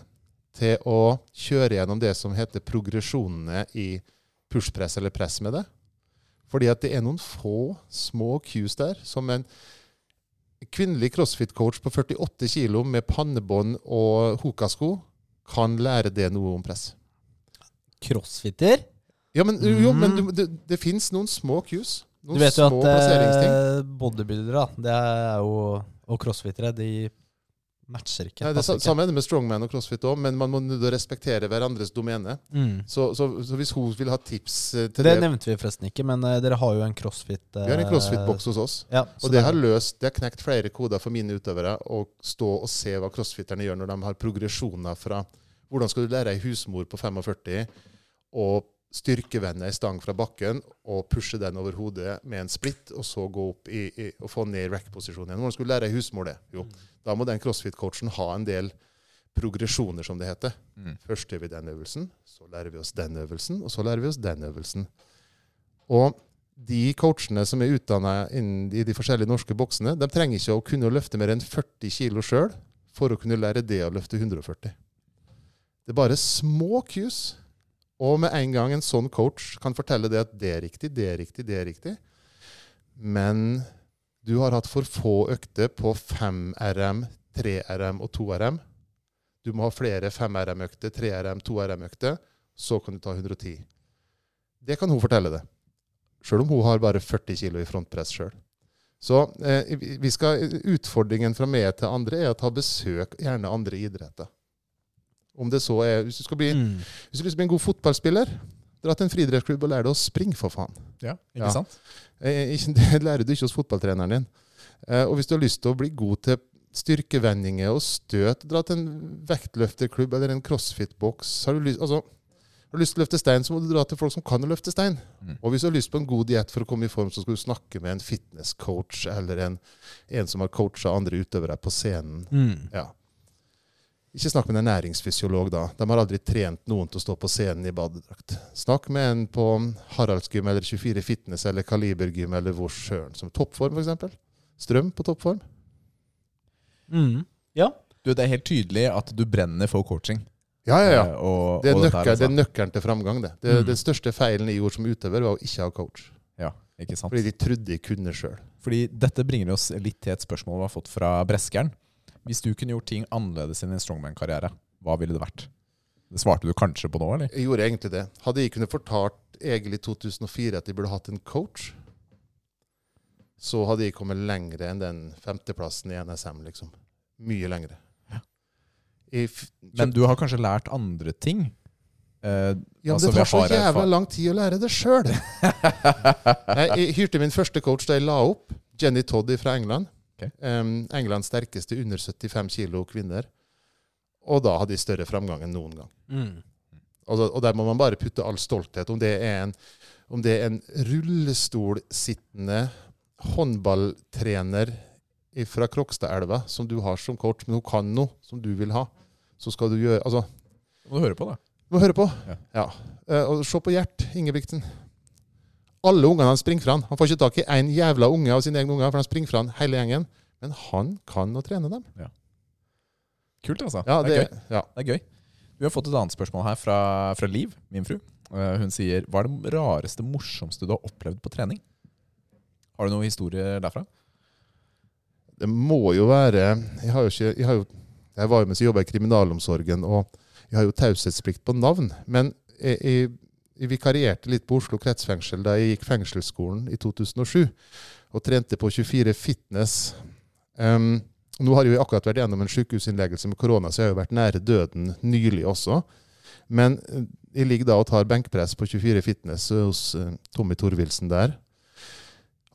til å kjøre gjennom det som heter progresjonene i pushpress eller press med det. Fordi at det er noen få små cues der som en kvinnelig crossfit-coach på 48 kilo med pannebånd og hokasko kan lære det noe om press. Crossfitter? Ja, men, jo, men du, det, det fins noen små cues. Noen Du vet jo at eh, bodybuildere det er jo, og crossfittere de matcher ikke. Nei, det er samme er det med strongman og crossfit òg, men man må respektere hverandres domene. Mm. Så, så, så hvis hun vil ha tips eh, til Det det, nevnte vi forresten ikke, men eh, dere har jo en crossfit Vi har en crossfit-boks hos oss. Ja, Og det har løst, det har knekt flere koder for mine utøvere å stå og se hva crossfitterne gjør når de har progresjoner fra hvordan skal du lære ei husmor på 45 å styrkevende ei stang fra bakken og pushe den over hodet med en splitt, og så gå opp i, i, og få ned rack-posisjonen igjen. Hvordan skulle du lære ei husmor det? Jo, da må den crossfit-coachen ha en del progresjoner, som det heter. Mm. Først gjør vi den øvelsen, så lærer vi oss den øvelsen, og så lærer vi oss den øvelsen. Og de coachene som er utdanna i de forskjellige norske boksene, de trenger ikke å kunne løfte mer enn 40 kg sjøl for å kunne lære det å løfte 140. Det er bare små cues. Og med en gang en sånn coach kan fortelle det at det er riktig, det er riktig, det er riktig, men du har hatt for få økter på 5 RM, 3 RM og 2 RM. Du må ha flere 5 RM-økter, 3 RM, 2 RM-økter. Så kan du ta 110. Det kan hun fortelle det. Sjøl om hun har bare 40 kg i frontpress sjøl. Så eh, vi skal, utfordringen fra meg til andre er å ta besøk gjerne andre idretter. Om det så er Hvis du skal bli, mm. hvis du å bli en god fotballspiller, dra til en friidrettsklubb og lær deg å springe, for faen. Ja, ikke Ja. sant? Eh, Det lærer du ikke hos fotballtreneren din. Eh, Og hvis du har lyst til å bli god til styrkevendinger og støt, dra til en vektløfterklubb eller en crossfit-boks. Har du lyst, altså, har du lyst til å løfte stein, så må du dra til folk som kan å løfte stein. Mm. Og hvis du har lyst på en god diett for å komme i form, så skal du snakke med en fitnesscoach eller en, en som har coacha andre utøvere på scenen. Mm. Ja. Ikke snakk med en næringsfysiolog, da. De har aldri trent noen til å stå på scenen i badedrakt. Snakk med en på Haraldsgym eller 24 Fitness eller Kalibergym eller hvor søren. Som toppform, f.eks. Strøm på toppform. Mm. Ja. Du, det er helt tydelig at du brenner for coaching. Ja, ja, ja. Eh, Og, Det er, nøkkel, det er altså. nøkkelen til framgang. det. det Mm. Den største feilen jeg gjorde som utøver, var å ikke ha coach. Ja, ikke sant? Fordi de trodde de kunne sjøl. Fordi dette bringer oss litt til et spørsmål vi har fått fra Breskeren. Hvis du kunne gjort ting annerledes i din strongman-karriere, hva ville det vært? Det svarte du kanskje på nå, eller? Jeg gjorde egentlig det. Hadde jeg kunnet fortalt Egil i 2004 at de burde hatt en coach, så hadde jeg kommet lengre enn den femteplassen i NSM, liksom. Mye lengre. Ja. Men du har kanskje lært andre ting? Eh, Ja, men Altså, det tar så jævla lang tid å lære det sjøl. jeg hyrte min første coach da jeg la opp. Jenny Todd fra England. Ok. Um, Englands sterkeste under 75 kilo kvinner. Og da hadde de større framgang enn noen gang. Mm. Og, og der må man bare putte all stolthet. Om det er en, om det er en rullestolsittende håndballtrener fra Krokstadelva som du har som coach, men hun kan noe som du vil ha, så skal du gjøre Altså, må du høre på, da. du må høre på. Ja. Eh, og se på Gjert Ingebrigtsen. Alle ungene han springer fra han. Han får ikke tak i én jævla unge av sine egne unger, for han springer fra han hele gjengen. Men han kan å trene dem. Kult, altså. Ja, det, er gøy. ja. det er gøy. Vi har fått et annet spørsmål her fra, fra Liv, min fru. Eh, hun sier Hva er det rareste, morsomste du har opplevd på trening? Har du noen historier derfra? Det må jo være Jeg har jo ikke Jeg, har jo, jeg var jo med som jobba i kriminalomsorgen, og jeg har jo taushetsplikt på navn. Men jeg, jeg, jeg vikarierte litt på Oslo kretsfengsel da jeg gikk fengselsskolen i 2007. Og trente på 24 Fitness. Um, nå har jeg jo akkurat vært gjennom en sykehusinnleggelse med korona, så jeg har jo vært nære døden nylig også. Men eh, jeg ligger da og tar benkpress på 24 Fitness hos eh, Tommy Torvilsen der.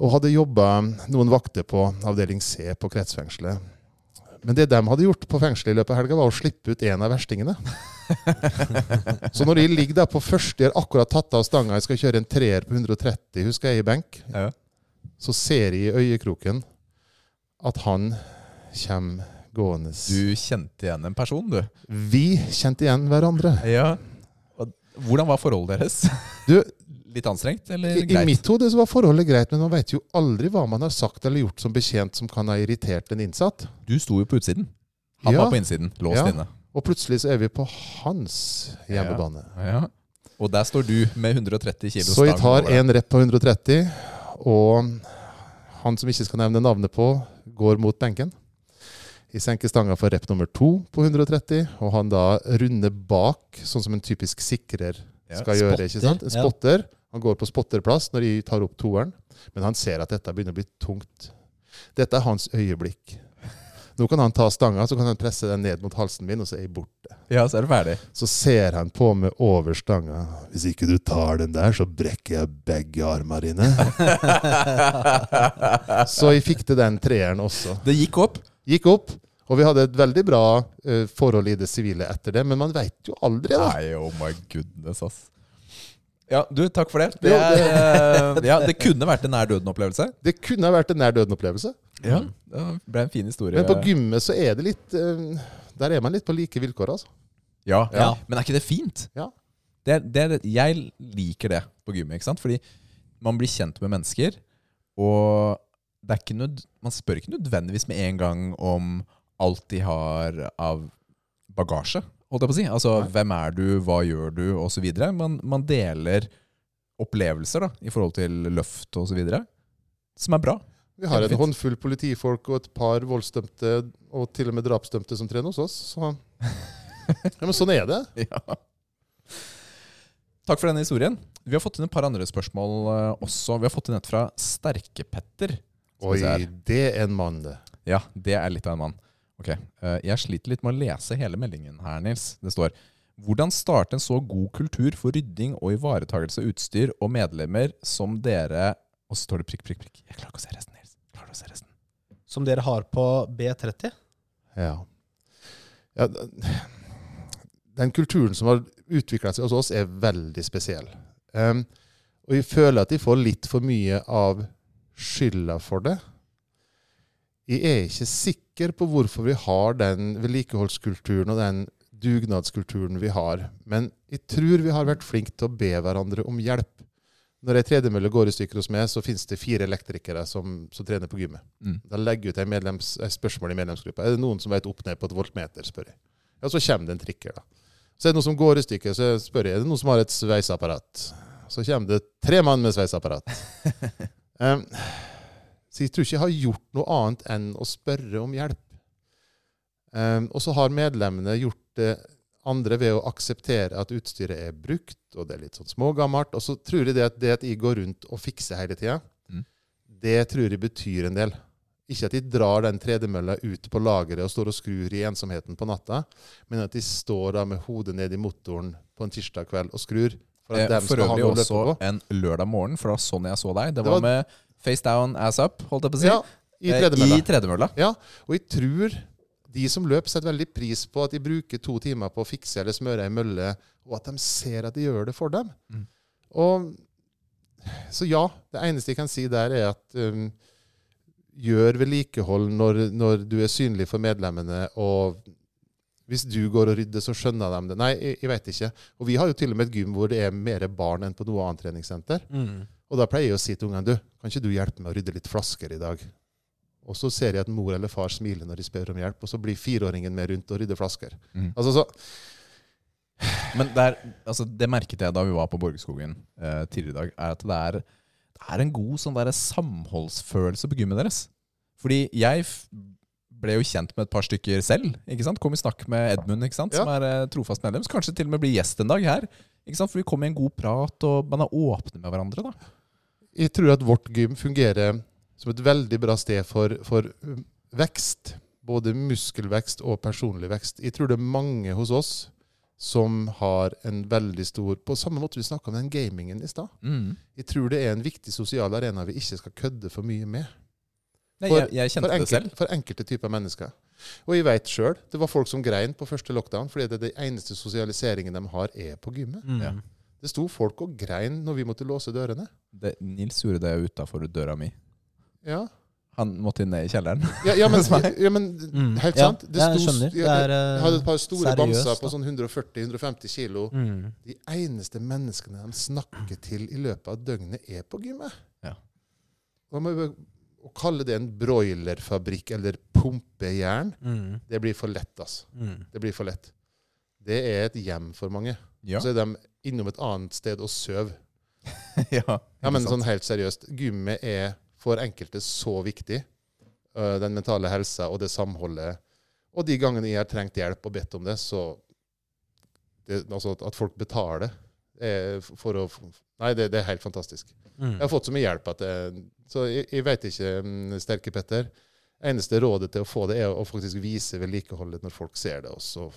Og hadde jobba noen vakter på avdeling C på kretsfengselet. Men det de hadde gjort på fengselet i løpet av helga, var å slippe ut en av verstingene. Så når de ligger der på første, de har akkurat tatt av stanga, jeg skal kjøre en treer på 130, husker jeg, i benk, Ja. så ser jeg i øyekroken at han kommer gående. Du kjente igjen en person, du. Vi kjente igjen hverandre. Ja. Hvordan var forholdet deres? Du, Litt anstrengt, eller I, I mitt hode var forholdet greit, men man vet jo aldri hva man har sagt eller gjort som betjent som kan ha irritert en innsatt. Du sto jo på utsiden. Han Ja. var på innsiden, låst Ja. inne. Og plutselig så er vi på hans hjemmebane. Ja. Og der står du med 130 kilo stang. Så jeg tar én en rep på 130, og han som ikke skal nevne navnet på, går mot benken. Jeg senker stanga for rep nummer to på 130, og han da runder bak, sånn som en typisk sikrer skal gjøre. ikke sant? En ja. Han går på spotterplass når de tar opp toeren, men han ser at dette begynner å bli tungt. Dette er hans øyeblikk. Nå kan han ta stanga, så kan han presse den ned mot halsen min, og så er jeg borte. Ja, så er det ferdig. Så ser han på meg over stanga. Hvis ikke du tar den der, så brekker jeg begge armene dine. så jeg fikk til den treeren også. Det gikk opp. Gikk opp, og vi hadde et veldig bra uh, forhold i det sivile etter det, men man veit jo aldri, da. Nei, oh my goodness, ass. Ja, du, takk for det. Det, er, eh, ja, det kunne vært en nær døden-opplevelse. Det kunne vært en nær døden-opplevelse. Ja, det ble en fin historie. Men på gymmet så er det litt eh, Der er man litt på like vilkår, altså. Ja, Ja. Men er ikke det fint? Ja. Det, det, jeg liker det på gymmet, ikke sant? Fordi man blir kjent med mennesker, og det er ikke nød, man spør ikke nødvendigvis med en gang om alt de har av bagasje, holdt jeg på å si. Altså, Nei. hvem er du, hva gjør du, så videre. Man, man deler opplevelser da, i forhold til løft videre, som er bra. Vi har en håndfull politifolk og et par voldsdømte og til og med drapsdømte som trener hos oss. Så. Ja, men sånn er det. Ja. Takk for denne historien. Vi har fått inn et par andre spørsmål eh, også. Vi har fått inn et fra Sterke-Petter. Oi, det er en mann, det. Ja, det er litt av en mann. Ok, eh, Jeg sliter litt med å lese hele meldingen her, Nils. Det står Hvordan starte en så god kultur for rydding og ivaretagelse av utstyr og medlemmer som dere Og så står det prikk, prikk, prikk. Jeg klarer ikke å se resten, Nils. Klarer du å se resten? Som dere har på B30. Ja. ja den kulturen som har utvikla seg hos oss, er veldig spesiell. Um, og vi føler at de får litt for mye av skylda for det. Jeg er ikke sikker på hvorfor vi har den vedlikeholdskulturen og den dugnadskulturen vi har. Men jeg tror vi har vært flinke til å be hverandre om hjelp. Når ei tredemølle går i stykker hos meg, så finnes det fire elektrikere som, som trener på gymmet. Mm. Da legger jeg ut et, medlems, et spørsmål i medlemsgruppa. Er det noen som vet opp ned på et voltmeter, spør jeg. Ja, så kommer det en trikker, da. Så er det noen som går i stykker, så spør jeg er det noen som har et sveiseapparat. Så kommer det tre mann med sveiseapparat. um, så jeg tror ikke jeg har gjort noe annet enn å spørre om hjelp. Um, og så har medlemmene gjort det andre ved å akseptere at utstyret er brukt, og det er litt sånn smågammelt. Og så tror jeg det at det at jeg går rundt og fikser hele tida, Mm. det tror jeg betyr en del. Ikke at de drar den tredemølla ut på lageret og står og skrur i ensomheten på natta, men at de står da med hodet ned i motoren på en tirsdag kveld og skrur. For at Eh, For skal øvrig også en lørdag morgen, for det var sånn jeg så deg. Det Det var var- med face down, ass up, holdt jeg på å si. Ja, i Eh, tredemølla. I tredemølla. Ja, og jeg tror de som løper, setter veldig pris på at de bruker to timer på å fikse eller smøre ei mølle, og at de ser at de gjør det for dem. Mm. Og, så ja, det eneste jeg kan si der, er at um, gjør vedlikehold når, når du er synlig for medlemmene, og hvis du går og rydder, så skjønner de det. Nei, jeg, jeg vet ikke. Og vi har jo til og med et gym hvor det er mer barn enn på noe annet treningssenter. Mm. Og da pleier jeg å si til ungene du, kan ikke du hjelpe meg å rydde litt flasker i dag? Og så ser jeg at mor eller far smiler når de spør om hjelp, og så blir fireåringen med rundt og rydder flasker. Mm. Altså så, Men der, altså, det merket jeg da vi var på Borgerskogen eh, tidligere i dag, er at det er, det er en god sånn der samholdsfølelse på gymmet deres. Fordi jeg ble jo kjent med et par stykker selv. ikke sant? Kom i snakk med Edmund, ikke sant? som er eh, trofast medlem. Så kanskje til og med blir gjest en dag her. ikke sant? For vi kom i en god prat, og man er åpne med hverandre. da. Jeg tror at vårt gym fungerer som et veldig bra sted for, for vekst. Både muskelvekst og personlig vekst. Jeg tror det er mange hos oss som har en veldig stor På samme måte vi snakka om den gamingen i stad. Mm. Jeg tror det er en viktig sosial arena vi ikke skal kødde for mye med. Nei, For- jeg, jeg For, det selv. for enkelte typer mennesker. Og jeg vet sjøl, det var folk som grein på første lockdown fordi det er den eneste sosialiseringen de har, er på gymmet. Mm. Ja. Det sto folk og grein når vi måtte låse dørene. Det, Nils gjorde det utafor døra mi. Ja, Han måtte ned i kjelleren. ja, ja, men, ja, men Mm. helt sant. Det jeg skjønner. Det er, jeg eh, hadde et par store seriøst, bamser på sånn 140-150 kilo. Mm. De eneste menneskene de snakker til i løpet av døgnet, er på gymmet. Ja. Og Å kalle det en broilerfabrikk eller pumpejern, Mm. det blir for lett, altså. Mm. Det blir for lett. Det er et hjem for mange. Ja. Så er de innom et annet sted og sover. ja, Ja, men sånn helt seriøst. Gymmet er for enkelte så viktig. Øh, Den mentale helsa og det samholdet. Og de gangene jeg har trengt hjelp og bedt om det, så det, Altså at- at folk betaler er for å Nei, det, det er helt fantastisk. Mm. Jeg har fått så mye hjelp at det, Så jeg, jeg vet ikke, mm, Sterke Petter. Eneste rådet til å få det, er å faktisk vise vedlikeholdet når folk ser det, og så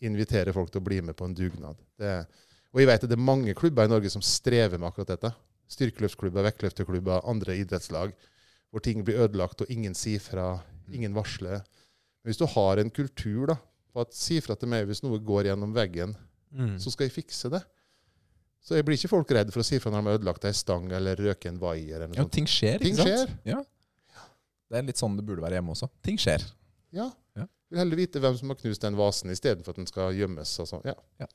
invitere folk til å bli med på en dugnad. Det, og jeg vet at det er mange klubber i Norge som strever med akkurat dette. Styrkeløftklubber, vektløfterklubber, andre idrettslag, hvor ting blir ødelagt, og ingen sier fra, ingen varsler. Men hvis du har en kultur da, på at si fra til meg hvis noe går gjennom veggen, Mm. så skal jeg fikse det. Så jeg blir ikke folk redd for å si fra når de har ødelagt ei stang eller røket en vaier. eller noe Ja, sånt. ting skjer, Ting ikke sant? skjer. Ja. Det er litt sånn det burde være hjemme også. Ting skjer. Ja. Ja. Vil heller vite hvem som har knust den vasen, istedenfor at den skal gjemmes. og sånn. Ja.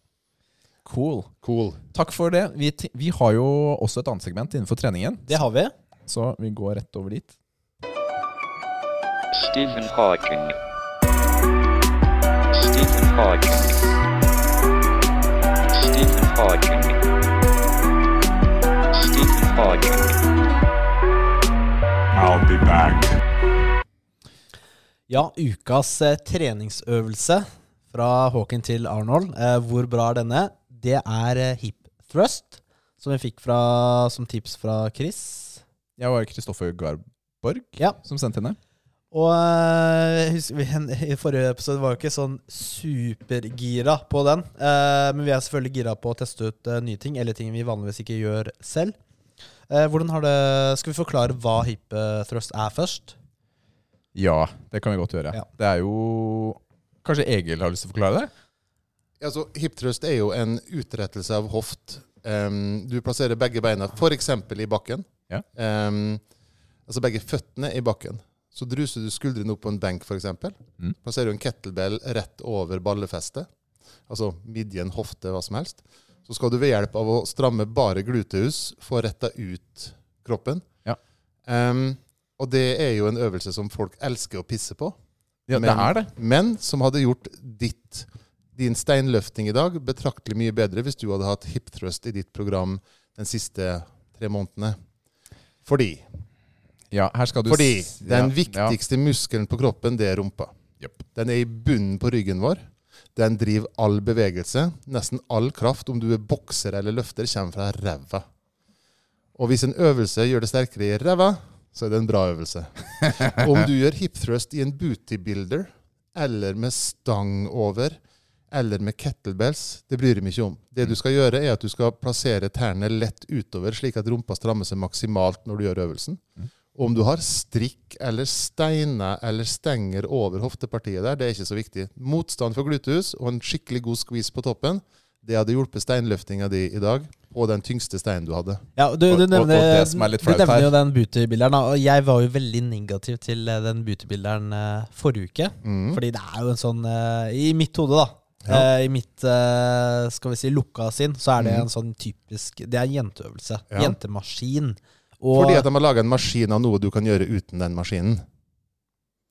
Cool. Cool. Takk for det. Vi, t- vi har jo også et annet segment innenfor treningen, Det har vi. så vi går rett over dit. Stephen Hawking. Stephen Hawking. Stephen Hawking. Stephen Hawking. I'll be back. Ja, ukas eh, treningsøvelse fra Hawking til Arnold. Eh, hvor bra er denne? Det er eh, hip thrust, som vi fikk fra, som tips fra Chris. Jeg var Kristoffer Garborg Ja. som sendte henne. Og uh, husker vi, i forrige episode var jo ikke sånn supergira på den. Uh, men vi er selvfølgelig gira på å teste ut uh, nye ting, eller ting vi vanligvis ikke gjør selv. Hvordan har det, Skal vi forklare hva hip eh, thrust er først? Ja, det kan vi godt gjøre. Ja. Det er jo Kanskje Egil har lyst til å forklare det? Altså, hip thrust er jo en utrettelse av hoft. Um, du plasserer begge beina f.eks. i bakken. Ja. Um, altså begge føttene i bakken. Så druser du skuldrene opp på en benk, f.eks. Mm. Plasserer du en kettlebell rett over ballefestet, altså midjen, hofte, hva som helst. Så skal du ved hjelp av å stramme bare gluteus få retta ut kroppen. Ja. Um, og det er jo en øvelse som folk elsker å pisse på. Ja, det er det. men som hadde gjort ditt, din steinløfting i dag betraktelig mye bedre hvis du hadde hatt hip thrust i ditt program den siste tre månedene. Fordi, Ja, fordi den ja, viktigste muskelen på kroppen, det er rumpa. Yep. Den er i bunnen på ryggen vår. Den driver all bevegelse. Nesten all kraft, om du er bokser eller løfter, kommer fra ræva. Og hvis en øvelse gjør det sterkere i ræva, så er det en bra øvelse. Om du gjør hip thrust i en bootybuilder, eller med stang over, eller med kettlebells, det bryr jeg meg ikke om. Det du skal gjøre, er at du skal plassere tærne lett utover, slik at rumpa strammer seg maksimalt når du gjør øvelsen. Om du har strikk eller steiner eller stenger over hoftepartiet der, det er ikke så viktig. Motstand for gluteus og en skikkelig god skvis på toppen, det hadde hjulpet steinløftinga di i dag Og den tyngste steinen du hadde. Ja, du, du nevner, og- og du nevner jo den bootybilderen, og jeg var jo veldig negativ til eh, den bootybilderen eh, forrige uke. Mm. Fordi det er jo en sånn eh, I mitt hode, da. Ja. Uh, I mitt uh, skal vi si lukka sinn, så er det Mhm. en sånn typisk Det er en jenteøvelse. Ja. Jentemaskin. Og Fordi at de har laga en maskin av noe du kan gjøre uten den maskinen.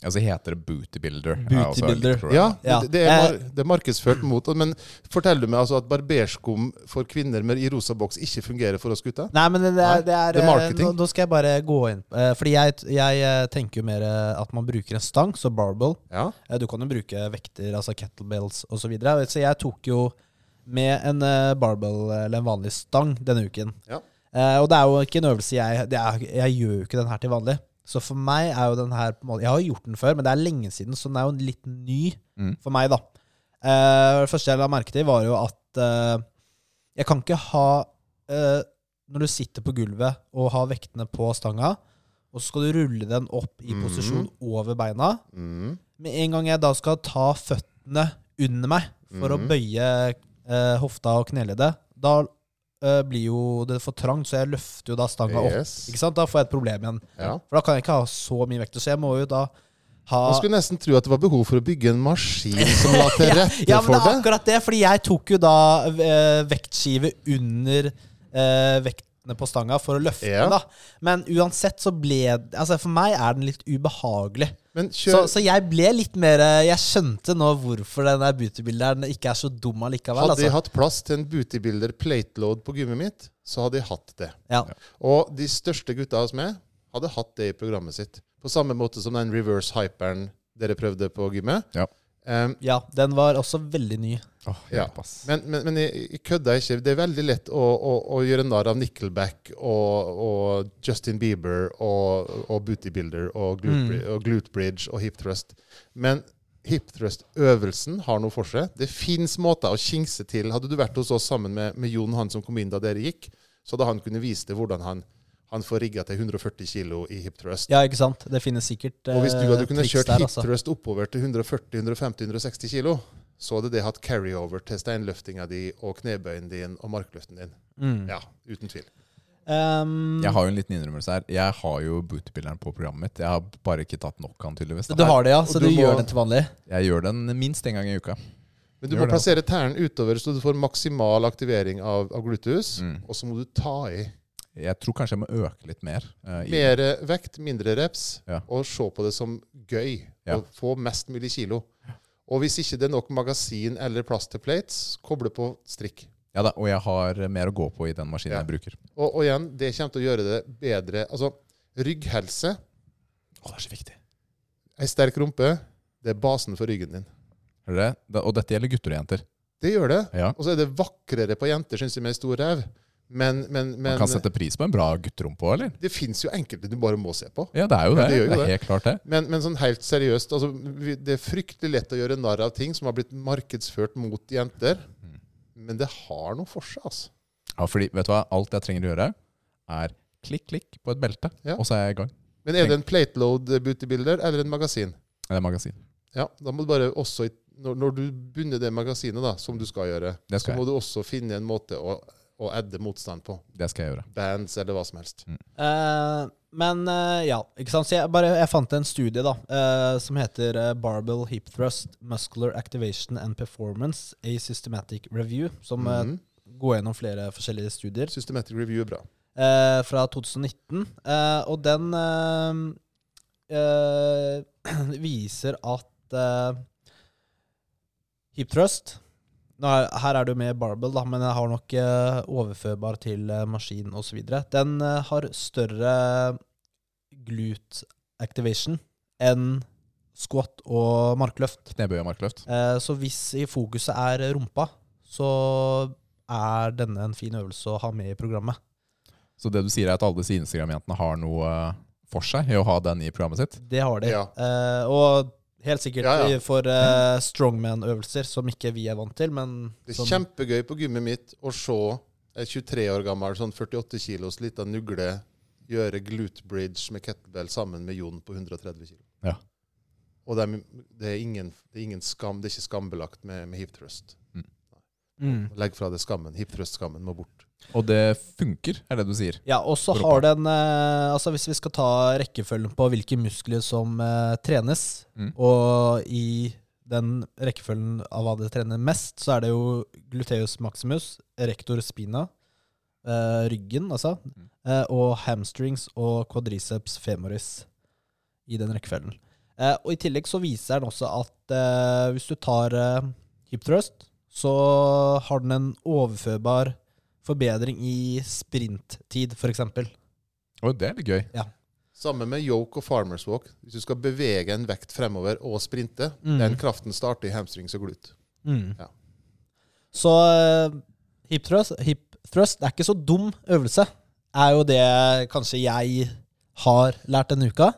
Altså heter det Booty Builder. Booty er også veldig Builder. Ja, Ja. Det, det, er, mar det er markedsført mot Men forteller du meg altså at barberskum for kvinner med i rosa boks ikke fungerer for oss gutter? Nei, men det er, det er, det er eh, marketing. Nå, nå skal jeg bare gå inn eh, Fordi jeg, jeg eh, tenker jo mer eh, at man bruker en stang, så barbell. Ja. Eh, Du kan jo bruke vekter, altså kettlebells osv. Så, videre. så jeg tok jo med en eh, barbell, eller en vanlig stang, denne uken. Ja. Eh, og det er jo ikke en øvelse jeg er, Jeg gjør jo ikke den her til vanlig. Så for meg er jo den her på en måte Jeg har gjort den før, men det er lenge siden, så den er jo litt ny Mm. for meg, da. Uh, det første jeg la merke til, var jo at uh, jeg kan ikke ha uh, Når du sitter på gulvet og har vektene på stanga, og så skal du rulle den opp i mm. posisjon over beina Mm. Med en gang jeg da skal ta føttene under meg for å Mhm. bøye hofta og kneleddet, da eh, blir jo det for trangt, så jeg løfter jo da stanga opp. Ikke sant? Da får jeg et problem igjen. Ja. For da kan jeg ikke ha så mye vekt. Så jeg må jo da ha Man skulle nesten tro at det var behov for å bygge en maskin som la til rette for det. Ja, men det er akkurat det, fordi jeg tok jo da uh, vektskive under eh, vektene på stanga for å løfte Ja. den, da. Men uansett så ble Altså, for meg er den litt ubehagelig. Men Så, kjør, så jeg ble litt mer eh, Jeg skjønte nå hvorfor den der bootybilderen ikke er så dum allikevel. hadde jeg Altså. hatt plass til en bootybuilder plateload på gymmet mitt, så hadde jeg hatt det. Ja. Og de største gutta hos meg hadde hatt det i programmet sitt. På samme måte som den reverse hyperen dere prøvde på gymmet. Ja. Um, ja, den var også veldig ny. Åh, Ja. men men, men jeg, kødder ikke. Det er veldig lett å, å, å gjøre narr av Nickelback og, og Justin Bieber og, og Bootybuilder og glute, Mm. og glute Bridge og hip thrust. Men hip thrust-øvelsen har noe for seg. Det fins måter å kingse til. Hadde du vært hos oss sammen med, med Jon, han som kom inn da dere gikk, så hadde han kunnet vise deg hvordan han, han får rigga til 140 kilo i hip thrust. Ja, ikke sant? Det finnes sikkert Og hvis du hadde eh, kunnet kjørt der, hip altså. thrust oppover til 140-150-160 kilo, så hadde det hatt carryover til steinløftinga di og knebøyen din og markløften din. Mm. Ja, uten tvil. Um, Jeg har jo en liten innrømmelse her. Jeg har jo bootybilderen på programmet mitt. Jeg har bare ikke tatt nok han tydeligvis. du har det, ja? Og Så du du, må- gjør den til vanlig? Jeg gjør den minst en gang i uka. Men du Gjør må det, plassere tærne utover, så du får maksimal aktivering av, av gluteus. Mm. Og så må du ta i. Jeg tror kanskje jeg må øke litt mer. Uh, Mer vekt, mindre reps, Ja. og se på det som gøy. Ja. Og få mest mulig kilo. Og hvis ikke det er nok magasin eller plass til plates, koble på strikk. Ja da, og jeg har mer å gå på i den maskinen Ja. jeg bruker. Og, og igjen, det kommer til å gjøre det bedre. Altså, rygghelse, Å, det er så viktig. ei sterk rumpe, det er basen for ryggen din. Hører du det? Og dette gjelder gutter og jenter. Det gjør det. Ja. Og så er det vakrere på jenter, syns jeg, med stor ræv. Men, men, Man kan sette pris på en bra gutterompe òg, eller? det fins jo enkelte du bare må se på. Ja, det er jo det. det jo det det. er helt klart det. Men, men sånn helt seriøst, altså, det er fryktelig lett å gjøre narr av ting som har blitt markedsført mot jenter. Mm. Men det har noe for seg, altså. Ja, fordi, vet du hva? Alt jeg trenger å gjøre, er klikk, klikk på et belte, Ja. og så er jeg i gang. Men er det en plateload bootybuilder eller en magasin? Det er magasin. Ja, da må du bare også, når, når du bunner det magasinet, da, som du skal gjøre, skal så må jeg. du også finne en måte å, å adde motstand på. Det skal jeg gjøre. Bands eller hva som helst. Eh, Men eh, ja, ikke sant. Så jeg, bare, jeg fant en studie da, eh, som heter eh, Barbell Hip Thrust Muscular Activation and Performance, a Systematic Review, som eh, Mhm. går gjennom flere forskjellige studier. Systematic review er bra. eh, fra 2019. Eh, og den eh, eh, viser at eh, hip thrust er, Her er det jo med barbell, da, men jeg har nok eh, overførbar til eh, maskin osv. Den eh, har større glute activation enn squat og markløft. Knebøy og markløft. Eh, så hvis i fokuset er rumpa, så er denne en fin øvelse å ha med i programmet. Så det du sier, er at alle disse Instagram-jentene har noe for seg i å ha den i programmet sitt? Det har de. Ja. Eh, og helt sikkert Ja, ja. for uh, strongman-øvelser som ikke vi er vant til, men Det er sånn kjempegøy på gymmet mitt å se en 23 år gammel, sånn 48 kilos lita nugle gjøre glute bridge med kettlebell sammen med Jon på 130 kilo. Ja. Og det er, det, er ingen, det er ingen skam, det er ikke skambelagt med, med hip thrust. mm. Legg fra deg skammen. Hip thrust-skammen må bort. Og det funker, er det du sier? Ja, og så har den eh, Altså Hvis vi skal ta rekkefølgen på hvilke muskler som eh, trenes, Mm. og i den rekkefølgen av hva det trener mest, så er det jo gluteus maximus, rektor spina, eh, ryggen, altså, Mm. eh, og hamstrings og quadriceps femoris i den rekkefølgen. Eh, og i tillegg så viser den også at hvis du tar hip thrust, så har den en overførbar forbedring i sprinttid, f.eks. Oi, det er litt gøy. Samme med yoke og farmers walk. Hvis du skal bevege en vekt fremover og sprinte, Mm. den kraften starter i hamstrings og glut. Mm. Ja. Så eh, hip thrust, hip thrust er ikke så dum øvelse, er jo det kanskje jeg har lært denne uka.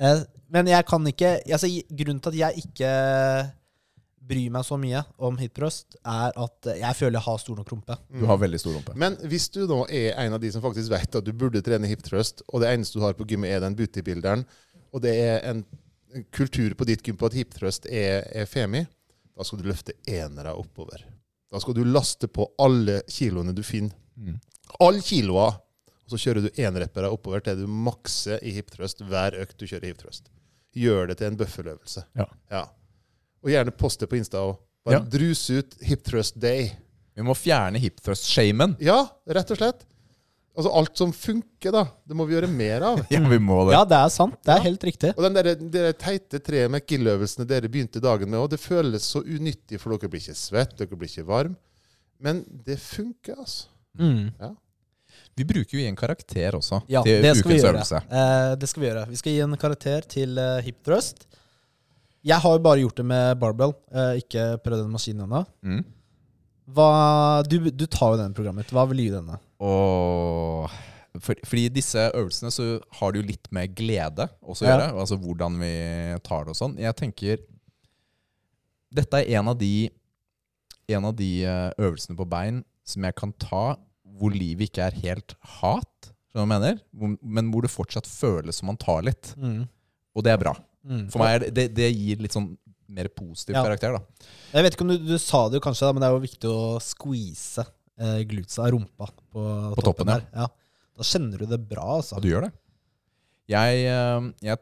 Eh, men jeg kan ikke altså, Grunnen til at jeg ikke bryr meg så mye om hip er at jeg føler jeg har stor nok rumpe. Du har veldig stor rumpe. Men hvis du nå er en av de som faktisk vet at du burde trene hiptrust, og det eneste du har på gymmet er den bootybilderen, og det er en kultur på ditt gym på at hiptrust er, er femi, da skal du løfte enere oppover. Da skal du laste på alle kiloene du finner. Mm. Alle kiloa! Og så kjører du enreppere oppover til du makser i hiptrust hver økt du kjører hip thrust. Gjør det til en bøffeløvelse. Ja. Ja. Og gjerne poste på Insta òg. Bare Ja. drus ut hip thrust day. Vi må fjerne hip thrust-shamen. Ja, rett og slett. Altså alt som funker, da. Det må vi gjøre mer av. Ja, vi må det. Ja, det er sant. Det er Ja. helt riktig. Og den der, de der teite tre McGill-øvelsene dere begynte dagen med, og det føles så unyttig, for dere blir ikke svett, dere blir ikke varm. Men det funker, altså. Mm. Vi bruker jo en karakter også Ja, til det skal vi ukens øvelse. Eh, det skal vi gjøre. Vi skal gi en karakter til uh, hip thrust. Jeg har jo bare gjort det med barbell, eh, ikke prøvd den maskinen ennå. Mm. Du, du tar jo den programmet. Hva vil du gi denne? Og for, fordi disse øvelsene så har det jo litt med glede også å Ja. gjøre. Altså hvordan vi tar det og sånn. Jeg tenker Dette er en av de En av de eh, øvelsene på bein som jeg kan ta hvor livet ikke er helt hat? Men hvor det fortsatt føles som man tar litt. Og det er bra. Mm. For meg er det, det, gir litt sånn mer positiv Ja. karakter, da. Jeg vet ikke om du, du sa det jo kanskje, da, men det er jo viktig å squeeze eh, glutsa, rumpa, på, På toppen, toppen der. Ja. Da kjenner du det bra, altså. Ja, du gjør det. Jeg, eh, jeg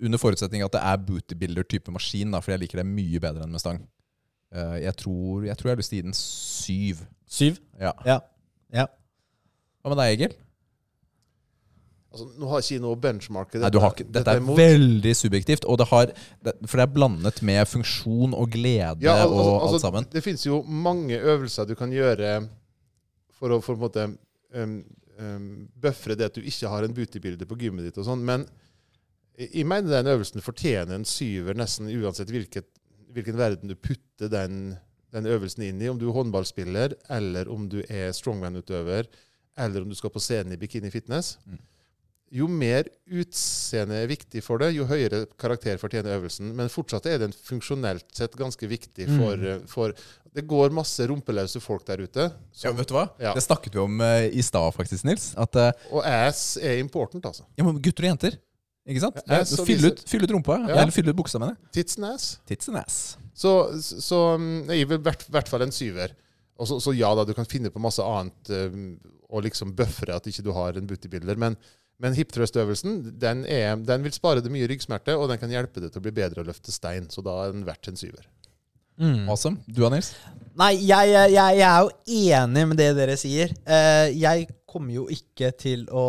Under forutsetning at det er bootybuilder-type maskin, da, for jeg liker det mye bedre enn med stang. Eh, Jeg tror jeg, tror jeg har lyst til å gi den syv. Syv? Ja. Ja. ja. Hva med deg, Egil? Altså nå har ikke jeg noe benchmark. Nei, du har ikke, dette er veldig subjektivt, det har, det, for det er blandet med funksjon og glede Ja, altså, og alt altså, sammen. Det finnes jo mange øvelser du kan gjøre for å for måte um, um, bøfre det at du ikke har en bootybilde på gymmet ditt og sånn, men jeg mener den øvelsen fortjener en syver nesten uansett hvilket, hvilken verden du putter den, den øvelsen inn i. Om du er håndballspiller, eller om du er strongman-utøver, eller om du skal på scenen i bikini fitness. Mm. Jo mer utseende er viktig for det, jo høyere karakter fortjener øvelsen. Men fortsatt er den funksjonelt sett ganske viktig for, Mm. for Det går masse rumpeløse folk der ute. Ja, vet du hva? Ja. Det snakket vi om uh, i stad, faktisk, Nils. At uh, og ass er important, altså. ja, men gutter og jenter Ikke sant? Ja, ass fyll, ut, fyll ut rumpa. Ja. Eller fyll ut buksa, mener jeg. Tits and ass. Tits and ass. Så, så mm, jeg vil i hvert, fall en syver. Og så, så ja da, du kan finne på masse annet og liksom buffre at ikke du har en bootybilder, men, Men hipthrust-øvelsen den, er- den vil spare deg mye ryggsmerter, og den kan hjelpe deg til å bli bedre å løfte stein. Så da er den verdt en syver. Mm. Awesome. Du, Nils? Nei, jeg, jeg, jeg jeg er jo enig med det dere sier. Eh, jeg kommer jo ikke til å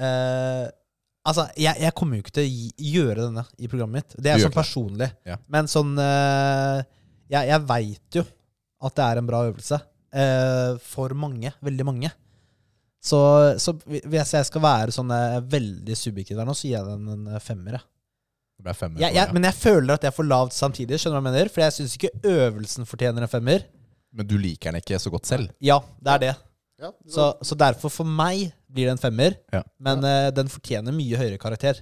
uh, Altså, jeg, jeg kommer jo ikke til å gjøre denne i programmet mitt. Det er sånn personlig. Ja. Men sånn uh, Jeg, jeg veit jo at det er en bra øvelse. Uh, for mange. Veldig mange. Så, så hvis jeg skal være sånn eh, veldig subjektiv der nå, så gir jeg den en eh, femmer. Det ble femmer. Jeg, jeg, men jeg føler at jeg er for lavt samtidig. Skjønner du hva jeg mener? For jeg syns ikke øvelsen fortjener en femmer. Men du liker den ikke så godt selv? Ja, det er det. Ja, Så, så derfor, for meg, blir det en femmer. Ja. Men eh, den fortjener mye høyere karakter.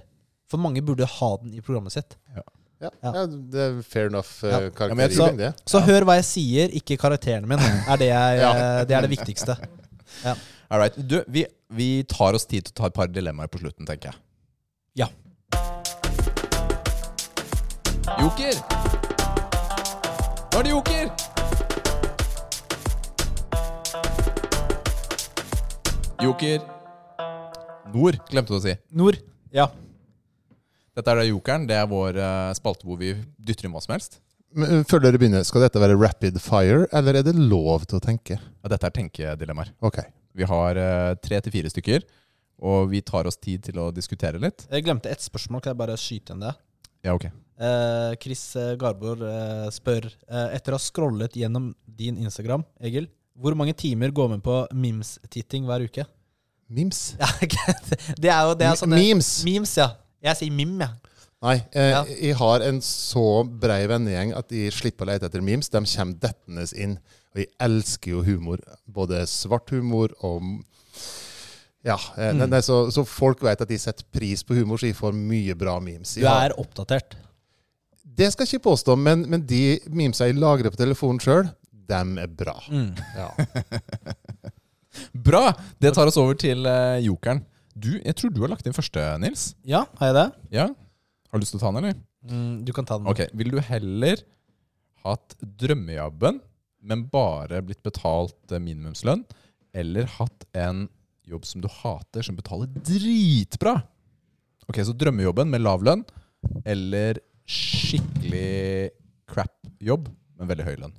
For mange burde ha den i programmet sitt. ja, Ja. ja, det er fair enough uh, Ja, men jeg det. Så hør hva jeg sier, ikke karakteren min. Er det, jeg, Ja. eh, det er det viktigste. All right. Du, vi, vi tar oss tid til å ta et par dilemmaer på slutten, tenker jeg. Ja. Joker! Nå er det joker! Joker. Nord, glemte du å si. Nord. Ja. Dette er da jokeren. Det er vår eh, spalte hvor vi dytter inn hva som helst. Men uh, før dere begynner, skal dette være rapid fire, eller er det lov til å tenke? Ja, dette er tenkedilemmaer. Ok. Vi har eh, tre til fire stykker, og vi tar oss tid til å diskutere litt. Jeg glemte ett spørsmål. Kan jeg bare skyte inn det? Ja, ok. Eh, Chris Garborg eh, spør eh, Etter å ha scrollet gjennom din Instagram, Egil, hvor mange timer går med på Mims-titting hver uke? Memes? Ja, det er jo det er sånne Memes? Memes, ja. Jeg sier mim, jeg. Nei, eh, Ja. jeg har en så brei vennegjeng at de slipper å lete etter memes. De kommer dettende inn. Og jeg elsker jo humor. Både svart humor og Ja. Eh, Mm. nei, så, så folk vet at de setter pris på humor, så jeg får mye bra memes. Du har- er oppdatert. Det skal jeg ikke påstå, men, men de memesa jeg lagrer på telefonen sjøl, dem er bra. Mm. Ja. Bra! Det tar oss over til uh, jokeren. Du, jeg tror du har lagt inn første, Nils. Ja, har jeg det? Ja? Har du lyst til å ta den, eller? Mm, du kan ta den. Ok, Vil du heller hatt drømmejobben, men bare blitt betalt eh, minimumslønn, eller hatt en jobb som du hater, som betaler dritbra? Ok, Så drømmejobben med lav lønn, eller skikkelig crap jobb, men veldig høy lønn?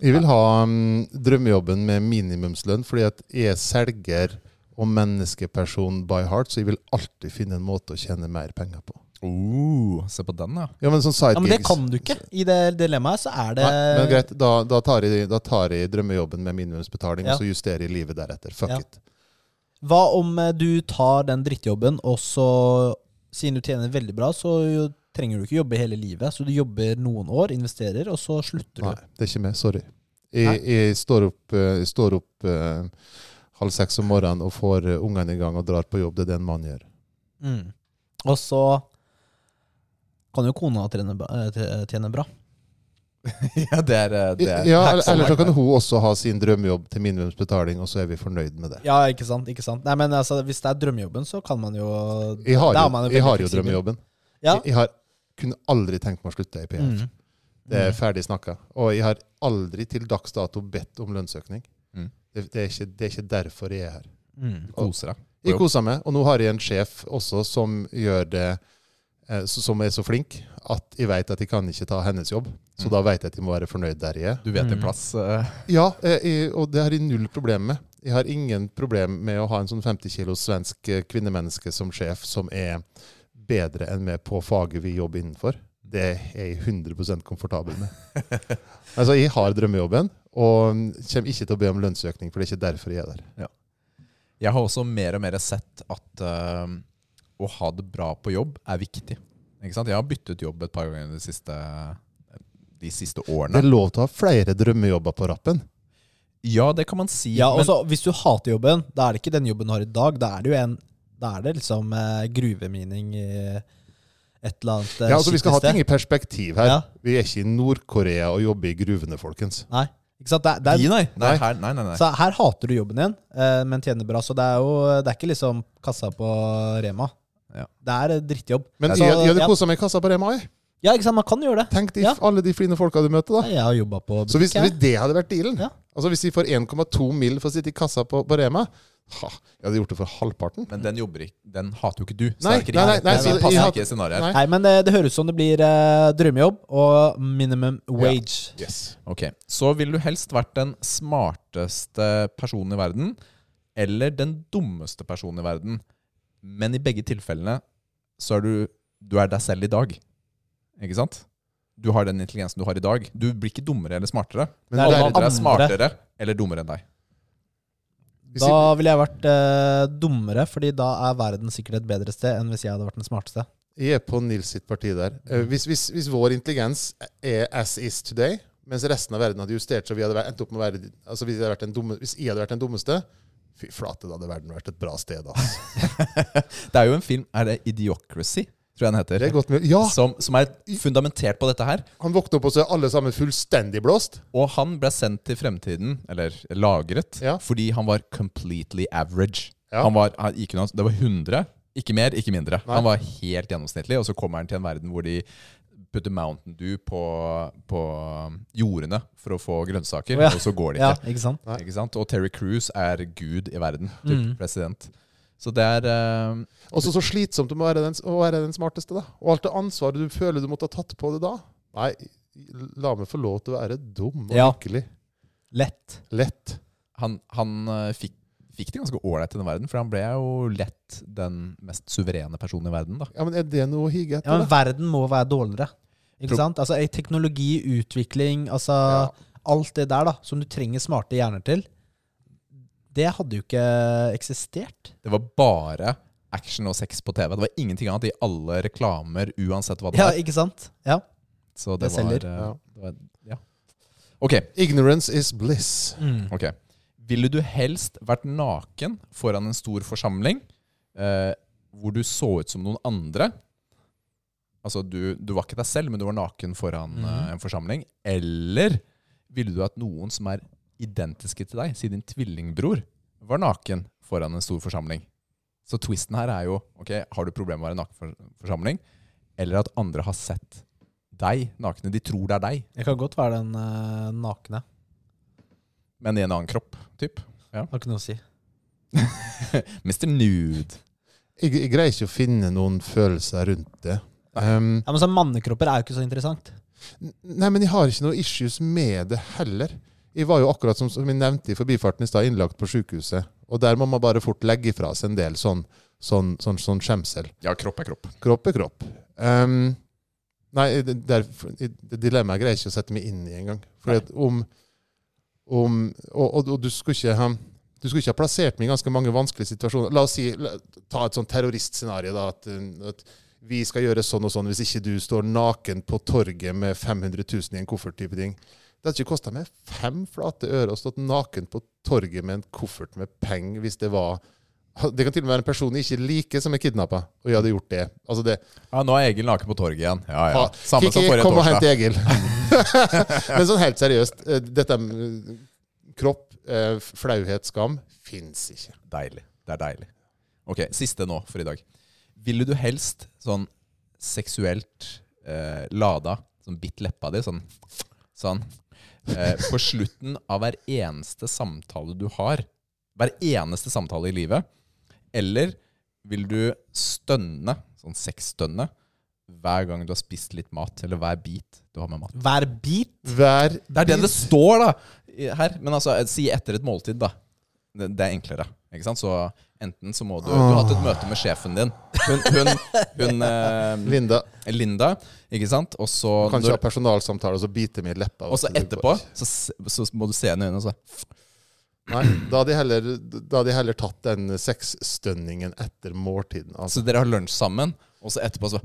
Jeg vil ha um, drømmejobben med minimumslønn, fordi at jeg er selger og menneskeperson by heart, så jeg vil alltid finne en måte å tjene mer penger på. Oh, se på den, da. Ja, men sånn side Ja, men det kan du ikke. I det dilemmaet så er det Nei, men greit, da, da, tar jeg, da tar jeg drømmejobben med minimumsbetaling, Ja. og så justerer jeg livet deretter. Fuck Ja. it. Hva om eh, du tar den drittjobben, og så, siden du tjener veldig bra, så trenger du ikke jobbe hele livet. Så du jobber noen år, investerer, og så slutter Nei, du. det er ikke meg. Sorry. Jeg, jeg står opp, eh, jeg står opp uh, halv seks om morgenen og får ungene i gang og drar på jobb. Det er det en mann gjør. Mm. Og så kan jo kona tjene, bra- eh, tjene bra. ja, det er, eh, det er Ja, eller, så kan hun også ha sin drømmejobb til minimumsbetaling, og så er vi fornøyd med det. Ja, ikke sant? ikke sant? Nei, men altså, Hvis det er drømmejobben, så kan man jo Jeg har jo, jo, jeg har jo drømmejobben. Ja. Jeg, jeg har kunne aldri tenkt meg å slutte i PF. Mm. Det er ferdig snakka. Og jeg har aldri til dags dato bedt om lønnsøkning. Mm. Det, det, er ikke, det er ikke derfor jeg er her. Mm. Du koser deg. Jeg koser meg, og nå har jeg en sjef også som gjør det eh, Som er så flink at jeg vet at jeg kan ikke ta hennes jobb. Så Mm. da vet jeg at jeg må være fornøyd der jeg er. Du vet din Mm. plass. Uh. Ja, eh, jeg, og det har jeg null problem med. Jeg har ingen problem med å ha en sånn 50 kilos svensk eh, kvinnemenneske som sjef, som er bedre enn meg på faget vi jobber innenfor. Det er jeg 100% komfortabel med. altså, jeg har drømmejobben, og kommer ikke til å be om lønnsøkning, for det er ikke derfor jeg er der. Jeg har også mer og mer sett at eh, å ha det bra på jobb er viktig. Ikke sant? Jeg har byttet jobb et par ganger de siste, de siste Det er lov til å ha flere drømmejobber på rappen. Ja, det kan man si. Ja, men- og så Hvis du hater jobben, da er det ikke den jobben du har i dag. Da er det jo en Da er det liksom eh, gruvemining i et eller annet eh, Ja, altså Vi skal ha ting i perspektiv her. Ja. Vi er ikke i Nord-Korea og jobber i gruvene, folkens. Nei. Ikke sant? Det er, det er, nei. Nei, Nei. her, nei, nei, nei. så her hater du jobben din, eh, men tjener bra. Så det er jo Det er ikke liksom kassa på Rema. Ja. Det er drittjobb. Men Så, jeg, jeg hadde kosa meg i kassa på Rema. jeg. Ja, ikke sant? Man kan gjøre det. Tenk de, Ja. alle de fine folka du møter, da. Jeg har jobba på Så hvis, hvis det hadde vært dealen Ja. Altså Hvis de får 1,2 mill. for å sitte i kassa på, på Rema, Ha, jeg hadde gjort det for halvparten. Men den jobber ikke Den hater jo ikke du. Nei, det ikke nei, nei, nei, så passer jeg ikke scenarioet. Nei. Nei, men det, det høres ut som det blir eh, drømmejobb og minimum wage. Yes. Ok, Så ville du helst vært den smarteste personen i verden eller den dummeste personen i verden. Men i begge tilfellene så er du, du er deg selv i dag. Ikke sant? Du har den intelligensen du har i dag. Du blir ikke dummere eller smartere. Men alle andre er smartere eller dummere enn deg. Hvis Da ville jeg vært eh, dummere, Fordi da er verden sikkert et bedre sted enn hvis jeg hadde vært den smarteste. jeg er på Nils sitt parti der. Eh, Hvis, hvis, hvis vår intelligens er as is today, mens resten av verden hadde justert så vi hadde endt opp med å være altså hvis, jeg hadde vært den dumme, hvis jeg hadde vært den dummeste Fy flate, da hadde verden vært et bra sted. Altså. Det er jo en film Er det Idiocracy? Tror jeg den heter. Det er godt med, Ja! Som, som er fundamentert på dette her. Han våkna opp og så er alle sammen fullstendig blåst. Og han ble sendt til fremtiden, eller lagret, Ja. fordi han var completely average. Ja. Han var, han gikk unna, det var 100, ikke mer, ikke mindre. Nei. Han var helt gjennomsnittlig, og så kommer han til en verden hvor de putter Mountain Dew på, på jordene for å få grønnsaker, oh, ja. og så går det Ja, ikke. ikke sant? Ikke sant? Og Terry Cruise er gud i verden, typ Mm. president. Så det er uh, Og så så slitsomt å være, den, å være den smarteste, da. Og alt det ansvaret du føler du måtte ha tatt på det da. Nei, la meg få lov til å være dum og Ja. lykkelig. Lett. Lett. Han, han uh, fikk, fikk det ganske ålreit i den verden, for han ble jo lett den mest suverene personen i verden. da. Ja, men er det noe å hige etter? Ja, men da? verden må være dårligere. Ikke Pro- sant? Altså Teknologi, utvikling, altså Ja. alt det der da som du trenger smarte hjerner til, det hadde jo ikke eksistert. Det var bare action og sex på TV. Det var ingenting annet i alle reklamer, uansett hva det Ja, var. ikke sant? Ja. Så det, det selger. var, eh, Ja. det var Ja. Ok. Ignorance is bliss. ok. Ville du helst vært naken foran en stor forsamling eh, hvor du så ut som noen andre? Altså, du, du var ikke deg selv, men du var naken foran mm. uh, en forsamling. Eller ville du at noen som er identiske til deg, si din tvillingbror, var naken foran en stor forsamling? Så twisten her er jo ok, har du problemer med å være naken for forsamling, eller at andre har sett deg nakne. De tror det er deg, Jeg kan godt være den uh, nakne. Men i en annen kropp. Typ. Har ikke noe å si. Mr. Nude. Jeg, jeg greier ikke å finne noen følelser rundt det. Um, Ja, Men sånn mannekropper er jo ikke så interessant. nei, men jeg har ikke noe issues med det heller. Jeg var jo akkurat som, som jeg nevnte i forbifarten i stad, innlagt på sykehuset. Og der må man bare fort legge fra seg en del sånn, sånn, sånn, sånn skjemsel. Ja, kropp er kropp. Kropp er kropp. Um, nei, det, der, det dilemmaet greier jeg ikke å sette meg inn i engang. For om, om og, og, og du skulle ikke ha du skulle ikke ha plassert meg i ganske mange vanskelige situasjoner. La oss si, la, ta et sånn terroristscenario. da, at, uh, at vi skal gjøre sånn og sånn hvis ikke du står naken på torget med 500 000 i en koffert. type ting. Det hadde ikke kosta meg fem flate øre å stått naken på torget med en koffert med penger hvis det var Det kan til og med være en person jeg ikke liker, som er kidnappa, og jeg hadde gjort det. Altså det Ja, nå er Egil naken på torget igjen. Ja, ja. Samme Samme som forrige kom og hent. Egil. Men sånn helt seriøst, eh, dette med kropp, eh, flauhet, skam fins ikke. Deilig. Det er deilig. Ok, siste nå for i dag. Ville du helst sånn seksuelt eh, lada, sånn bitt leppa di, sånn, sånn eh, På slutten av hver eneste samtale du har, hver eneste samtale i livet, eller vil du stønne, sånn sexstønne, hver gang du har spist litt mat, eller hver bit du har med mat? Hver bit. Hver Det er det det står da her. Men altså, si etter et måltid, da. Det, det er enklere. Ikke sant? Så enten så må du Du har hatt et møte med sjefen din. Hun, hun, hun eh, Linda Linda, ikke sant? Og så, kan ikke ha personalsamtale og så bite meg i leppa. og så etterpå så, så må du se henne i øynene og så Nei, da hadde jeg heller, da hadde jeg heller tatt den sexstønningen etter måltiden. Altså. Så dere har lunsj sammen, og så etterpå så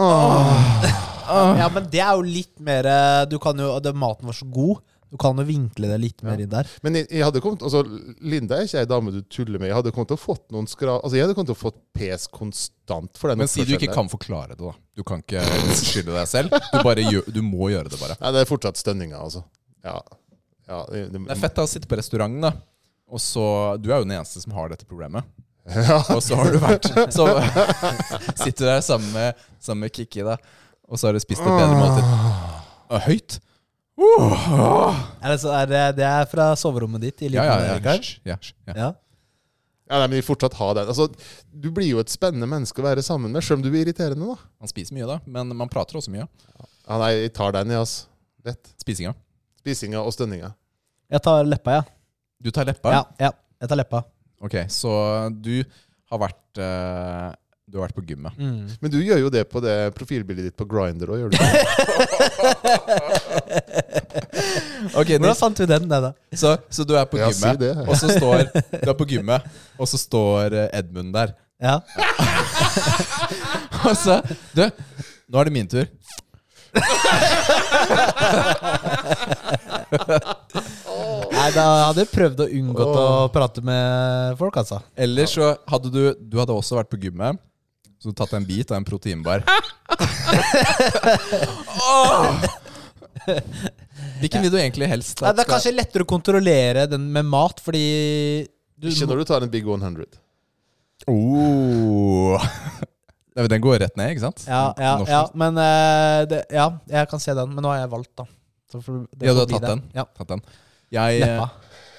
Ja, men det er jo litt mer eh, Du kan jo, det, Maten var så god. Du kan jo vinkle det litt mer Ja. inn der. Men jeg, jeg hadde kommet, altså, Linda er ikke ei dame du tuller med. Jeg hadde kommet til å fått noen skra... Altså, jeg hadde kommet til å fått pes konstant for den Men si du ikke kan forklare det, da. Du kan ikke skylde deg selv. Du, bare gjør, du må gjøre det, bare. Nei, det er fortsatt stønninga, altså. Ja. Ja det, det, Det er fett å sitte på restauranten, da. Og så, Du er jo den eneste som har dette problemet. Ja. Og så har du vært Så sitter du der sammen med, sammen med Kikki, da. Og så har du spist et bedre måltid. Og høyt. Uh, Er det, så, er det, det er fra soverommet ditt i ja, ja, ja. Hysj, ja, ja. Ja. Ja, nei, men vi fortsatt ha den. Altså, du blir jo et spennende menneske å være sammen med, selv om du blir irriterende. da. Man spiser mye, da, men man prater også mye. Ja, nei, jeg tar den, jeg, altså. Lett. Spisinga. Spisinga og stønninga. Jeg tar leppa, ja. Du tar leppa? Ja. ja, jeg tar leppa. Ok, så du har vært eh, Du har vært på gymmet. Men du gjør jo det på det profilbildet ditt på Grinder òg, gjør du ikke? Ok, Hvordan fant vi den? Nei, da. så, så du er på Ja, si gymmet, det. og så står Du er på gymmet, og så står eh, Edmund der. Ja. Og så Du, nå er det min tur. Nei, da hadde jeg prøvd å unngå å prate med folk, altså. Eller så hadde du Du hadde også vært på gymmet. Så du tatt en bit av en proteinbar. oh! Hvilken vil du egentlig helst Nei, det er kanskje lettere å kontrollere den med mat, fordi du Ikke når du tar en Big 100. oh. Nei, Den går rett ned, ikke sant? Ja, ja, ja men uh, det, Ja, jeg kan se den, men nå har jeg valgt, da. Så får det Ja, du har tatt den. Ja. Tatt den. Jeg, eh, Leppa.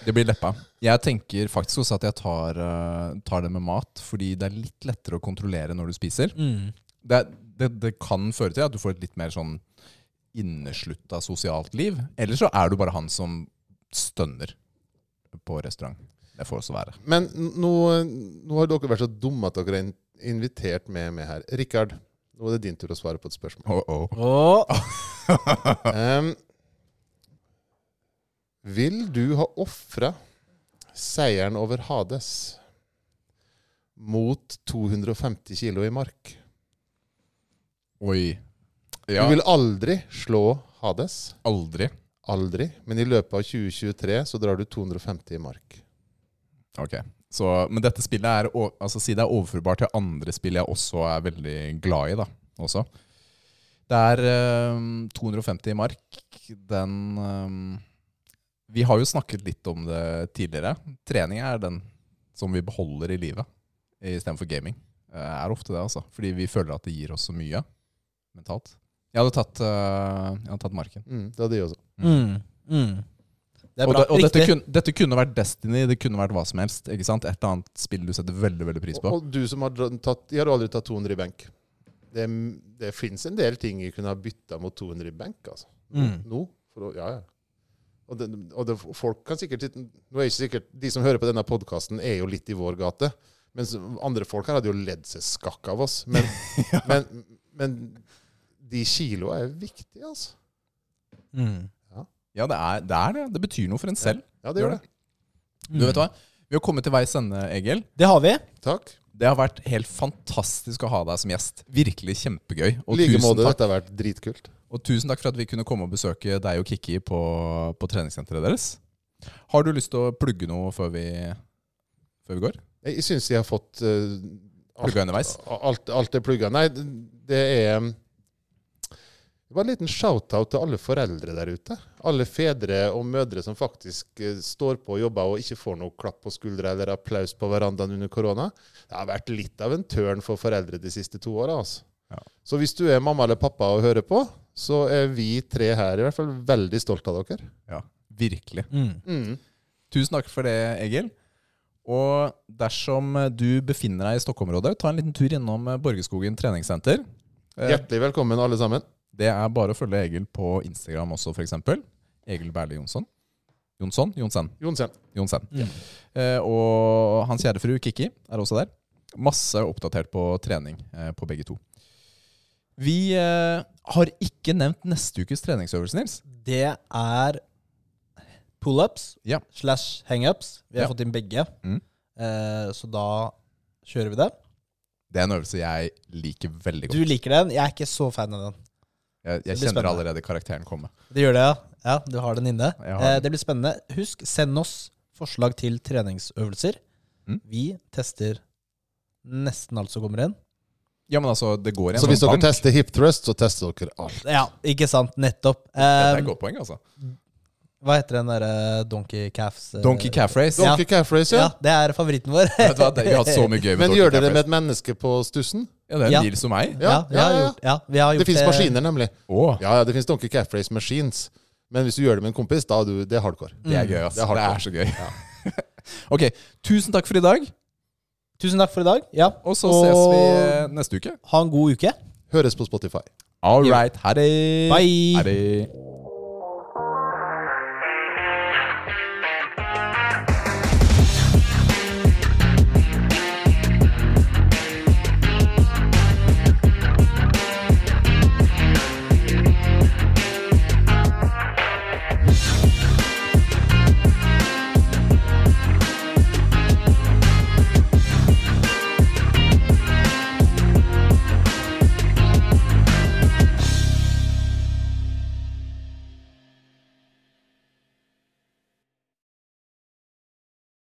Det blir leppa. Jeg tenker faktisk også at jeg tar, eh, tar det med mat, fordi det er litt lettere å kontrollere når du spiser. Mm. Det, det, det kan føre til at du får et litt mer sånn inneslutta sosialt liv. Eller så er du bare han som stønner på restaurant. Det får også være. Men nå, nå har dere vært så dumme at dere har invitert invitert med meg her. Rikard, nå er det din tur å svare på et spørsmål. Oh, oh. Åh, Em, vil du ha ofra seieren over Hades mot 250 kilo i mark? Oi. Ja, Du vil aldri slå Hades. aldri. Aldri. Men i løpet av 2023 så drar du 250 i mark. Ok. Så, men dette spillet er, altså, si det er overførbart til andre spill jeg også er veldig glad i. da, også. Det er eh, 250 i mark. Den eh, Vi har jo snakket litt om det tidligere. Trening er den som vi beholder i livet istedenfor gaming. Det er ofte det, altså. Fordi vi føler at det gir oss så mye mentalt. Jeg hadde tatt, eh, jeg hadde tatt marken. Mm, det hadde jeg også. mm. Mm. Det er Og, det, og dette, kun, dette kunne vært Destiny, det kunne vært hva som helst. ikke sant? Et eller annet spill du setter veldig veldig pris på. Og, og du som har tatt Jeg har aldri tatt 200 i benk. Det, det fins en del ting jeg kunne ha bytta mot 200 i benk. altså. Mm. nå for ja, ja. Og, det, og det, folk kan sikkert nå er ikke sikkert, De som hører på denne podkasten, er jo litt i vår gate. Mens andre folk her hadde jo ledd seg skakk av oss. Men, men, men de kiloa er viktige, altså. Mm. Ja, det er, det er det. Det betyr noe for en selv. Ja, det gjør det. Du vet hva? Vi har kommet til veis ende, Egil. Det har vi. Takk. Det har vært helt fantastisk å ha deg som gjest. Virkelig kjempegøy. I like måte. Dette har vært dritkult. Og tusen takk for at vi kunne komme og besøke deg og Kikki på, på treningssenteret deres. Har du lyst til å plugge noe før vi, før vi går? Jeg, syns jeg har fått uh, Plugga underveis? Alt, alt er plugga. Nei, det er um, Det var en liten shout-out til alle foreldre der ute. Alle fedre og mødre som faktisk eh, står på og jobber og ikke får noe klapp på skuldra eller applaus på verandaen under korona. Det har vært litt av en tørn for foreldre de siste to åra. Altså. Ja. Så hvis du er mamma eller pappa og hører på, så er vi tre her i hvert fall veldig stolte av dere. Ja, virkelig. Mm. Mm. Tusen takk for det, Egil. Og dersom du befinner deg i Stokke-området, ta en liten tur innom Borgerskogen treningssenter. Eh, Hjertelig velkommen, alle sammen. Det er bare å følge Egil på Instagram også, f.eks. Egil Berle Jonsson. Jonsson? Jonsen. Jonsen. Jonsen. Mm. Eh, og hans kjære fru Kikki er også der. Masse oppdatert på trening eh, på begge to. Vi eh, har ikke nevnt neste ukes treningsøvelse, Nils. Det er pullups Ja. slash hangups. Vi har Ja. fått inn begge. Mm. Eh, så da kjører vi det. Det er en øvelse jeg liker veldig godt. Du liker den. Jeg er ikke så fan av den. Jeg, jeg kjenner spennende. allerede karakteren komme. Det gjør det, ja. Ja, Du har den inne. Har Eh, det blir spennende. Husk, send oss forslag til treningsøvelser. Mm. Vi tester nesten alt som kommer inn. Ja, men altså, det går i en Så hvis sånn dere bank. tester hip thrust, så tester dere alt. Ja, ikke sant? Nettopp. Dette er Eh, et godt poeng, altså. hva heter den derre Donkey Calves eh, Donkey Calf Race. Ja. Donkey calf race, Ja, ja. det er favoritten vår. Vet du hva, det- Vi har hatt så mye gøy med Men Donkey gjør Calf det med et menneske på stussen? Ja, det er Ja. en bil som meg. Ja, vi har ja, ja. gjort, ja, vi har gjort Det fins maskiner, nemlig. Å, Ja, ja, det fins Donkey calf race machines. Men hvis du gjør det med en kompis, da er du, det er hardcore. det er gøy, ass. Det Det er er, så gøy. ok, tusen takk for i dag. Tusen takk for i dag. Ja. Og så ses vi eh, neste uke. Ha en god uke. Høres på Spotify. All right. Ha det. Bye. Ha det.